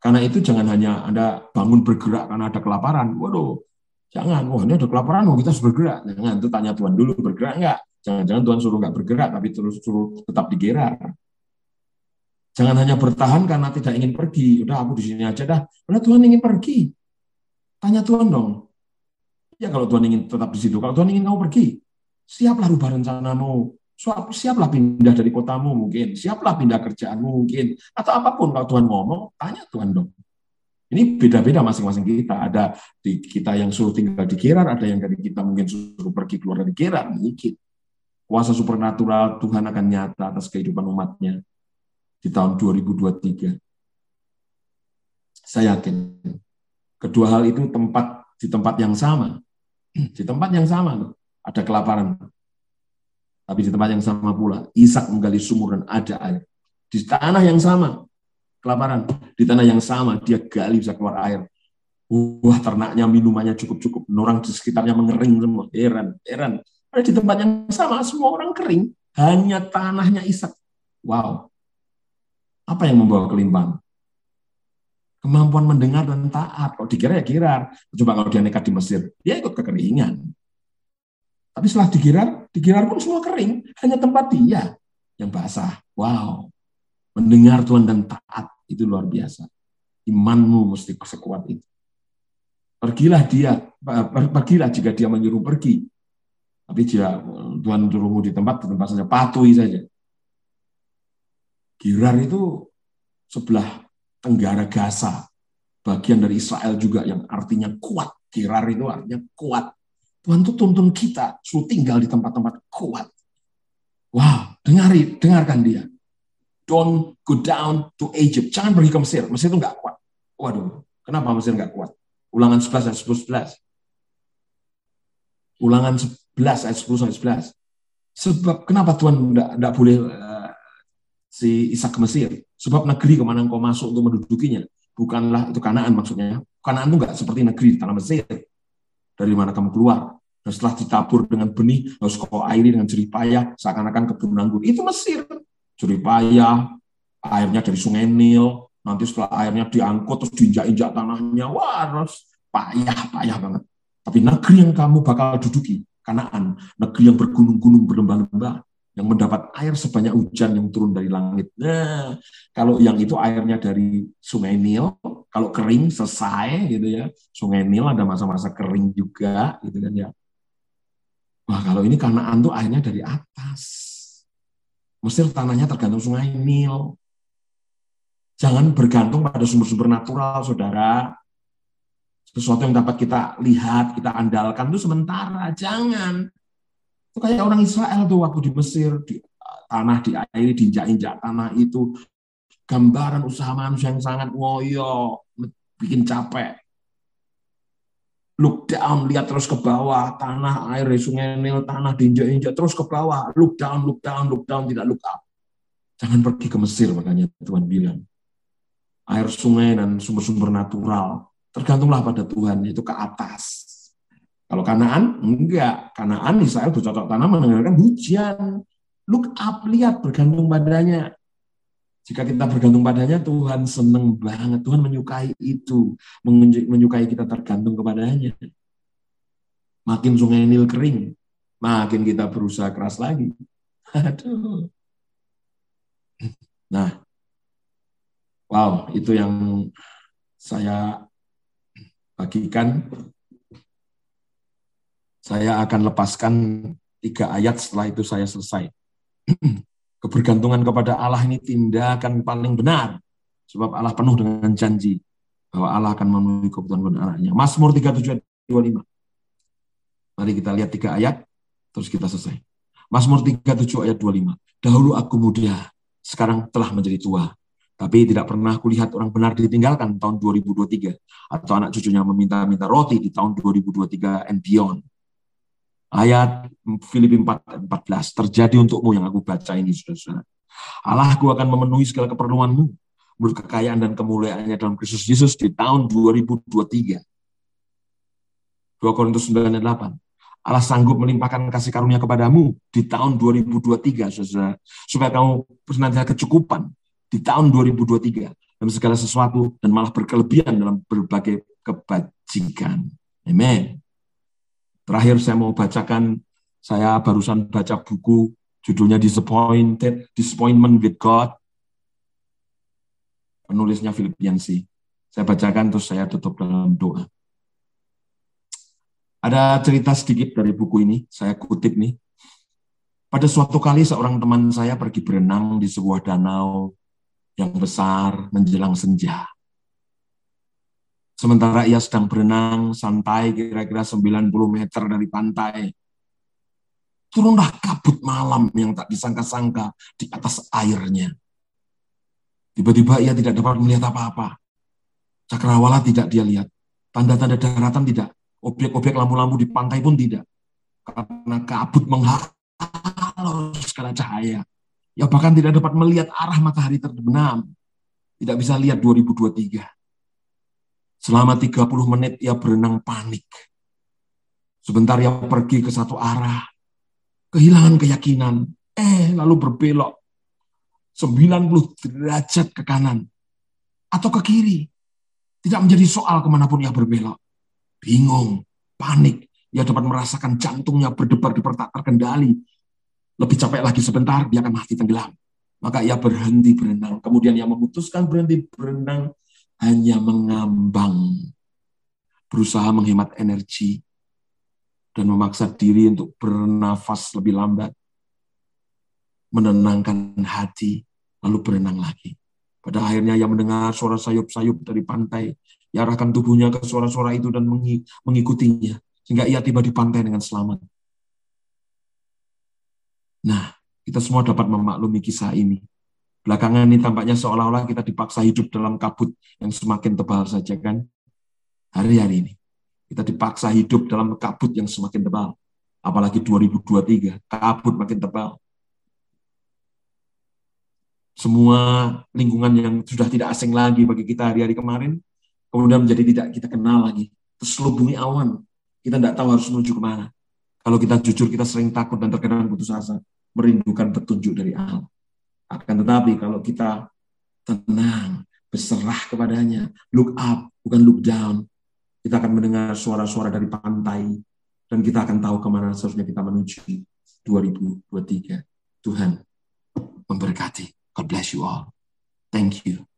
Karena itu jangan hanya Anda bangun bergerak karena ada kelaparan. Waduh, jangan. Wah, ini ada kelaparan, oh, kita harus bergerak. Jangan, itu tanya Tuhan dulu, bergerak enggak? Jangan-jangan Tuhan suruh enggak bergerak, tapi terus suruh tetap di Gerar. Jangan hanya bertahan karena tidak ingin pergi. Udah aku di sini aja dah. Karena Tuhan ingin pergi. Tanya Tuhan dong. Ya kalau Tuhan ingin tetap di situ. Kalau Tuhan ingin kamu pergi, siaplah rubah rencanamu. Siaplah pindah dari kotamu mungkin. Siaplah pindah kerjaanmu mungkin. Atau apa pun kalau Tuhan ngomong, tanya Tuhan dong. Ini beda-beda masing-masing kita. Ada di kita yang suruh tinggal di Gerar, ada yang dari kita mungkin suruh pergi keluar dari Gerar. Dikit. Kuasa supernatural Tuhan akan nyata atas kehidupan umatnya di tahun 2023. Saya yakin kedua hal itu tempat di tempat yang sama. Di tempat yang sama ada kelaparan. Tapi di tempat yang sama pula Ishak menggali sumur dan ada air. Di tanah yang sama kelaparan. Di tanah yang sama dia gali bisa keluar air. Wah ternaknya minumannya cukup-cukup. Orang di sekitarnya mengering semua. Heran, heran. Di tempat yang sama semua orang kering. Hanya tanahnya Ishak. Wow, apa yang membawa kelimpahan? Kemampuan mendengar dan taat. Kalau dikira ya kirar. Coba kalau dia nekat di Mesir, dia ikut kekeringan. Tapi setelah dikirar, dikirar pun semua kering. Hanya tempat dia yang basah. Wow. Mendengar Tuhan dan taat itu luar biasa. Imanmu mesti sekuat itu. Pergilah dia, pergilah jika dia menyuruh pergi. Tapi jika Tuhan suruhmu di tempat, di tempat saja, patuhi saja. Girar itu sebelah tenggara Gaza, bagian dari Israel juga yang artinya kuat. Girar itu artinya kuat. Tuhan tuh tuntun kita suruh tinggal di tempat-tempat kuat. Wow, dengari, dengarkan dia. Don't go down to Egypt. Jangan pergi ke Mesir. Mesir itu nggak kuat. Waduh, kenapa Mesir nggak kuat? Ulangan 11 ayat 10 11. Ulangan 11 ayat 10 sampai 11. Sebab kenapa Tuhan nggak boleh si Ishak ke Mesir. Sebab negeri ke mana engkau masuk untuk mendudukinya bukanlah itu kanaan maksudnya. Kanaan itu enggak seperti negeri di tanah Mesir. Dari mana kamu keluar? Dan setelah ditabur dengan benih, harus kau airi dengan jerih payah, seakan-akan kebun anggur. Itu Mesir. Jerih payah, airnya dari sungai Nil, nanti setelah airnya diangkut, terus diinjak-injak tanahnya, wah, harus payah, payah banget. Tapi negeri yang kamu bakal duduki, Kanaan, negeri yang bergunung-gunung, berlembah-lembah, yang mendapat air sebanyak hujan yang turun dari langit. Nah, kalau yang itu airnya dari Sungai Nil, kalau kering selesai gitu ya. Sungai Nil ada masa-masa kering juga gitu kan ya. Wah, kalau ini Kanaan tuh airnya dari atas. Mesir tanahnya tergantung Sungai Nil. Jangan bergantung pada sumber-sumber natural, saudara. Sesuatu yang dapat kita lihat, kita andalkan itu sementara. Jangan. Itu kayak orang Israel tuh waktu di Mesir, di tanah, di air, diinjak-injak tanah itu. Gambaran usaha manusia yang sangat ngoyo, bikin capek. Look down, lihat terus ke bawah, tanah, air, sungai Nil, tanah diinjak-injak, terus ke bawah. Look down, look down, look down, tidak look up. Jangan pergi ke Mesir, makanya Tuhan bilang. Air sungai dan sumber-sumber natural, tergantunglah pada Tuhan, itu ke atas kalau Kanaan, enggak. Kanaan Israel bercocok tanam mendengarkan hujan. Look up, lihat, bergantung padanya. Jika kita bergantung padanya, Tuhan senang banget. Tuhan menyukai itu. Menyukai kita tergantung kepadanya. Makin sungai Nil kering, makin kita berusaha keras lagi. Aduh. Nah, wow, itu yang saya bagikan saya akan lepaskan tiga ayat setelah itu saya selesai. Kebergantungan kepada Allah ini tindakan paling benar. Sebab Allah penuh dengan janji bahwa Allah akan memenuhi kebutuhan anaknya. Mazmur 37 ayat 25. Mari kita lihat tiga ayat, terus kita selesai. Mazmur 37 ayat 25. Dahulu aku muda, sekarang telah menjadi tua. Tapi tidak pernah kulihat orang benar ditinggalkan tahun 2023. Atau anak cucunya meminta-minta roti di tahun 2023 and beyond ayat Filipi 4, 14 terjadi untukmu yang aku baca ini saudara-saudara. Allahku akan memenuhi segala keperluanmu menurut kekayaan dan kemuliaannya dalam Kristus Yesus di tahun 2023. 2 Korintus 9 ayat 8. Allah sanggup melimpahkan kasih karunia kepadamu di tahun 2023, saudara, supaya kamu senantiasa kecukupan di tahun 2023 dalam segala sesuatu dan malah berkelebihan dalam berbagai kebajikan. Amin. Terakhir saya mau bacakan, saya barusan baca buku judulnya Disappointed, Disappointment with God. Penulisnya Filipiansi. Saya bacakan terus saya tutup dalam doa. Ada cerita sedikit dari buku ini, saya kutip nih. Pada suatu kali seorang teman saya pergi berenang di sebuah danau yang besar menjelang senja. Sementara ia sedang berenang santai kira-kira 90 meter dari pantai. Turunlah kabut malam yang tak disangka-sangka di atas airnya. Tiba-tiba ia tidak dapat melihat apa-apa. Cakrawala tidak dia lihat. Tanda-tanda daratan tidak. Objek-objek lampu-lampu di pantai pun tidak. Karena kabut menghalau segala cahaya. Ya bahkan tidak dapat melihat arah matahari terbenam. Tidak bisa lihat 2023 Selama 30 menit ia berenang panik. Sebentar ia pergi ke satu arah, kehilangan keyakinan, eh lalu berbelok 90 derajat ke kanan atau ke kiri. Tidak menjadi soal ke mana pun ia berbelok. Bingung, panik, ia dapat merasakan jantungnya berdebar di tak terkendali. Lebih capek lagi sebentar, dia akan mati tenggelam. Maka ia berhenti berenang. Kemudian ia memutuskan berhenti berenang hanya mengambang, berusaha menghemat energi, dan memaksa diri untuk bernafas lebih lambat, menenangkan hati, lalu berenang lagi. Pada akhirnya ia mendengar suara sayup-sayup dari pantai. Ia arahkan tubuhnya ke suara-suara itu dan mengikutinya. Sehingga ia tiba di pantai dengan selamat. Nah, kita semua dapat memaklumi kisah ini. Belakangan ini tampaknya seolah-olah kita dipaksa hidup dalam kabut yang semakin tebal saja kan. Hari-hari ini kita dipaksa hidup dalam kabut yang semakin tebal. Apalagi 2023, kabut makin tebal. semua lingkungan yang sudah tidak asing lagi bagi kita hari-hari kemarin, kemudian menjadi tidak kita kenal lagi. Terselubungi awan, kita tidak tahu harus menuju ke mana. Kalau kita jujur, kita sering takut dan terkadang putus asa, merindukan petunjuk dari Allah. Akan tetapi kalau kita tenang, berserah kepadanya, look up, bukan look down, kita akan mendengar suara-suara dari pantai, dan kita akan tahu ke mana seharusnya kita menuju 2023. Tuhan memberkati. God bless you all. Thank you.